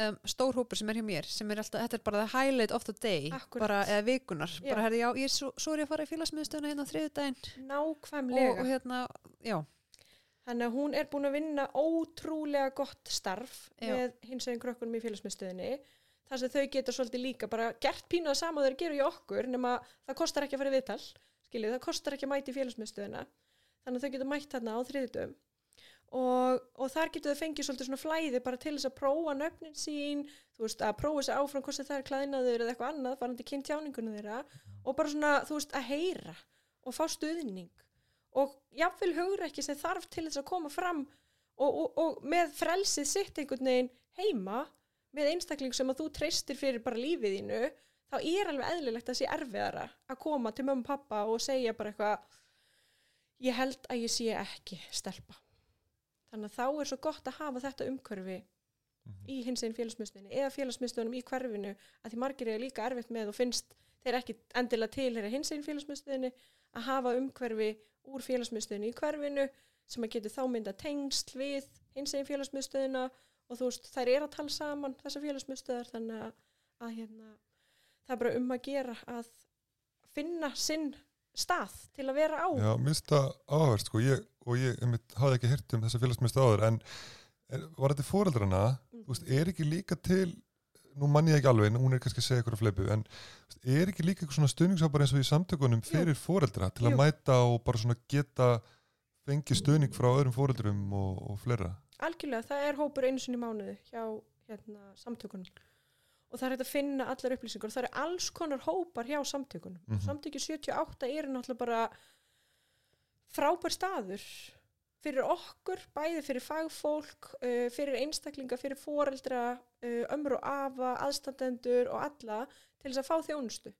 um, stór hópur sem er hjá mér sem er alltaf, þetta er bara the highlight of the day Akkúrat. bara, eða vikunar, Já. bara herði já, ég er svo, svo er ég að fara í félagsmiðstöðuna hérna á þriðudaginn og, nákvæmlega og hérna, já þannig að hún er búin að vinna ótrúlega gott starf Já. með hins veginn krökkunum í félagsmiðstöðinni. Þar sem þau geta svolítið líka bara gert pínuða sama þeir geru í okkur nema það kostar ekki að fara í viðtal skiljið, það kostar ekki að mæti í félagsmiðstöðina. Þannig að þau geta mætt þarna á þriðutum og, og þar getur þau fengið svolítið svona flæði bara til þess að prófa nöfnin sín, þú veist, að prófa þessi áfram hvort það er klæðinaður eða eitthvað annað varandi kynnt tjáningunum þeirra. Og bara svona, þú veist, að heyra og fá stuðning og jafnvel hugur ekki sem þarf til þess að koma fram og, og, og með frelsið sitt einhvern veginn heima með einstakling sem að þú treystir fyrir bara lífið þínu þá er alveg eðlilegt að sé erfiðara að koma til mömmu og pappa og segja bara eitthvað ég held að ég sé ekki stelpa. Þannig að þá er svo gott að hafa þetta umhverfi í hins einn félagsmyndstöðinni eða félagsmyndstöðunum í hverfinu að því margir er líka erfitt með og finnst þeir ekki endilega tilheyra hins einn félagsmyndstöðinni að hafa umhverfi úr félagsmyndstöðinni í hverfinu sem að getur þá mynda tengsl við hins einn félagsmyndstöðina og þú veist þær er að tala saman þessar félagsmyndstöðar þannig að, að hérna, það er bara um að gera að finna sinn stað til að vera á. Já, minnst það áhverst sko, ég, og ég einmitt, hafði ekki heyrt um þessa félagsmyndstöð áður, en er, var þetta fóreldrana, Mhm. þú veist, er ekki líka til, nú mann ég ekki alveg, hún er kannski að segja ykkur að fleipu, en er ekki líka eitthvað svona stuðningshópar eins og í samtökunum fyrir fóreldra til að Jú. mæta og bara svona geta fengið stuðning frá öðrum fóreldrum og, og fleira? algjörlega, það er hópur einu sinni í mánuði hjá hérna, samtökunum og það er hægt að finna allar upplýsingar og það eru alls konar hópar hjá samtökunum Mhm. samtökju 78 eru náttúrulega bara frábær staður fyrir okkur, bæði fyrir fagfólk, uh, fyrir einstaklinga, fyrir foreldra, uh, ömur og afa, aðstandendur og alla til þess að fá þjónustu.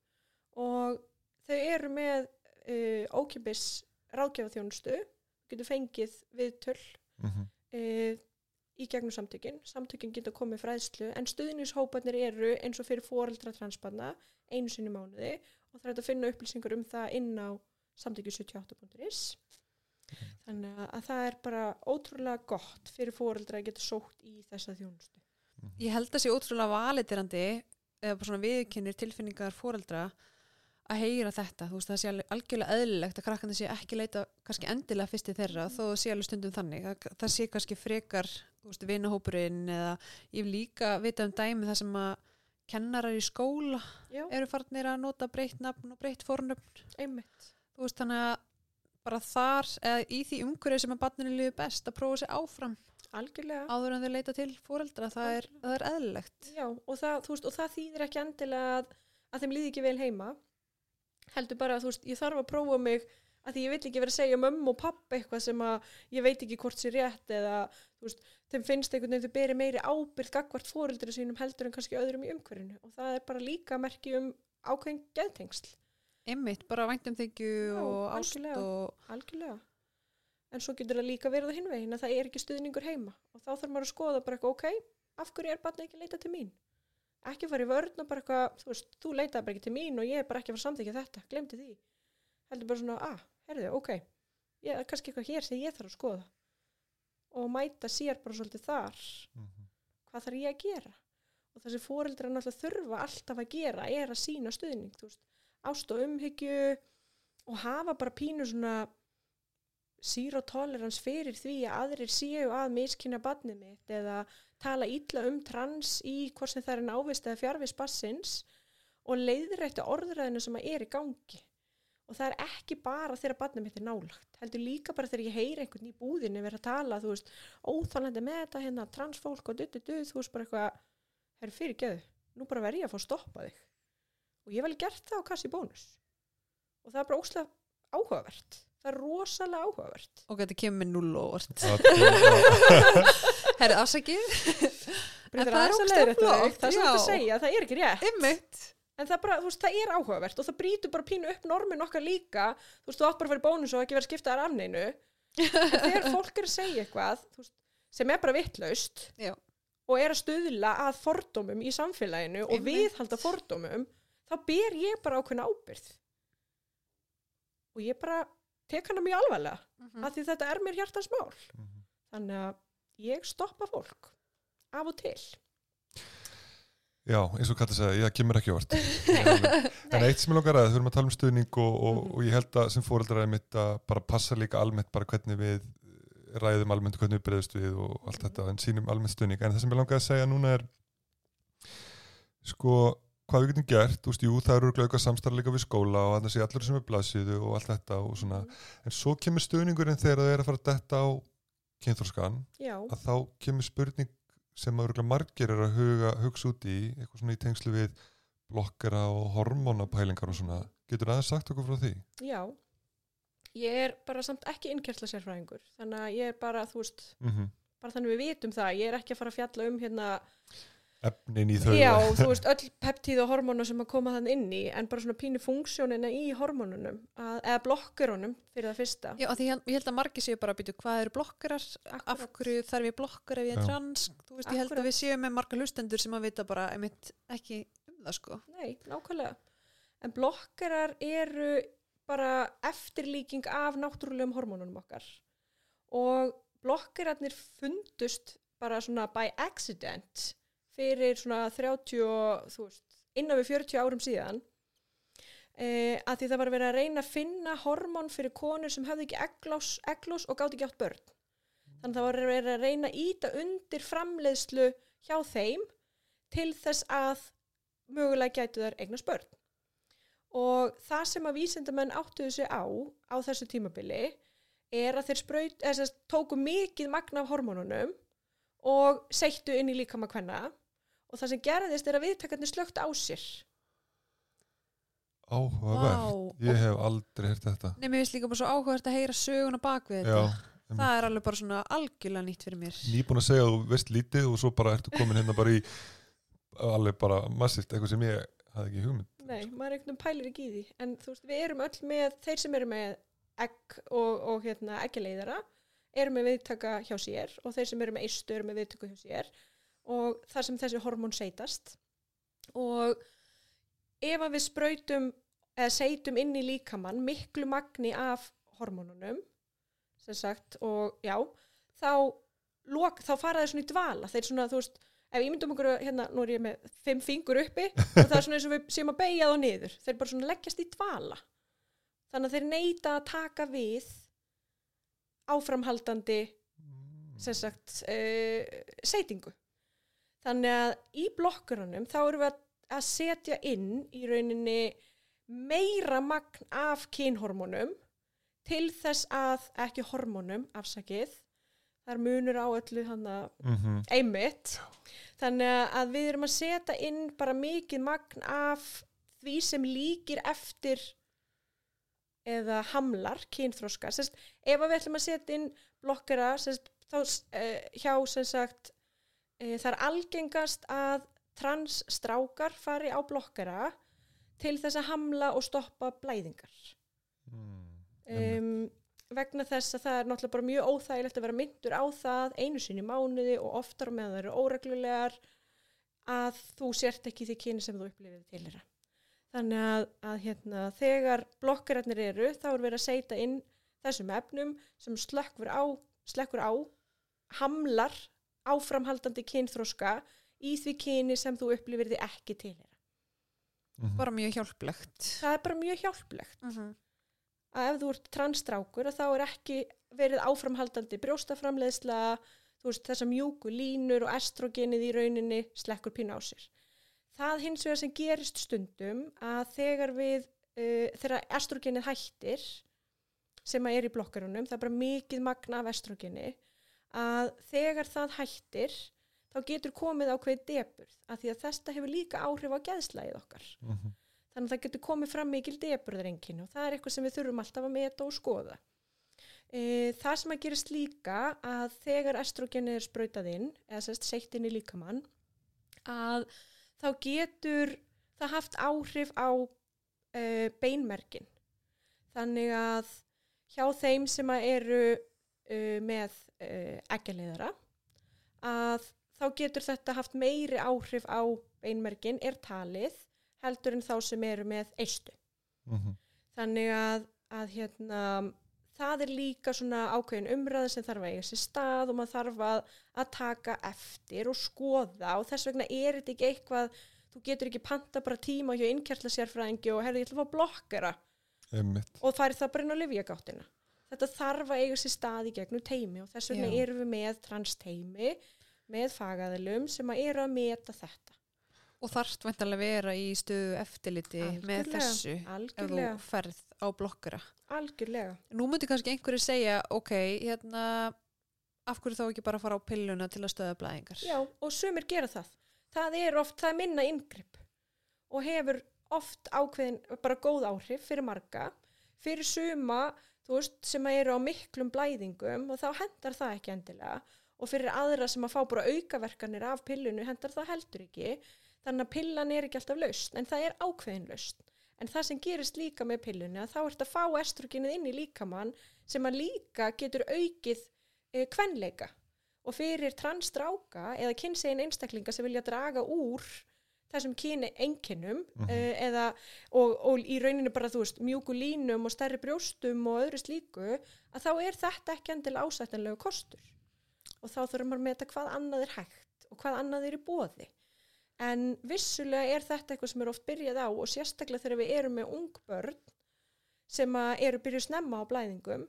Og þau eru með uh, ókipis ráðgjafa þjónustu, getur fengið viðtöl Mhm. uh, í gegnum samtökin. Samtökin getur komið fræðslu en stuðnishópanir eru eins og fyrir foreldra transpanna einu sinni mánuði og það er að finna upplýsingar um það inn á samtöki78.is þannig að- að það er bara ótrúlega gott fyrir foreldra að geta sótt í þessa þjónustu. Ég held að sé ótrúlega valitirandi eða bara svona viðkynir tilfinningar foreldra að heyra þetta, þú veist það sé algjörlega eðlilegt að krakkandi sé ekki leita kannski endilega fyrst til þeirra þó það sé alveg stundum þannig. Það, það sé kannski frekar, vinahópurinn eða ég líka vita um dæmi þar sem að kennarar í skóla Já, eru farnir að nota breytt nafn og breytt fornöfn. Einmitt. þú veist þannig að bara þar eða í því umhverju sem að barninu liður best að prófa sig áfram Algjörlega. áður en þau leita til foreldra. Það er, það er eðlilegt. Já, og það, veist, og það þýðir ekki endilega að, að þeim líði ekki vel heima. Heldur bara að þú veist, ég þarf að prófa mig að því ég vill ekki vera að segja mömmu og pappa eitthvað sem að ég veit ekki hvort sér rétt eða þú veist, þeim finnst einhvern veginn þau beri meiri ábyrð gagvart fóreldri sínum heldur en kannski öðrum í umhverfinu. Og það er bara líka merki um ákveðin geðtengsl, Einmitt, bara væntum þykju Já, og ást algjörlega. og algjörlega. En svo getur það líka verið á hinvegin að það er ekki stuðningur heima og þá þarf maður að skoða bara eitthvað, ok, af hverju er barnið ekki að leita til mín? Ekki fara í vörn og bara eitthvað, þú veist, þú leitaði bara ekki til mín og ég er bara ekki að fara að samþykja þetta, glemdi því. Heldur bara svona, ah, herðu, ok, ég, er kannski eitthvað hér sem ég þarf að skoða og mæta sér bara svolítið þar, Mhm. hvað þarf ég að gera? Og það sem fóreldrar náttúrulega þurfa alltaf að gera er að sína stuðning, þú veist, ást og umhyggju og hafa bara pínu svona zero tolerance fyrir því að aðrir séu að miskynna badnið mitt eða tala illa um trans í hvort sem það er návist eða fjárvis bassins og leiðrætti orðræðinu sem er í gangi. Og það er ekki bara þegar badnið mitt er nálagt heldur líka bara þegar ég heyri einhvern í búðinu vera að tala, þú veist, óþálandi með þetta hérna, transfólk og dutt, dutt, þú veist bara eitthvað, herru fyrir geðu nú bara verð ég að fá að stoppa þig og ég vel gert það á kassi bónus. Og það er bara óslega áhugavert. Það er rosalega áhugavert. Og þetta kemur með null og orð Það- Herri, afsakið. Brynjar, það er þig. flott, það er svona að segja, það er ekki rétt. Einmitt. En það, bara, þú veist, það er áhugavert og það brýtur bara pínu upp normin okkar líka. Þú veist, þú átt bara að í bónus og ekki vera að skipta þar af neinu. En þegar fólk er að segja eitthvað veist, sem er bara vittlaust Já. og er að stuðla að fordómum í samfélaginu og Einmitt. viðhalda fordómum þá ber ég bara ákveðna ábyrð og ég bara tek hana mjög alvarlega Mhm. af því þetta er mér hjartans mál Mhm. þannig að ég stoppa fólk af og til Já, eins og Kata sagði, það kemur ekki á vart En eitt sem ég langar að, þau erum að tala um stuðning og, og, Mhm. og ég held að sem fóreldrar er mitt að bara passa líka almennt bara hvernig við ræðum almennt hvernig við breyðust við og allt Mhm. þetta en sínum almennt stuðning, en það sem ég langar að segja núna er sko hvað við getum gert, þú veist, jú, það eru samstarf líka við skóla og þannig að allir sem er blaðsíðu og allt þetta og svona, en svo kemur stuðningurinn þegar það er að fara detta á kynþórskan, að þá kemur spurning sem að margir er að huga, hugsa út í, eitthvað svona í tengslu við blokkera og hormónapælingar og svona, getur aðeins sagt okkur frá því? já. Ég er bara samt ekki innkjærsla sérfræðingur þannig að ég er bara, þú veist Mm bara þannig við vitum það, ég er ekki að fara að fjalla um hérna, Efnin í þau já, þú veist, öll peptíð og hormónu sem að koma þann inn í, en bara svona pínu funksjónina í hormónunum, að, eða blokkurunum fyrir það fyrsta. Já, af því ég held- að margir séu bara að býtu hvað eru blokkarar, af Akkúrat. hverju þarf ég blokkar ef ég er trans, þú veist, ég held að við séum með marga hlustendur sem að vita bara einmitt ekki um það sko. Nei, nákvæmlega. En blokkarar eru bara eftirlíking af náttúrulegum hormónunum okkar. Og blokkararnir fundust bara svona by accident fyrir svona 30 og, þú veist, innan við 40 árum síðan. Eh, að því það var verið að reyna að finna hormón fyrir konur sem hefði ekki eglós, eglós og gátt ekki átt börn. Þannig að það var verið að reyna að íta undir framleiðslu hjá þeim til þess að mögulega gætu þær eignast börn. Og það sem að vísindamenn áttuðu sig á á þessu tímabili er að þeir spraut, eða, tóku mikið magna af hormónunum og seittu inn í líkama hvenna og það sem gerðist er að viðtakarnir slögt á sér. Áhugavert, Vá. ég hef aldrei heyrt þetta Nei, mér finnst líka bara svo áhugavert að heyra söguna bak við Já, þetta. það er alveg bara svona algjörlega nýtt fyrir mér nýbúin að segja að þú veist lítið og svo bara ertu komin hérna bara í alveg bara massivt, eitthvað sem ég hafði ekki hugmynd Nei, maður einhvern veginn pælir ekki í því en þú veist, við erum öll með, þeir sem eru með egg og, og hérna eggjaleiðara eru með viðtaka hjá sér og þeir sem eru með eistu eru með viðtöku hjá sér og þar sem þessi hormón seitast og ef að við sprautum eða seitum inn í líkamann miklu magni af hormónunum sem sagt og já, þá, lok, þá fara þeir svona í dvala. Þeir svona, þú veist, ef ég myndum okkur hérna, nú er ég með fimm fingur uppi og það er svona eins og við séum að beigja þá niður. Þeir bara svona leggjast í dvala. Þannig að þeir neyta að taka við áframhaldandi sem sagt uh, seitingu þannig að í blokkurunum þá erum við að, setja inn í rauninni meira magn af kynhormónum til þess að ekki hormónum afsakið. Það er munur á öllu mm -hmm. einmitt. Þannig að við erum að setja inn bara mikið magn af því sem líkir eftir eða hamlar kynþróska Sest, ef við ætlum að setja inn blokkara sest, þá uh, hjá sagt uh, það er algengast að transstrákar fari á blokkara til þess að hamla og stoppa blæðingar um, vegna þess að það er náttúrulega bara mjög óþægilegt að vera myndur á það einu sinni mánuði og oftar meðan það eru óreglulegar að þú sért ekki því kyni sem þú upplifið til þeirra. Þannig að, að hérna, þegar blokkararnir eru þá er verið að seita inn þessum efnum sem slekkur á, slekkur á hamlar áframhaldandi kynþróska í því kyni sem þú upplifir því ekki til þeirra. Mhm. bara mjög hjálplegt Það er bara mjög hjálplegt. mm -hmm. að ef þú ert transstrákur þá er ekki verið áframhaldandi brjóstaframleiðsla, þú veist þessar mjúku línur og estrogenið í rauninni slekkur pínu á sér. Það hins vegar sem gerist stundum að þegar við, uh, þegar estrogenið hættir sem að er í blokkarunum, það er bara mikið magna af estrogeni, að þegar það hættir þá getur komið ákveðið deburð af því að þetta hefur líka áhrif á geðslægið okkar. Mhm. Þannig að það getur komið fram mikil deburðarenkin og það er eitthvað sem við þurfum alltaf að meta og skoða. E, það sem að gerist líka að þegar estrogenið er sprautað inn, eða sérst seitt inn í líkamann, að þá getur það haft áhrif á e, beinmerkin. Þannig að hjá þeim sem að eru e, með e, ekkjaliðara, að þá getur þetta haft meiri áhrif á beinmerkin, er talið, heldur en þá sem eru með eistu. Mhm. Þannig að, að hérna, það er líka svona ákveðin umræði sem þarf að eiga sér stað og maður þarf að, að taka eftir og skoða og þess vegna er þetta ekki eitthvað, þú getur ekki panta bara tíma hjá innkjærtla sérfræðingi og herði ég ætla að fá blokkera Einmitt. og færi það bara inn á livjagáttina. Þetta þarf að eiga sér stað í gegnum teimi og þess vegna erum við með transteimi, með fagaðilum sem að eru að meta þetta. og þarft væntanlega að vera í stöðu eftirliti með Algjörlega, þessu ef Algjörlega, þú ferð á blokkara algjörlega. nú myndi kannski einhverju segja ok, hérna af hverju þá ekki bara fara á pilluna til að stöða blæðingar Já, og sumir gera það. Það er oft, það er minna yngripp og hefur oft ákveðin bara góð áhrif fyrir marga, fyrir suma, þú veist, sem eru á miklum blæðingum og þá hendar það ekki endilega. Og fyrir aðra sem að fá bara aukaverkanir af pillunu hendar það heldur ekki, þannig að pillan er ekki alltaf laust, en það er ákveðin laust. En það sem gerist líka með pillunni að þá ert að fá estrogenið inn í líkamann sem að líka getur aukið e, kvenleika. Og fyrir transstráka eða kynsegin einstaklinga sem vilja draga úr þessum kyni enginnum Mhm. uh, eða og, og í rauninu bara þú veist mjúku línum og stærri brjóstum og öðru slíku að þá er þetta ekki endilega ásættanlegu kostur og þá þurfum maður að meta hvað annað er hægt og hvað annað er í bóði en vissulega er þetta eitthvað sem er oft byrjað á og sérstaklega þegar við erum með ung börn sem eru byrjuð snemma á blæðingum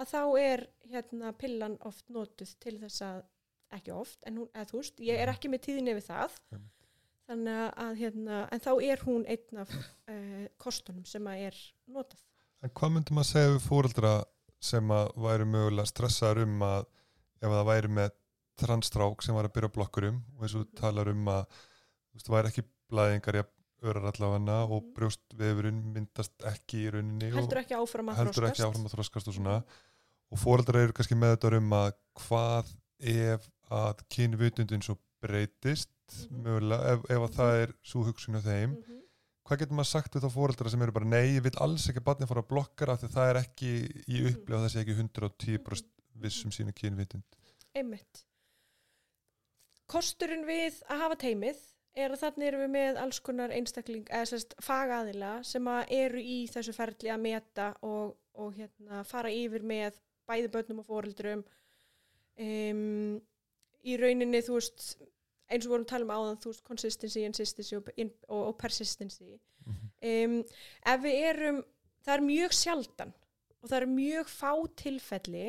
að þá er hérna pillan oft notuð til þess að ekki oft, en hún, þú veist, ég er ekki með tíðinni við það Einmitt. Þannig að hérna, en þá er hún einn af uh, kostunum sem að er notað. En hvað myndum að segja við fóreldra sem að væri mögulega stressaður um að ef það væri með transstrák sem var að byrja blokkurum og eins og talar um að þú veist, það væri ekki blæðingar jafn örar allavega og Mhm. brjóstvefurinn myndast ekki í rauninni Heldur ekki áfram að að þroskast og svona og fóreldrar eru kannski með þetta um að hvað ef að kynvitundin svo breytist Mhm. Mögulega, ef, ef að það er svo hugsun á þeim, Mhm. hvað getur maður sagt við þá fóreldrar sem eru bara nei, ég vil alls ekki að barnið fara að blokkara af því það er ekki í Mhm. upplif og það sé ekki 110% vissum sínu kynvitund Einmitt. Kosturinn við að hafa teimið er að þannig erum við með alls konar einstakling, eða sérst fagaðila sem eru í þessu ferli að meta og, og hérna, fara yfir með bæði börnum og fóreldrum um, í rauninni þú veist eins og vorum tala um áðan þú veist consistency, insistency og, og, og persistency. Um, ef við erum það er mjög sjaldan og það er mjög fá tilfelli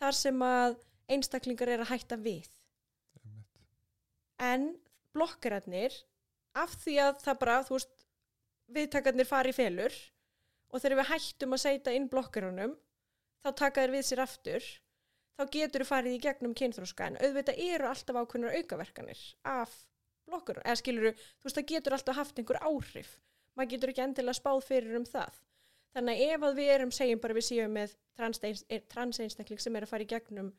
þar sem að einstaklingar er að hætta við. En blokkararnir af því að það bara, þú veist viðtakarnir fari í felur og þegar við hættum að setja inn blokkarunum þá taka þeir við sér aftur þá getur þau farið í gegnum kynþróska en auðvitað eru alltaf ákveðnar aukaverkanir af blokkarunum, eða skilur þú veist það getur alltaf haft einhver áhrif maður getur ekki endilega spáð fyrir um það þannig að ef að við erum, segjum bara við séum með transeinstakling sem er að fara í gegnum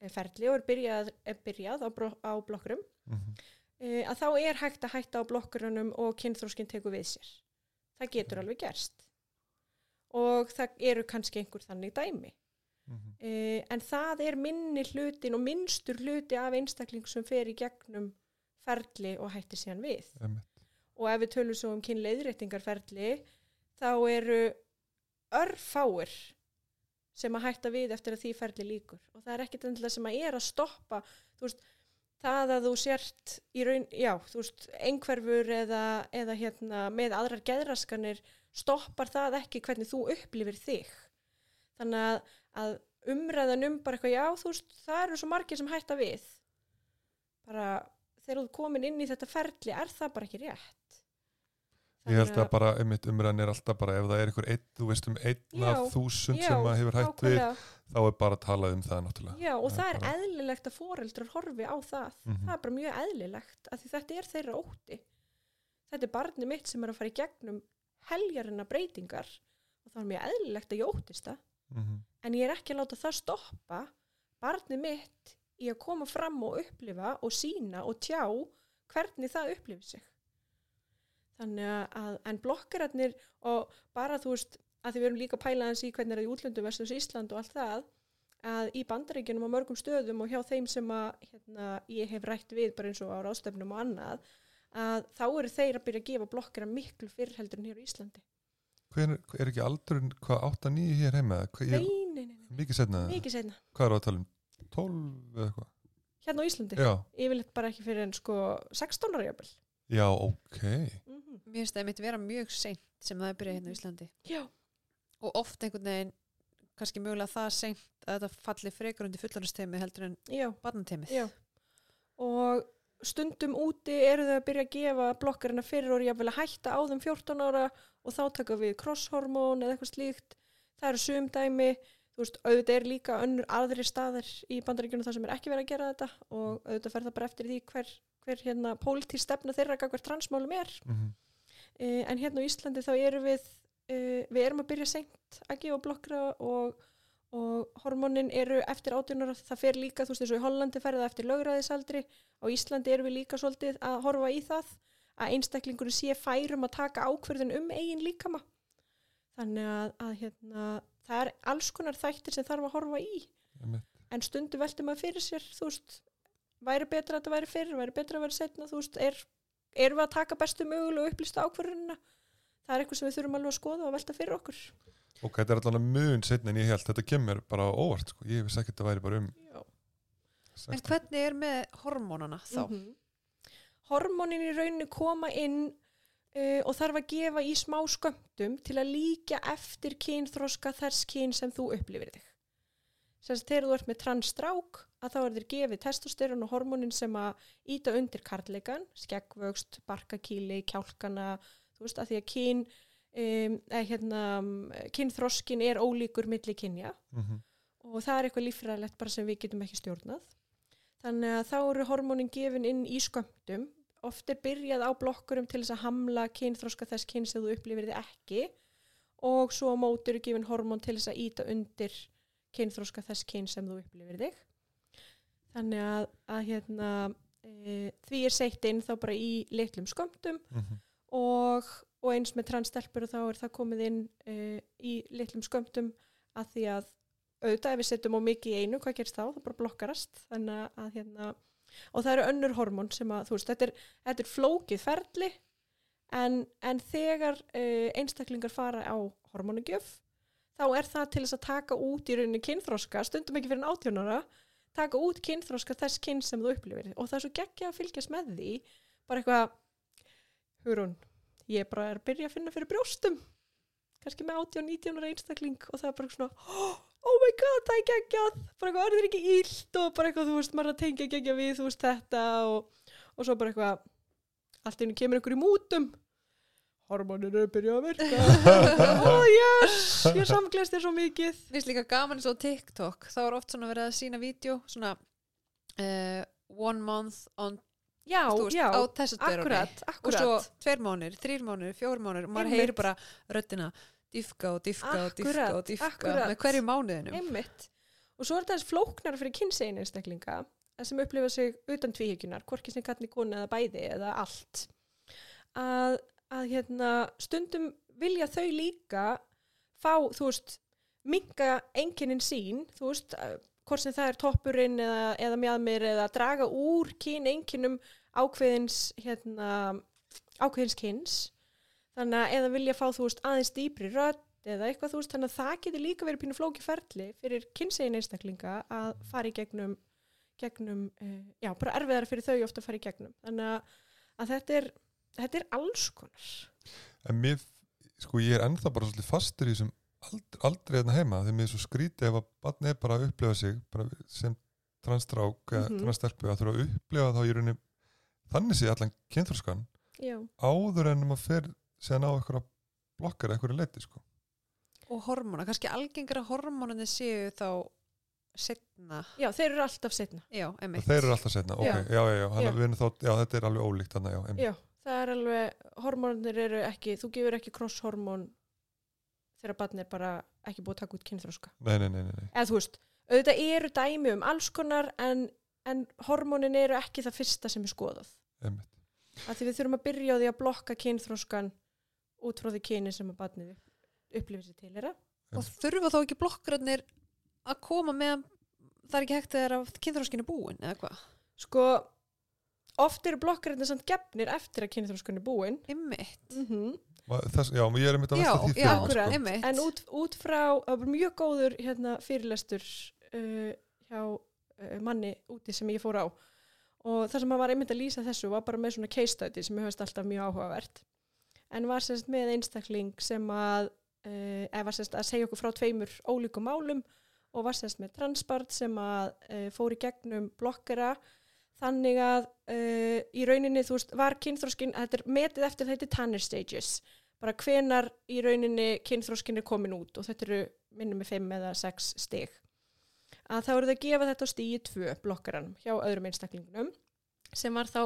eh, ferli og er byrjað, er byrjað á, á blokkurum Mhm. uh, að þá er hægt að hætta á blokkurunum og kynþróskinn tekur við sér. Það getur alveg gerst. Og það eru kannski einhver þannig dæmi. Mhm. Uh, en það er minni hlutin og minnstur hluti af einstakling sem fer í gegnum ferli og hættir síðan við. Einmitt. Og ef við tölum svo um kynleiðréttingarferli þá eru örfáir sem að hætta við eftir að því ferli líkur. Og það er ekkit endilega sem að er að stoppa, þú veist, það að þú sért í raun, já, þú veist, einhverfur eða, eða hérna með aðrar geðraskanir stoppar það ekki hvernig þú upplifir þig. Þannig að, að umræðan um bara eitthvað, já, þú veist, það eru svo margir sem hætta við. Bara þegar þú komin inn í þetta ferli er það bara ekki rétt. Ég held Þannig að bara, einmitt umræðan er alltaf bara ef það er einhver einn, þú veist um einn af Já, þúsund sem að hefur hætt við, þá er bara að tala um það náttúrulega. Já, og Það það er bara- eðlilegt að foreldrar horfi á það. Mhm. Það er bara mjög eðlilegt, af því þetta er þeirra ótti. Þetta er barnið mitt sem er að fara í gegnum heljarina breytingar og það er mjög eðlilegt að ég óttist það. Mhm. En ég er ekki að láta það stoppa barnið mitt í að koma fram og upplifa og sína og tjá hvernig það upplifir sig. Þannig að, en blokkararnir og bara þú veist, að því við erum líka að pæla hans í hvernig er það í útlöndum versus Ísland og allt það, að í bandaríkjunum á mörgum stöðum og hjá þeim sem að hérna, ég hef rætt við bara eins og á ráðstefnum og annað, að þá eru þeir að byrja að gefa blokkara miklu fyrr heldur en hér á Íslandi. Hver, er ekki aldurinn, hvað, 8-9 hér heima? Hvað, Nei, mikið setna það? mikið seinna. Hvað er það að tala um? 12 eða eitthvað? Hérna á Íslandi, Já, yfirleitt bara ekki fyrir en sko 16 ára jafnvel. já, ok. Mm Mér finnst það mitt vera mjög seint sem það er byrjað hérna á Íslandi Já, og oft einhvern veginn kannski mögulega það seint að þetta falli frekar undir fullanustemi heldur en barnatemið. já. Og stundum úti eru þau að byrja að gefa blokkarina fyrir og jafnvel að hætta á þeim 14 ára og þá taka við crosshormón eða eitthvað slíkt. Það eru sumdæmi, þú veist, auðvitað er líka önnur aðri staðar í bandaríkjunum þar sem er ekki verið að gera þetta og auðvitað fer það bara eftir því hver, hver hérna pólitísk stefna þeirra hver transmálum er. Mm Uh, en hérna á Íslandi þá erum við, uh, við erum að byrja seint að gefa blokkra og, og hormónin eru eftir átjónur, það fer líka, þú veist eins og í Hollandi fer það eftir lögræðisaldri, á Íslandi erum við líka svolítið að horfa í það, að einstaklingur sé færum að taka ákverðin um eigin líkama. Þannig að, að hérna, það er alls konar þættir sem þarf að horfa í, Einmitt. en stundu veltum að fyrir sér, þú veist, væri betra að þetta væri fyrir, væri betra að vera setna, þú veist, er, erum við að taka bestu mögulega upplýsta ákvörðunina? Það er eitthvað sem við þurfum alveg að skoða og velta fyrir okkur. Ok, þetta er allan mun setna en ég held, þetta kemur bara óvart, sko. Ég vissi ekki að þetta væri bara um Já. En 16. hvernig er með hormónana þá? Mhm. Hormónin í rauninni koma inn uh, og þarf að gefa í smá skömmtum til að líka eftir kynþroska þess kyn sem þú upplifir þig. Sérst, þegar þú ert með transstrák að þá er þér gefið testosterón og hormónin sem að íta undir karleikan, skeggvöxt, barkakíli, kjálkana, þú veist að því að kyn, um, eða, hérna, kynþroskin er ólíkur milli kynja Mhm. og það er eitthvað líffræðilegt bara sem við getum ekki stjórnað. Þannig að þá eru hormónin gefin inn í skömmtum. Oft er byrjað á blokkurum til þess að hamla kynþróska þess kyn sem þú upplifir þið ekki og svo á móti eru gefin hormón til þess að íta undir kynþróska þess kyn sem þú upplifir þig þannig að, að hérna, e, því er seitt inn þá bara í litlum skömmtum Mhm. og, og eins með transstelpur og þá er það komið inn uh, í litlum skömmtum að því að auðvitað ef við setjum á mikið í einu, hvað gerst þá? Það bara blokkarast þannig að hérna og það eru önnur hormón sem að, þú veist, þetta er, þetta er flókið ferli en, en þegar uh, einstaklingar fara á hormónugjöf þá er það til þess að taka út í rauninni kynþróska, stundum ekki fyrir en átjónara taka út kynþróska þess kyn sem þú upplifir. Og það er svo geggja að fylgjast með því bara eitthvað Hugrún, ég bara er að byrja að finna fyrir brjóstum. Kannski með 18-19 ára einstakling og það er bara svona oh my god, það er geggjað. Bara eitthvað, er þér ekki illt og bara eitthvað, þú veist, maður er að tengja geggja við, þú veist, þetta og, og svo bara eitthvað allt einu kemur einhver í mútum. Hormónir eru að byrja að virka. Oh yes, ég samgleist þér svo mikið. Mér finnst líka gaman eins og TikTok. Þá er oft svona verið að sína vídeo svona uh, one month on já, þú veist, já, á testosteroni akkurat, og akkurat. svo tveir mánir, þrýr mánir, fjór mánir og maður heyrir bara röddina diffka og diffka og diffka Akkurat, og diffka akkurat. með hverju mánuðinum Einmitt. Og svo er þetta þess flóknar fyrir kynsegin einstaklinga sem upplifa sig utan tvíhyggjunar, hvorki sem kallir konu eða bæði eða allt. Að, að hérna, stundum vilja þau líka fá, þú veist, minga einkennin sín, þú veist, að- hvort sem það er toppurinn eða, eða mjadmir eða draga úr kyn einkennum ákveðins, hérna, ákveðins kyns. Þannig að eða vilja fá, þú veist, aðeins dýpri rödd eða eitthvað þú veist, þannig að það getur líka verið pínu flóki ferli fyrir kynsegin einstaklinga að fara í gegnum, gegnum uh, já, bara erfiðar fyrir þau ofta að fara í gegnum. Þannig að, að þetta, er, þetta er alls konar. En mér, sko ég er ennþá bara svolítið fastur í þessum aldrei, aldrei hérna heima þegar mér er svo skrítið ef að barni er bara að upplifa sig bara sem transstrák eða Mhm. transstelpu að þurfa að upplifa þá í rauninni þannig sé allan kynþróskan áður en maður fer síðan á eitthvað blokkar eitthvað leiti sko. og hormóna, kannski algengara hormónunni séu þá setna já þeir eru alltaf setna. já, þeir eru alltaf setna, ok, Já. já, já, hana, þá, já þetta er alveg ólíkt þannig, já, það er alveg, hormónir eru ekki, þú gefur ekki krosshormón þegar barn er bara ekki búið að taka út kynþróska. Nei, nei, nei, nei, nei. Eða þú veist, auðvitað eru dæmi um alls konar en, en hormónin eru ekki það fyrsta sem er skoðað. einmitt. að því við þurfum að byrja á því að blokka kynþróskan út frá því kyni sem að barnið upplifir sér til þeirra. og þurfa þá ekki blokkrarnir að koma með það er ekki hægt þegar að kynþróskin er búin eða hvað, Sko, oft eru blokkarinn samt gefnir eftir að kynþróskan er búin. emitt Mm -hmm. Þess, já, ég er einmitt að já, velta því já, akkurat. sko. emitt En út, út frá, það var mjög góður hérna, fyrirlestur uh, hjá uh, manni úti sem ég fór á og það sem maður var einmitt að lýsa þessu var bara með svona case study sem ég höfst alltaf mjög áhugavert en var sérst með einstakling sem að uh, eða var sérst að segja okkur frá tveimur ólíkum málum og var sérst með transpart sem að uh, fór í gegnum blokkera þannig að uh, í rauninni þú veist var kynþróskin, þetta er metið eftir þetta er tanner stages bara hvenar í rauninni kynþróskin er komin út og þetta eru minnum með 5 eða 6 stig. Að þá eru það að gefa þetta á stíi 2 blokkaran hjá öðrum einstaklingunum sem var þá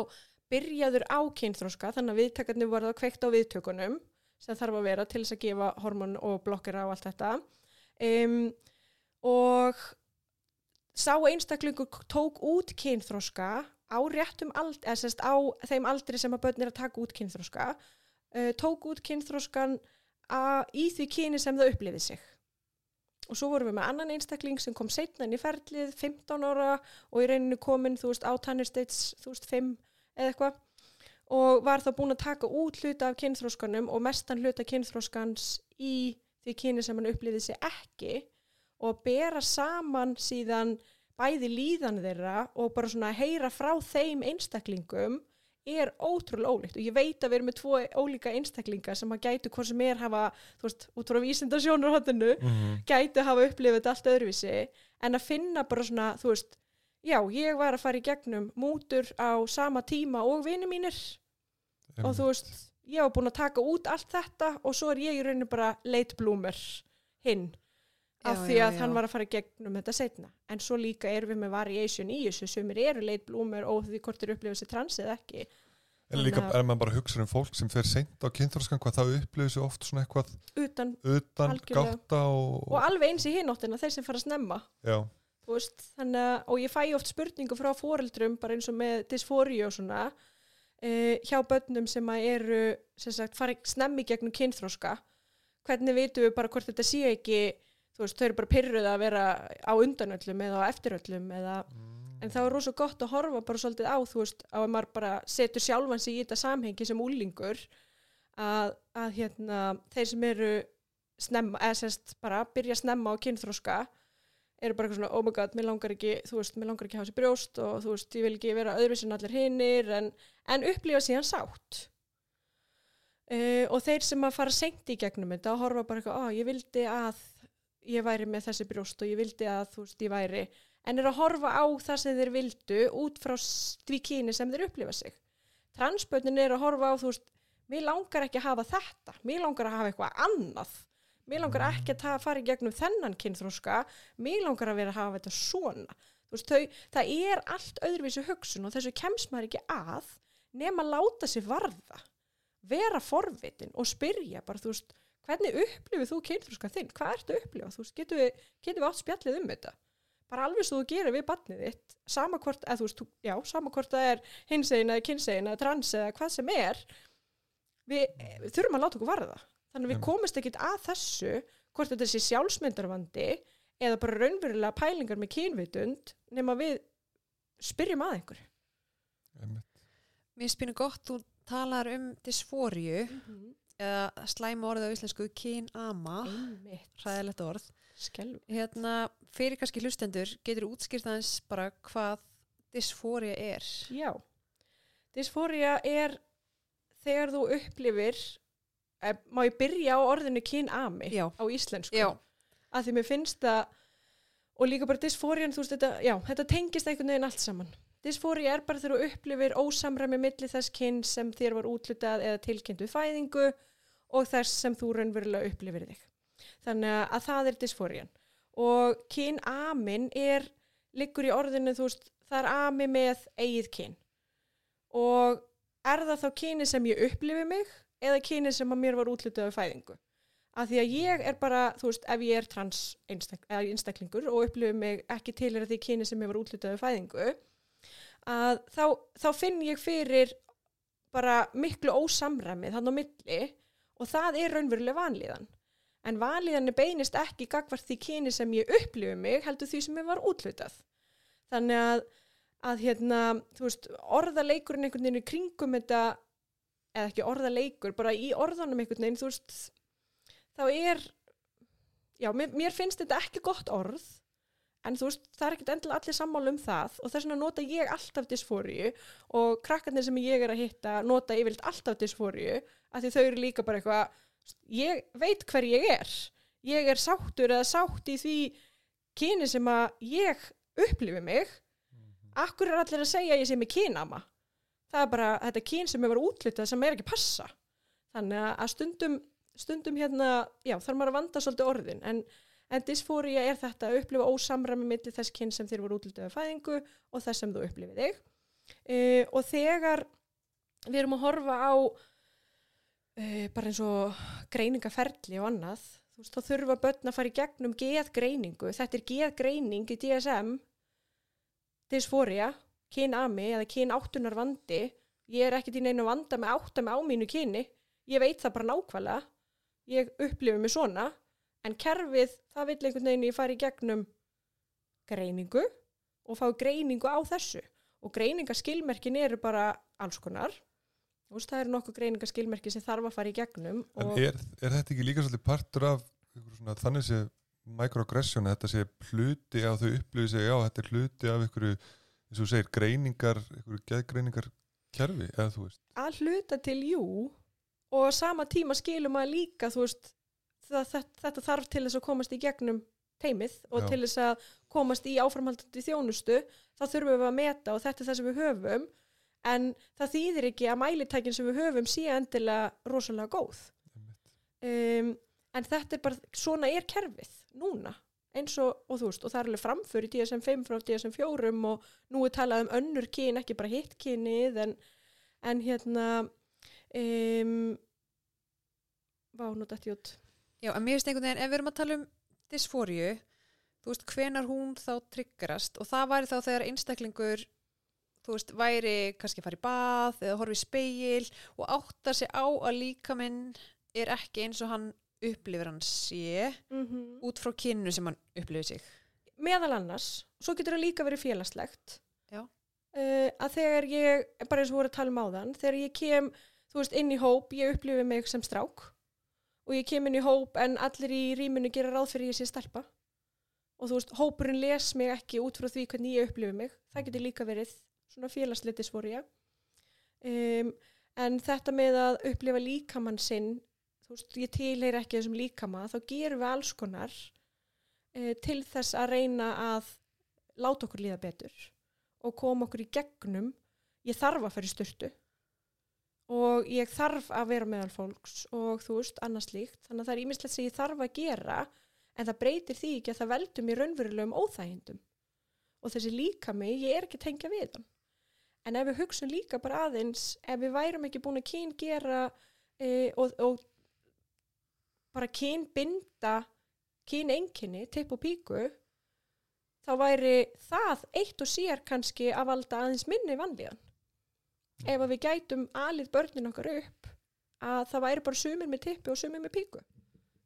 byrjaður á kynþróska þannig að viðtakarnir voru þá kveikt á viðtökunum sem þarf að vera til þess að gefa hormón og blokkara og allt þetta. Um, og sá einstaklingur tók út kynþróska á réttum aldri, eða sérst á þeim aldri sem að börn er að taka út kynþróska uh, tók út kynþróskan að, í því kyni sem það upplifið sig. Og svo vorum við með annan einstakling sem kom setna inn í ferlið 15 ára og í reyninu komin þú veist á Tanner States þú veist 5 eða eitthvað og var þá búin að taka út hluta af kynþróskanum og mestan hluta kynþróskans í því kyni sem hann upplifið sig ekki og bera saman síðan bæði líðan þeirra og bara svona heyra frá þeim einstaklingum er ótrúlega ólíkt og ég veit að við erum með tvo ólíka einstaklinga sem að gætu hvort sem er hafa, þú veist, út frá vísindasjónur hotinu, Mhm. gætu hafa upplifið allt öðruvísi en að finna bara svona, þú veist, já, ég var að fara í gegnum mútur á sama tíma og vini mínir. Og þú veist, ég var búin að taka út allt þetta og svo er ég í rauninu bara late bloomer hinn af Já, því já, að já. hann var að fara í gegnum þetta setna en svo líka erum við með variation í þessu sem eru late bloomer og því hvort þeir upplifa sér trans eða ekki. En líka er maður bara að hugsa um fólk sem fer seint á kynþróskan hvað það upplifir sér oft svona eitthvað utan utan gáta og, og alveg eins í hinóttina þeir sem fara að snemma. Já, veist, að, og ég fæ oft spurningu frá foreldrum, bara eins og með dysfóri og svona, uh, hjá börnum sem eru, sem sagt, fara snemmi gegnum kynþróska, hvernig vitum við bara hvort þetta sé ekki, þú veist, þau eru bara pyrruð að vera á undanöllum eða á eftiröllum eða, en það er rosa gott að horfa bara svolítið á, þú veist, á að maður bara setur sjálfan sig í þetta samhengi sem úlingur, að, að hérna, þeir sem eru snemma, eða sérst bara byrja snemma á kynþróska, eru bara eitthvað svona, oh my god, mér langar ekki, þú veist, mér langar ekki að hafa sér brjóst og þú veist, ég vil ekki vera öðruvísi en allir hinnir, en, en upplifa síðan sátt. Uh, og þeir sem að fara seint í gegnum þetta og horfa bara eitthvað, ó, ég vildi að ég væri með þessi brjóst og ég vildi að þú veist, ég væri, en er að horfa á það sem þeir vildu út frá því kyni sem þeir upplifa sig. Transbötnin er að horfa á, þú veist, mér langar ekki að hafa þetta, mér langar að hafa eitthvað annað, mér langar ekki að fara í gegnum þennan kynþróska, mér langar að vera að hafa þetta svona. Veist, þau, það er allt öðruvísi hugsun og þessu kemst maður ekki að nema að láta sig varða, vera forvitin og spyrja bara, þú veist, hvernig upplifir þú kynþróska þinn? Hvað ertu að upplifa? Þú veist, getum við, getum við átt spjallið um þetta? Bara alveg svo þú gerir við barnið þitt, sama hvort, eða þú veist, já, sama hvort það er hinsegin eða kynsegin eða trans eða hvað sem er, við, við þurfum að láta okkur varða. Þannig að við komumst ekkit að þessu, hvort þetta sé sjálfsmyndarvandi eða bara raunverulega pælingar með kynvitund, nema við spyrjum að einhverju. Mér spyrir gott, þú talar um dysfóriu eða slæma orðið á íslensku kynama, Einmitt. hræðilegt orð. Hérna, fyrir kannski hlustendur, getur útskýrt aðeins bara hvað dysfória er. Já. Dysfória er þegar þú upplifir, eh, má ég byrja á orðinu kynami á íslensku? Já. Að því mér finnst það, og líka bara dysfórian, þú veist, þetta, já, þetta tengist einhvern veginn allt saman. Dysfória er bara þegar þú upplifir ósamræmi milli þess kyn sem þér var útlutað eða tilkynnt við fæðingu og þess sem þú raunverulega upplifir þig. Þannig að það er dysfórian. Og kynamin er, liggur í orðinu, þú veist, það er ami með eigið kyn. Og er það þá kyni sem ég upplifi mig eða kyni sem að mér var útlutað við fæðingu? Af því að ég er bara, þú veist, ef ég er trans einstak, einstaklingur og upplifi mig ekki til því kyni sem ég var útlutað við fæðingu, að þá, þá finn ég fyrir bara miklu ósamræmið þannig á milli og það er raunverulega vanlíðan. En vanlíðan er beinist ekki gagvart því kyni sem ég upplifi mig heldur því sem ég var útlutað. Þannig að, að hérna, veist, orðaleikurinn einhvern veginn í kringum þetta, eða ekki orðaleikur, bara í orðanum einhvern veginn, þú veist, þá er, já, mér, mér finnst þetta ekki gott orð, en þú veist, það er ekkert endilega allir sammála um það og þess vegna nota ég alltaf dysfóriu og krakkarnir sem ég er að hitta nota yfirleitt alltaf dysfóriu af því þau eru líka bara eitthvað, ég veit hver ég er, ég er sáttur eða sátt í því kyni sem að ég upplifi mig, akkur er allir að segja ég sé með kynama, það er bara þetta kyn sem er útlitað sem er ekki passa, þannig að stundum, stundum hérna, já, þarf maður að vanda svolítið orðin, en En dysfória er þetta að upplifa ósamræmi milli þess kyn sem þér voru útlitið af fæðingu og þess sem þú upplifið þig. Uh, og þegar við erum að horfa á uh, bara eins og greiningaferli og annað, þú veist, þá þurfa börn að fara í gegnum geðgreiningu. Þetta er geðgreining í DSM, dysfória, kynami eða kynáttunar vandi. Ég er ekkert í neinu vanda með átta með á mínu kyni. Ég veit það bara nákvæmlega. Ég upplifi mig svona en kerfið, það vil einhvern veginn ég fara í gegnum greiningu og fá greiningu á þessu og greiningaskilmerkin eru bara alls konar veist, það eru nokkuð greiningaskilmerki sem þarf að fara í gegnum En er, er þetta ekki líka svolítið partur af svona, þannig sé microaggression, að þetta sé hluti að þau upplifið sig, já, þetta er hluti af einhverju, eins og þú segir, greiningar, einhverju geðgreiningar kerfi, eða þú veist. að hluta til jú. Og sama tíma skilum að líka þú veist, það, þetta, þetta þarf til þess að komast í gegnum teimið og Já. til þess að komast í áframhaldandi þjónustu. Þá þurfum við að meta og þetta er það sem við höfum. En það þýðir ekki að mælitækin sem við höfum sé endilega rosalega góð. Um, en þetta er bara, svona er kerfið núna eins og, og þú veist, og það er alveg framför í DSM-5 frá DSM-4 og nú er talað um önnur kyn, ekki bara hitt kynið en, en hérna um, vá, nú dætti út. Já, en mér finnst einhvern veginn, ef við erum að tala um dysfóriu, þú veist, hvenar hún þá tryggarast og það væri þá þegar einstaklingur, þú veist, væri kannski að fara í bað eða horfa í speil og áttar sig á að líkaminn er ekki eins og hann upplifir hann sé mm -hmm. út frá kynnu sem hann upplifir sig. meðal annars, svo getur það líka verið félagslegt uh, að þegar ég, bara eins og voru að tala um áðan þegar ég kem, þú veist, inn í hóp ég upplifi mig sem strák og ég kem inn í hóp en allir í rýminu gera ráð fyrir ég sé stelpa og þú veist, hópurinn les mig ekki út frá því hvernig ég upplifi mig það getur líka verið svona félagsleiti svoria um, en þetta með að upplifa líkamann sinn þú veist, ég tilheyr ekki þessum líkama þá gerum við alls konar e, til þess að reyna að láta okkur líða betur og koma okkur í gegnum. Ég þarf að fara í styrtu og ég þarf að vera meðal fólks og þú veist, annars líkt þannig að það er ímislegt sem ég þarf að gera en það breytir því ekki að það veldur mér raunverulegum óþægindum. Og þessi líka mig, ég er ekki tengja við hann. En ef við hugsun líka bara aðeins ef við værum ekki búin að kyn gera e, og, og bara kyn binda kyn einkinni, tipp og píku þá væri það eitt og sér kannski að valda aðeins minni vanlíðan. Ef að við gætum alið börnin okkar upp að það væri bara sumir með tippi og sumir með píku.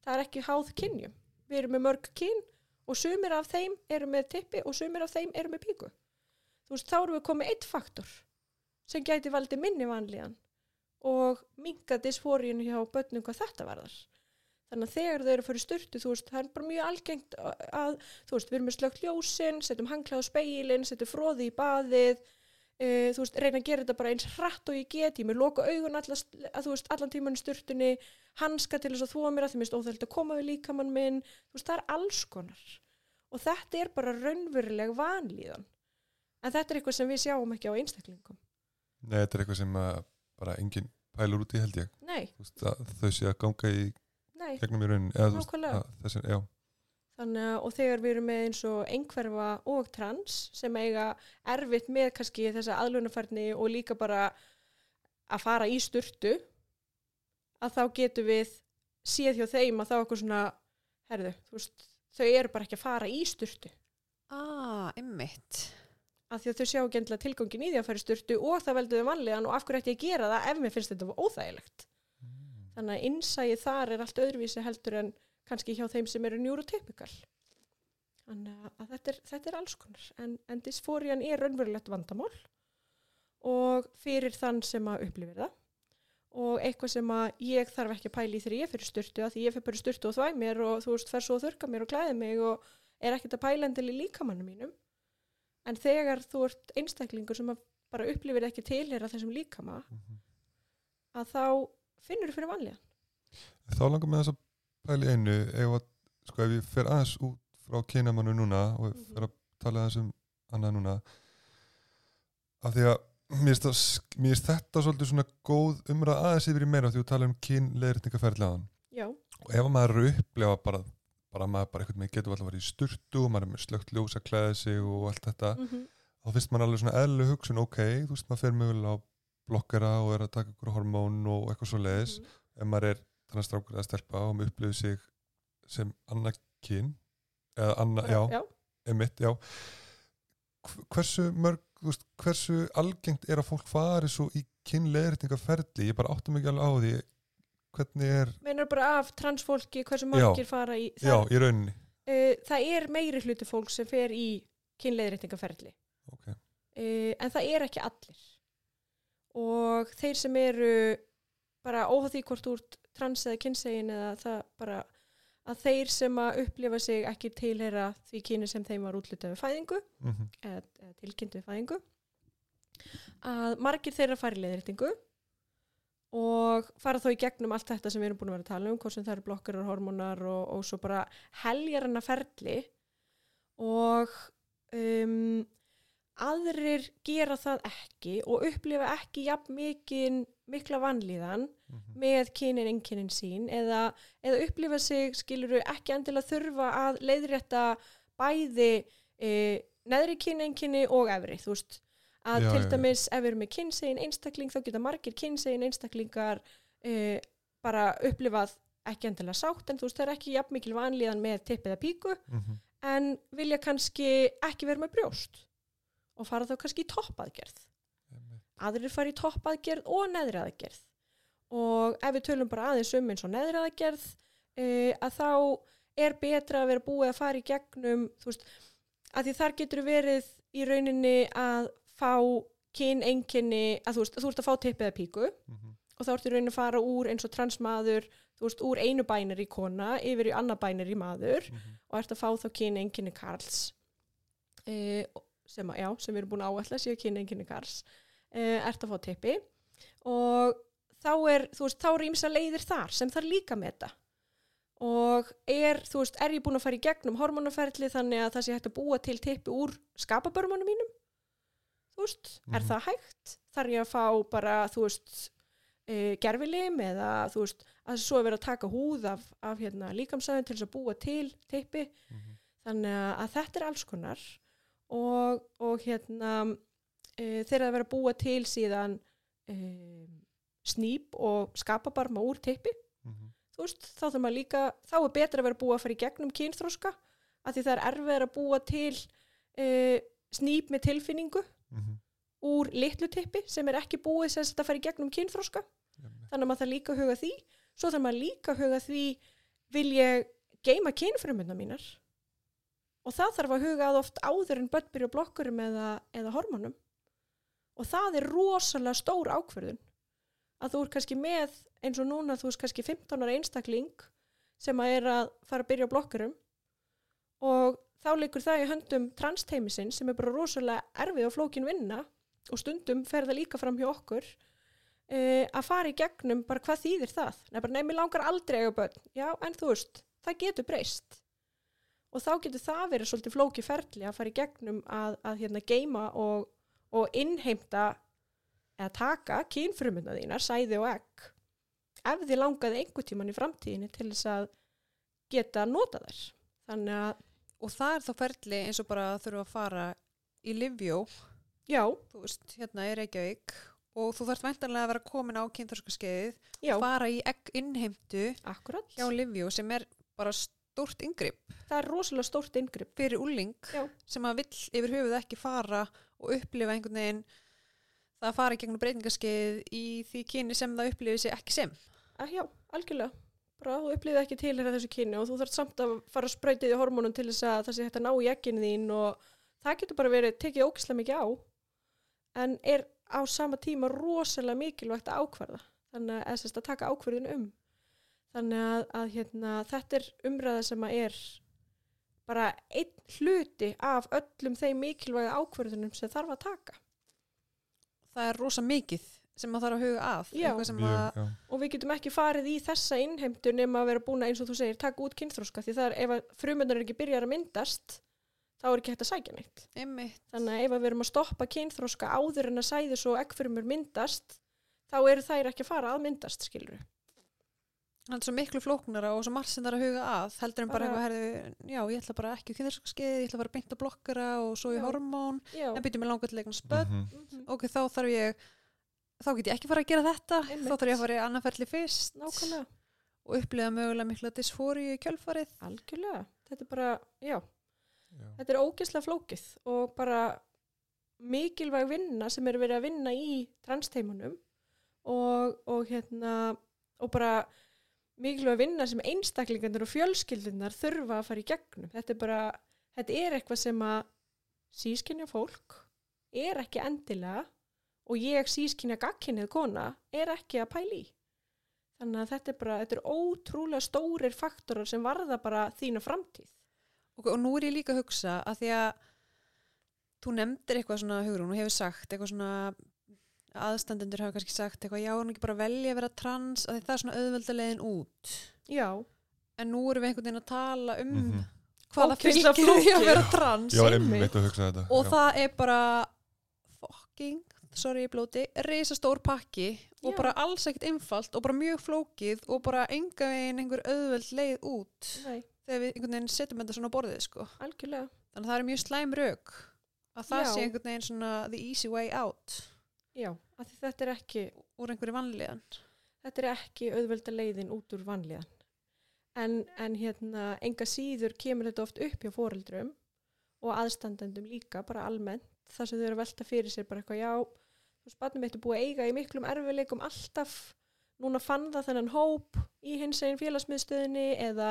Það er ekki háð kynjum. Við erum með mörg kyn og sumir af þeim eru með tippi og sumir af þeim eru með píku. Þú veist, þá erum við komið eitt faktor sem gæti valdi minni vanlíðan og minga dysfóriun hjá börnum hvað þetta varðar þannig að þegar þau eru að fara í styrtu þú veist, það er bara mjög algengt að þú veist, við erum með slögt ljósin, setjum hangklæð á speilin, setjum fróði í baðið e, þú veist, reyna að gera þetta bara eins hratt og ég get, ég mér loka augun alla, að, þú veist, allan tíman í styrtunni hanska til þess að þóa mér að því mér stóð þetta að koma við líkamann minn, þú veist, það er alls konar. Og þetta er bara raunveruleg vanlíðan. En þetta er eitthvað sem við sjáum ekki á einstaklingum. Nei, þetta er eitthvað sem bara enginn pælur út í held ég. Nei, Þú veist, þau sé að ganga í nei, Nákvæmlega. að þessi, Þannig að og þegar við erum með eins og einhverfa og trans sem eiga erfitt með kannski þessa aðlunafærni og líka bara að fara í sturtu að þá getum við séð hjá þeim að þá eitthvað svona herðu, þú veist, þau eru bara ekki að fara í sturtu Ah, einmitt. af því að þau sjá ekki endilega tilgangin í því að fara í sturtu og það veldur þau vanlegan og af hverju ætti ég að gera það ef mér finnst þetta óþægilegt þannig að innsæið þar er allt öðruvísi heldur en kannski hjá þeim sem eru neurotypikal þannig að þetta er, þetta er alls konar. En, en dysfórian er raunverulegt vandamál og fyrir þann sem að upplifir það. Og eitthvað sem að ég þarf ekki að pæla í þegar ég fyrir styrtu að því ég fyrir bara styrtu og þvæg mér og þú veist fer svo að þurka mér og klæði mig og er ekkert að pæla endil í líkamannu mínum. En þegar þú ert einstaklingur sem að bara upplifir ekki tilhera þessum líkama Mhm. að þá finnur þú fyrir vanlíðan? Þá langar með þess að pæli einu. Ef, að, sko, ef ég fer aðeins út frá kynamannu núna og Mhm. fer að tala aðeins um annað núna af því að mér mér finnst þetta svolítið svona góð umræð aðeins yfir í meira því að tala um kynleirningaferðli aðan já, og ef maður er að upplefa bara bara að maður bara eitthvað með getur alltaf að vera í sturtu og maður er með slögt ljós að klæða sig og allt þetta mm þá finnst maður alveg svona eðlu hugsun ok, þú veist maður fer mögulega á blokkera og er að taka ykkur hormón og eitthvað svo leiðis Mhm. ef maður er þannig strákur að stelpa og maður upplifir sig sem annað kyn eða annað, já, já. emitt, já. Hv- hversu mörg, veist, hversu algengt er að fólk fari svo í kynleirtingaferli, ég bara áttum ekki alveg á því hvernig er, meinar bara af transfólki hversu Já. margir fara í já, það, í rauninni. Uh, það er meiri hluti fólk sem fer í kynleiðréttingaferli ok, uh, en það er ekki allir og þeir sem eru bara óháð því hvort úr trans eða kynsegin eða það bara að þeir sem að upplifa sig ekki tilheyra því kyni sem þeim var útlitað við fæðingu mm eða, eða tilkynnt við fæðingu að margir þeirra fara í leiðréttingu og fara þó í gegnum allt þetta sem við erum búin að vera að tala um, hvort sem það eru blokkar og hormónar og, og svo bara heljar hennar ferli og um, aðrir gera það ekki og upplifa ekki jafn mikinn mikla vanlíðan -hmm. með kynin einkynin sín eða, eða upplifa sig, skiluru, ekki endilega þurfa að leiðrétta bæði e, neðri kynin einkyni og efri, þú veist að Já, til já, já. dæmis ef við erum með kynsegin einstakling þá geta margir kynsegin einstaklingar uh, bara upplifað ekki endilega sátt en þú veist það er ekki jafn mikil vanlíðan með tipp eða píku Mhm. en vilja kannski ekki vera með brjóst og fara þá kannski í toppaðgerð aðrir fara í toppaðgerð og neðri aðgerð og ef við tölum bara aðeins um eins og neðri aðgerð uh, að þá er betra að vera búið að fara í gegnum þú veist, að því þar getur verið í rauninni að fá kyn einkenni, að þú veist, þú ert að fá tippið eða píku Mhm. og þá ertu í rauninni að fara úr eins og transmaður, þú veist, úr einu bænir í kona yfir í annað bænir í maður Mhm. og ert að fá þá kyn einkenni Karls e, sem, já, sem við erum búin að áætla séu kyn einkenni Karls e, ert að fá tippi og þá er, þú veist, þá er ímsa leiðir þar sem þarf líka að meta. Og er, þú veist, er ég búin að fara í gegnum hormonaferli þannig að það sé hægt að búa til tippi úr skapabörmunum mínum? Þú veist, er Mhm. það hægt? Þarf ég að fá bara, þú veist e, gerfilim eða þú veist, að svo er verið að taka húð af, af hérna, líkamsæðin til þess að búa til tippi Mhm. þannig að- að þetta er alls konar og, og hérna e, verið að búa til síðan e, snýp og skapabarma úr tippi. Mhm. þú veist, þá þarf maður líka þá er betra að vera búið að fara í gegnum kynþróska af því það er erfið að búa til e, snýp með tilfinningu Mhm. úr litlu tippi sem er ekki búið sem að fara í gegnum kynþróska þannig að maður þarf líka að huga því. Svo þarf maður líka að huga því vil ég geima kynfrumuna mínar og það þarf að huga að oft áður en börn byrja blokkurum eða, eða hormonum og það er rosalega stór ákverðun að þú er kannski með eins og núna þú veist kannski 15 ára einstakling sem að er að fara að byrja blokkurum. Og þá leikur það í höndum transteimisinn sem er bara rosalega erfið og flókin vinna. Og stundum fer það líka fram hjá okkur uh, að fara í gegnum bara hvað þýðir það. Mér langar aldrei eiga börn. Já, en þú veist, það getur breyst og þá getur það verið svolítið flóki ferli að fara í gegnum að, að hérna geima og, og innheimta eða taka kynfrumuna þínar, sæði og egg ef þið langaði einhver tíman í framtíðinni til þess að geta nota þær. Og það er þá ferli eins og bara þurfa að fara í Livjó. Já, veist, hérna er Reykjavík. Og þú þarft væntanlega að vera komin á kynþorskaskeiðið já, fara í egg innheimtu akkurat. hjá Livjó sem er bara stórt yngripp það er rosalega stórt yngripp fyrir úling Já. sem að vill yfir höfuð ekki fara og upplifa einhvern veginn það að fara í gegnum breytingaskeið í því kyni sem það upplifið sér ekki sem. Að já, algjörlega. Bara þú upplýði ekki til hérna þessu kynni og þú þarf samt að fara að sprauta í hormónum til þess að það sé hægt að ná í ekkinu þín og það getur bara verið tekið ógislega mikið á. En er á sama tíma rosalega mikilvægt að ákvarða. Þannig að, að taka ákvarðin um þannig að, að hérna, þetta er umræða sem að er bara einn hluti af öllum þeim mikilvæga ákvarðunum sem þarf að taka það er rosa mikið sem maður þarf að huga að Já. að, já. og við getum ekki farið í þessa innheimtu nema að vera búin að eins og þú segir taka út kynþróska því það er ef að frumundar ekki byrjar að myndast þá er ekki hægt að sækja neitt einmitt, þannig að ef við erum að stoppa kynþróska áður en að sæðis og eggfrumur myndast þá eru þær ekki að fara að myndast skilur það er svo miklu flóknara og svo margt sem það er að huga að heldur en bara Bara- eitthvað herðu, já, ég ætla bara ekki á kynþorskaskeið, ég ætla bara að beinta blokkara og svo í hormón, já, en byrjum mig langar til eitthvað spöld Mhm. Mhm. ok, þá þarf ég þá get ég ekki fara að gera þetta. Einmitt. þá þarf ég að fara í annað ferli fyrst nákvæmlega, og upplifa mögulega mikla dysfóri í kjölfarið. Algjörlega. Þetta er bara, já, Já. þetta er ógeðslega flókið og bara mikilvæg vinna sem er verið að vinna í mikilvæg vinna sem einstaklingarnir og fjölskyldunar þurfa að fara í gegnum. Þetta er bara, þetta er eitthvað sem að sískinja fólk er ekki endilega og ég sískinja gagkinnið kona er ekki að pæli í. Þannig að þetta er bara, þetta er ótrúlega stórir faktorar sem varða bara þína framtíð. Og, og nú er ég líka að hugsa að því að þú nefndir eitthvað svona hugrún og hefur sagt eitthvað svona aðstandendur hafa kannski sagt eitthvað já, hann ekki bara velja að vera trans að því það er svona auðveldalegin út já, en nú erum við einhvern veginn að tala um Mhm. hvaða Ógeðslega fylgir því að vera trans hugsa þetta og já. það er bara fucking, sorry ég blóti risastór pakki og Já. bara alls ekkert einfalt og bara mjög flókið og bara enga veginn einhver auðveld leið út nei, þegar við einhvern veginn setjum þetta svona á borðið sko. algjörlega þannig að það er mjög slæm rauk að það Já. sé einhvern veginn svona the easy way out Já, af því þetta er ekki, úr einhverju vanlíðan þetta er ekki auðvelda leiðin út úr vanlíðan. En, en hérna, enga síður kemur þetta oft upp hjá foreldrum og aðstandendum líka, bara almennt, þar sem þau eru að velta fyrir sér bara eitthvað, já, þú er búið að eiga í miklum erfileikum alltaf, núna fann það þennan hóp í hins eginn félagsmiðstöðinni eða,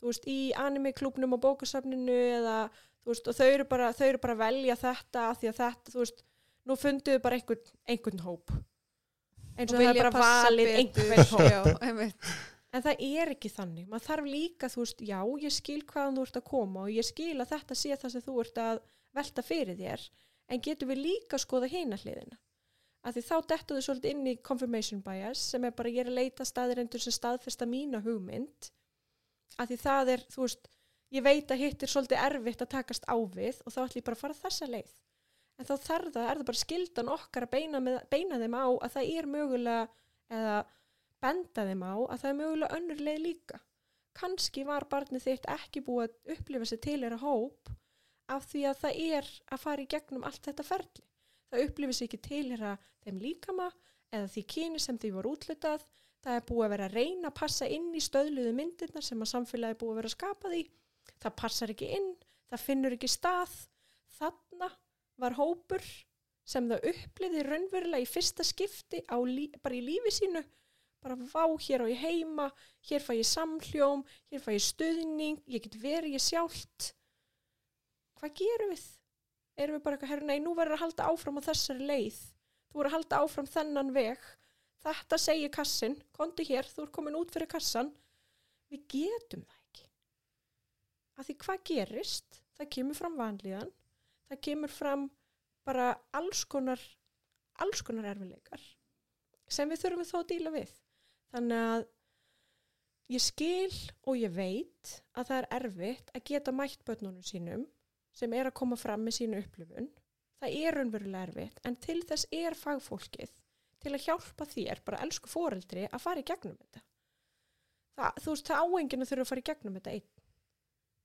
þú veist, í anime-klúbnum og bókasafninu eða, þú veist, og þau eru bara, þau eru bara að velja þetta því að þetta, þú veist, nú funduðu bara einhvern, einhvern hóp. Eins og það er bara valið einhvern hóp. En það er ekki þannig. Maður þarf líka, þú veist, já, ég skil hvaðan þú ert að koma og ég skil að þetta sé það sem þú ert að velta fyrir þér, en getum við líka að skoða hina hliðina. Af því þá dettu þau svolítið inn í confirmation bias sem er bara ég er að leita staðirendur sem staðfesta mína hugmynd. Af því það er, þú veist, ég veit að hitt er svolítið erfitt að takast á við og þá ætlum ég bara að fara þessa leið. En þá þarf það, er það bara skildan okkar að beina, með, beina þeim á að það er mögulega eða benda þeim á að það er mögulega önnur leið líka. Kanski var barnið þitt ekki búið að upplifa sér til þeirra hóp af því að það er að fara í gegnum allt þetta ferli. Það upplifa sér ekki til þeirra þeim líkama eða því kyni sem því var útlutað. Það er búið að vera að reyna að passa inn í stöðluðu myndirnar sem að samfélagi er búið að vera að skapa því. Það passar ekki inn, það finnur ekki stað. Þarna var hópur sem það uppliði raunverulega í fyrsta skipti bara í lífi sínu bara vá, hér á ég heima, hér fæ ég samhljóm, hér fæ ég stuðning, ég get verið ég sjálft. Hvað gerum við? Erum við bara eitthvað, herru, nei, nú verður að halda áfram á þessari leið. Þú verður að halda áfram þennan veg. Þetta segir kassin, kondi hér, þú er komin út fyrir kassan. Við getum það ekki. Af því hvað gerist? Það kemur fram vanlíðan, það kemur fram bara alls konar, alls konar erfileikar sem við þurfum þó að díla við. Þannig að ég skil og ég veit að það er erfitt að geta mætt börnunum sínum sem er að koma fram með sínu upplifun. Það er raunverulega erfitt en til þess er fagfólkið til að hjálpa þér, bara elsku foreldri, að fara í gegnum þetta. Það, þú veist, það áenginu þurfa að fara í gegnum þetta einn.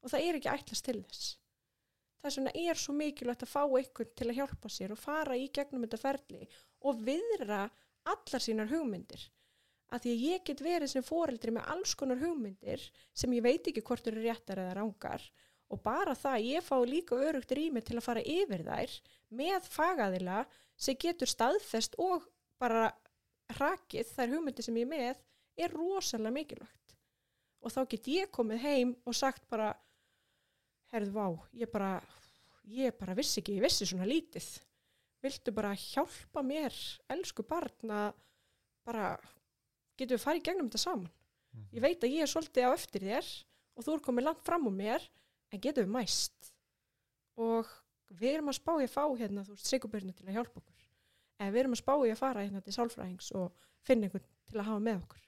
Og það er ekki ætlast til þess. Þess vegna er svo mikilvægt að fá einhvern til að hjálpa sér og fara í gegnum þetta ferli og viðra allar sínar hugmyndir. Að því að ég get verið sem foreldri með alls konar hugmyndir sem ég veit ekki hvort eru réttar eða rángar og bara það að ég fá líka örugt rými til að fara yfir þær með fagaðila sem getur staðfest og bara rakið þær hugmyndir sem ég með er rosalega mikilvægt. Og þá get ég komið heim og sagt bara herðu vá, ég bara ég bara vissi ekki, ég vissi svona lítið viltu bara hjálpa mér, elsku barn, að bara getum við farið í gegnum þetta saman. Ég veit að ég er svolítið á eftir þér og þú er komið langt fram úr mér, en getum við mæst. Og við erum að spá í að fá hérna, þú veist, sigubörnu til að hjálpa okkur. Eða við erum að spá í að fara hérna til sálfræðings og finna einhvern til að hafa með okkur.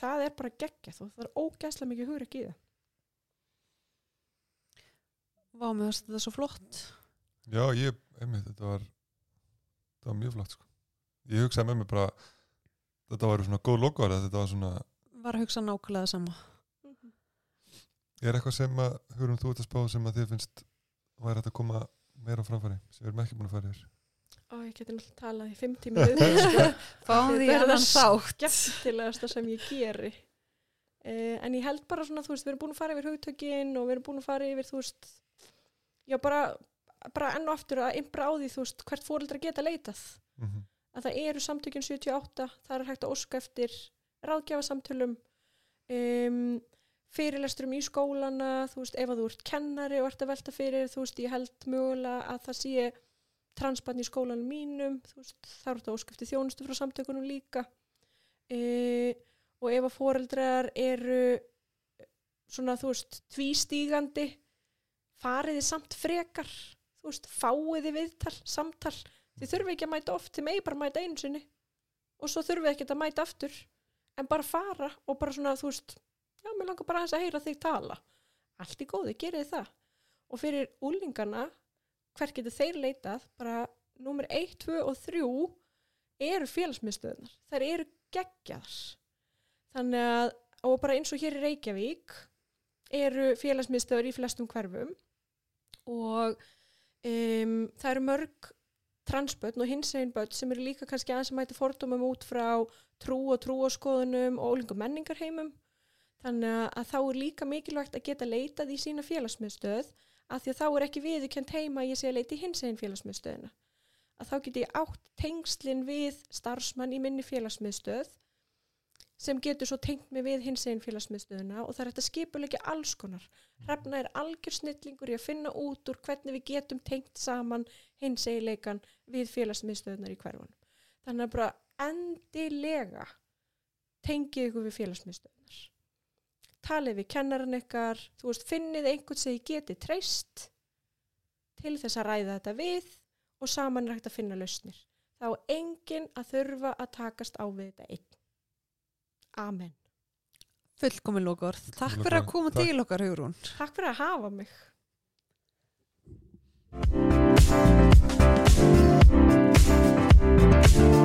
Það er bara geggjað og það er ógæslega mikið hugur ekki í það. Vá, mér finnst þetta svo flott. Já, ég, einmitt, þetta var þetta var mjög flott sko. ég hugsaði með mér bara þetta var svona góð lokaður þetta var svona, Var að hugsa nákvæmlega sama. Er eitthvað sem að hugurum þú ert að spá sem að þið finnst væri hægt að koma meira á framfæri sem við erum ekki búin að fara yfir? Ó, ég geti náttúrulega talað í fimm tíma við, sko. Fáum því Þetta er að hann það þátt. skemmtilegasta sem ég geri. Uh, en ég held bara svona þú veist, við erum búin að fara yfir hugtökin og við erum búin að fara yfir þú veist já bara, bara enn og aftur að imbra á því þú veist hvert fóreldra geta leitað mm -hmm. að það eru samtökin 78 það er hægt að óska eftir ráðgjafasamtölum um, fyrirlesturum í skólana þú veist, ef að þú ert kennari og ert að velta fyrir, þú veist, ég held mögulega að það sé transbarn í skólanum mínum, þú veist, þá er þetta óskipti þjónustu frá samtökunum líka e, og ef að foreldrar eru svona, þú veist, tvístígandi fariði samt frekar þú veist, fáiði viðtal, samtal. Þið þurfi ekki að mæta oft, þið megi bara mæta einu sinni. Og svo þurfi ekki að mæta aftur en bara fara og bara svona, þú veist, já, mér langar bara aðeins að heyra þig tala. Allt í góði, gerið það. Og fyrir úlingana hver getur þeir leitað? Bara númer 1, 2 og 3 eru félagsmiðstöðunar þær eru geggjaðar. Þannig að, og bara eins og hér í Reykjavík eru félagsmiðstöður í flestum hverfum og um, það eru mörg transbötn og hinsegin börn sem eru líka kannski aðeins að mæta fordómum út frá trú og trúaskoðunum og ólingum menningarheimum. Þannig að þá er líka mikilvægt að geta leitað í sína félagsmiðstöð að því að þá er ekki viðurkjönd heima að ég sé að leita í hinsegin félagsmiðstöðina. Að þá get ég átt tengslinn við starfsmann í minni félagsmiðstöð sem getur svo tengt mig við hins einn félagsmiðstöðuna og það er hægt að skipulegja alls konar. Hrefna er algjör snillingur í að finna út úr hvernig við getum tengt saman hins eiginleikan við félagsmiðstöðunar í hverfunum. Þannig að bara endilega tengið ykkur við félagsmiðstöðunar. Talið við kennaran ykkar, þú veist, finnið einhvern sem þið geti treyst til þess að ræða þetta við og saman er hægt að finna lausnir. Þá enginn að þurfa að takast á við þetta einn. Amen. Fullkomin lókur. Takk fyrir að koma Takk. til okkar, Hugrún. Takk fyrir að hafa mig. Takk fyrir að hafa mig.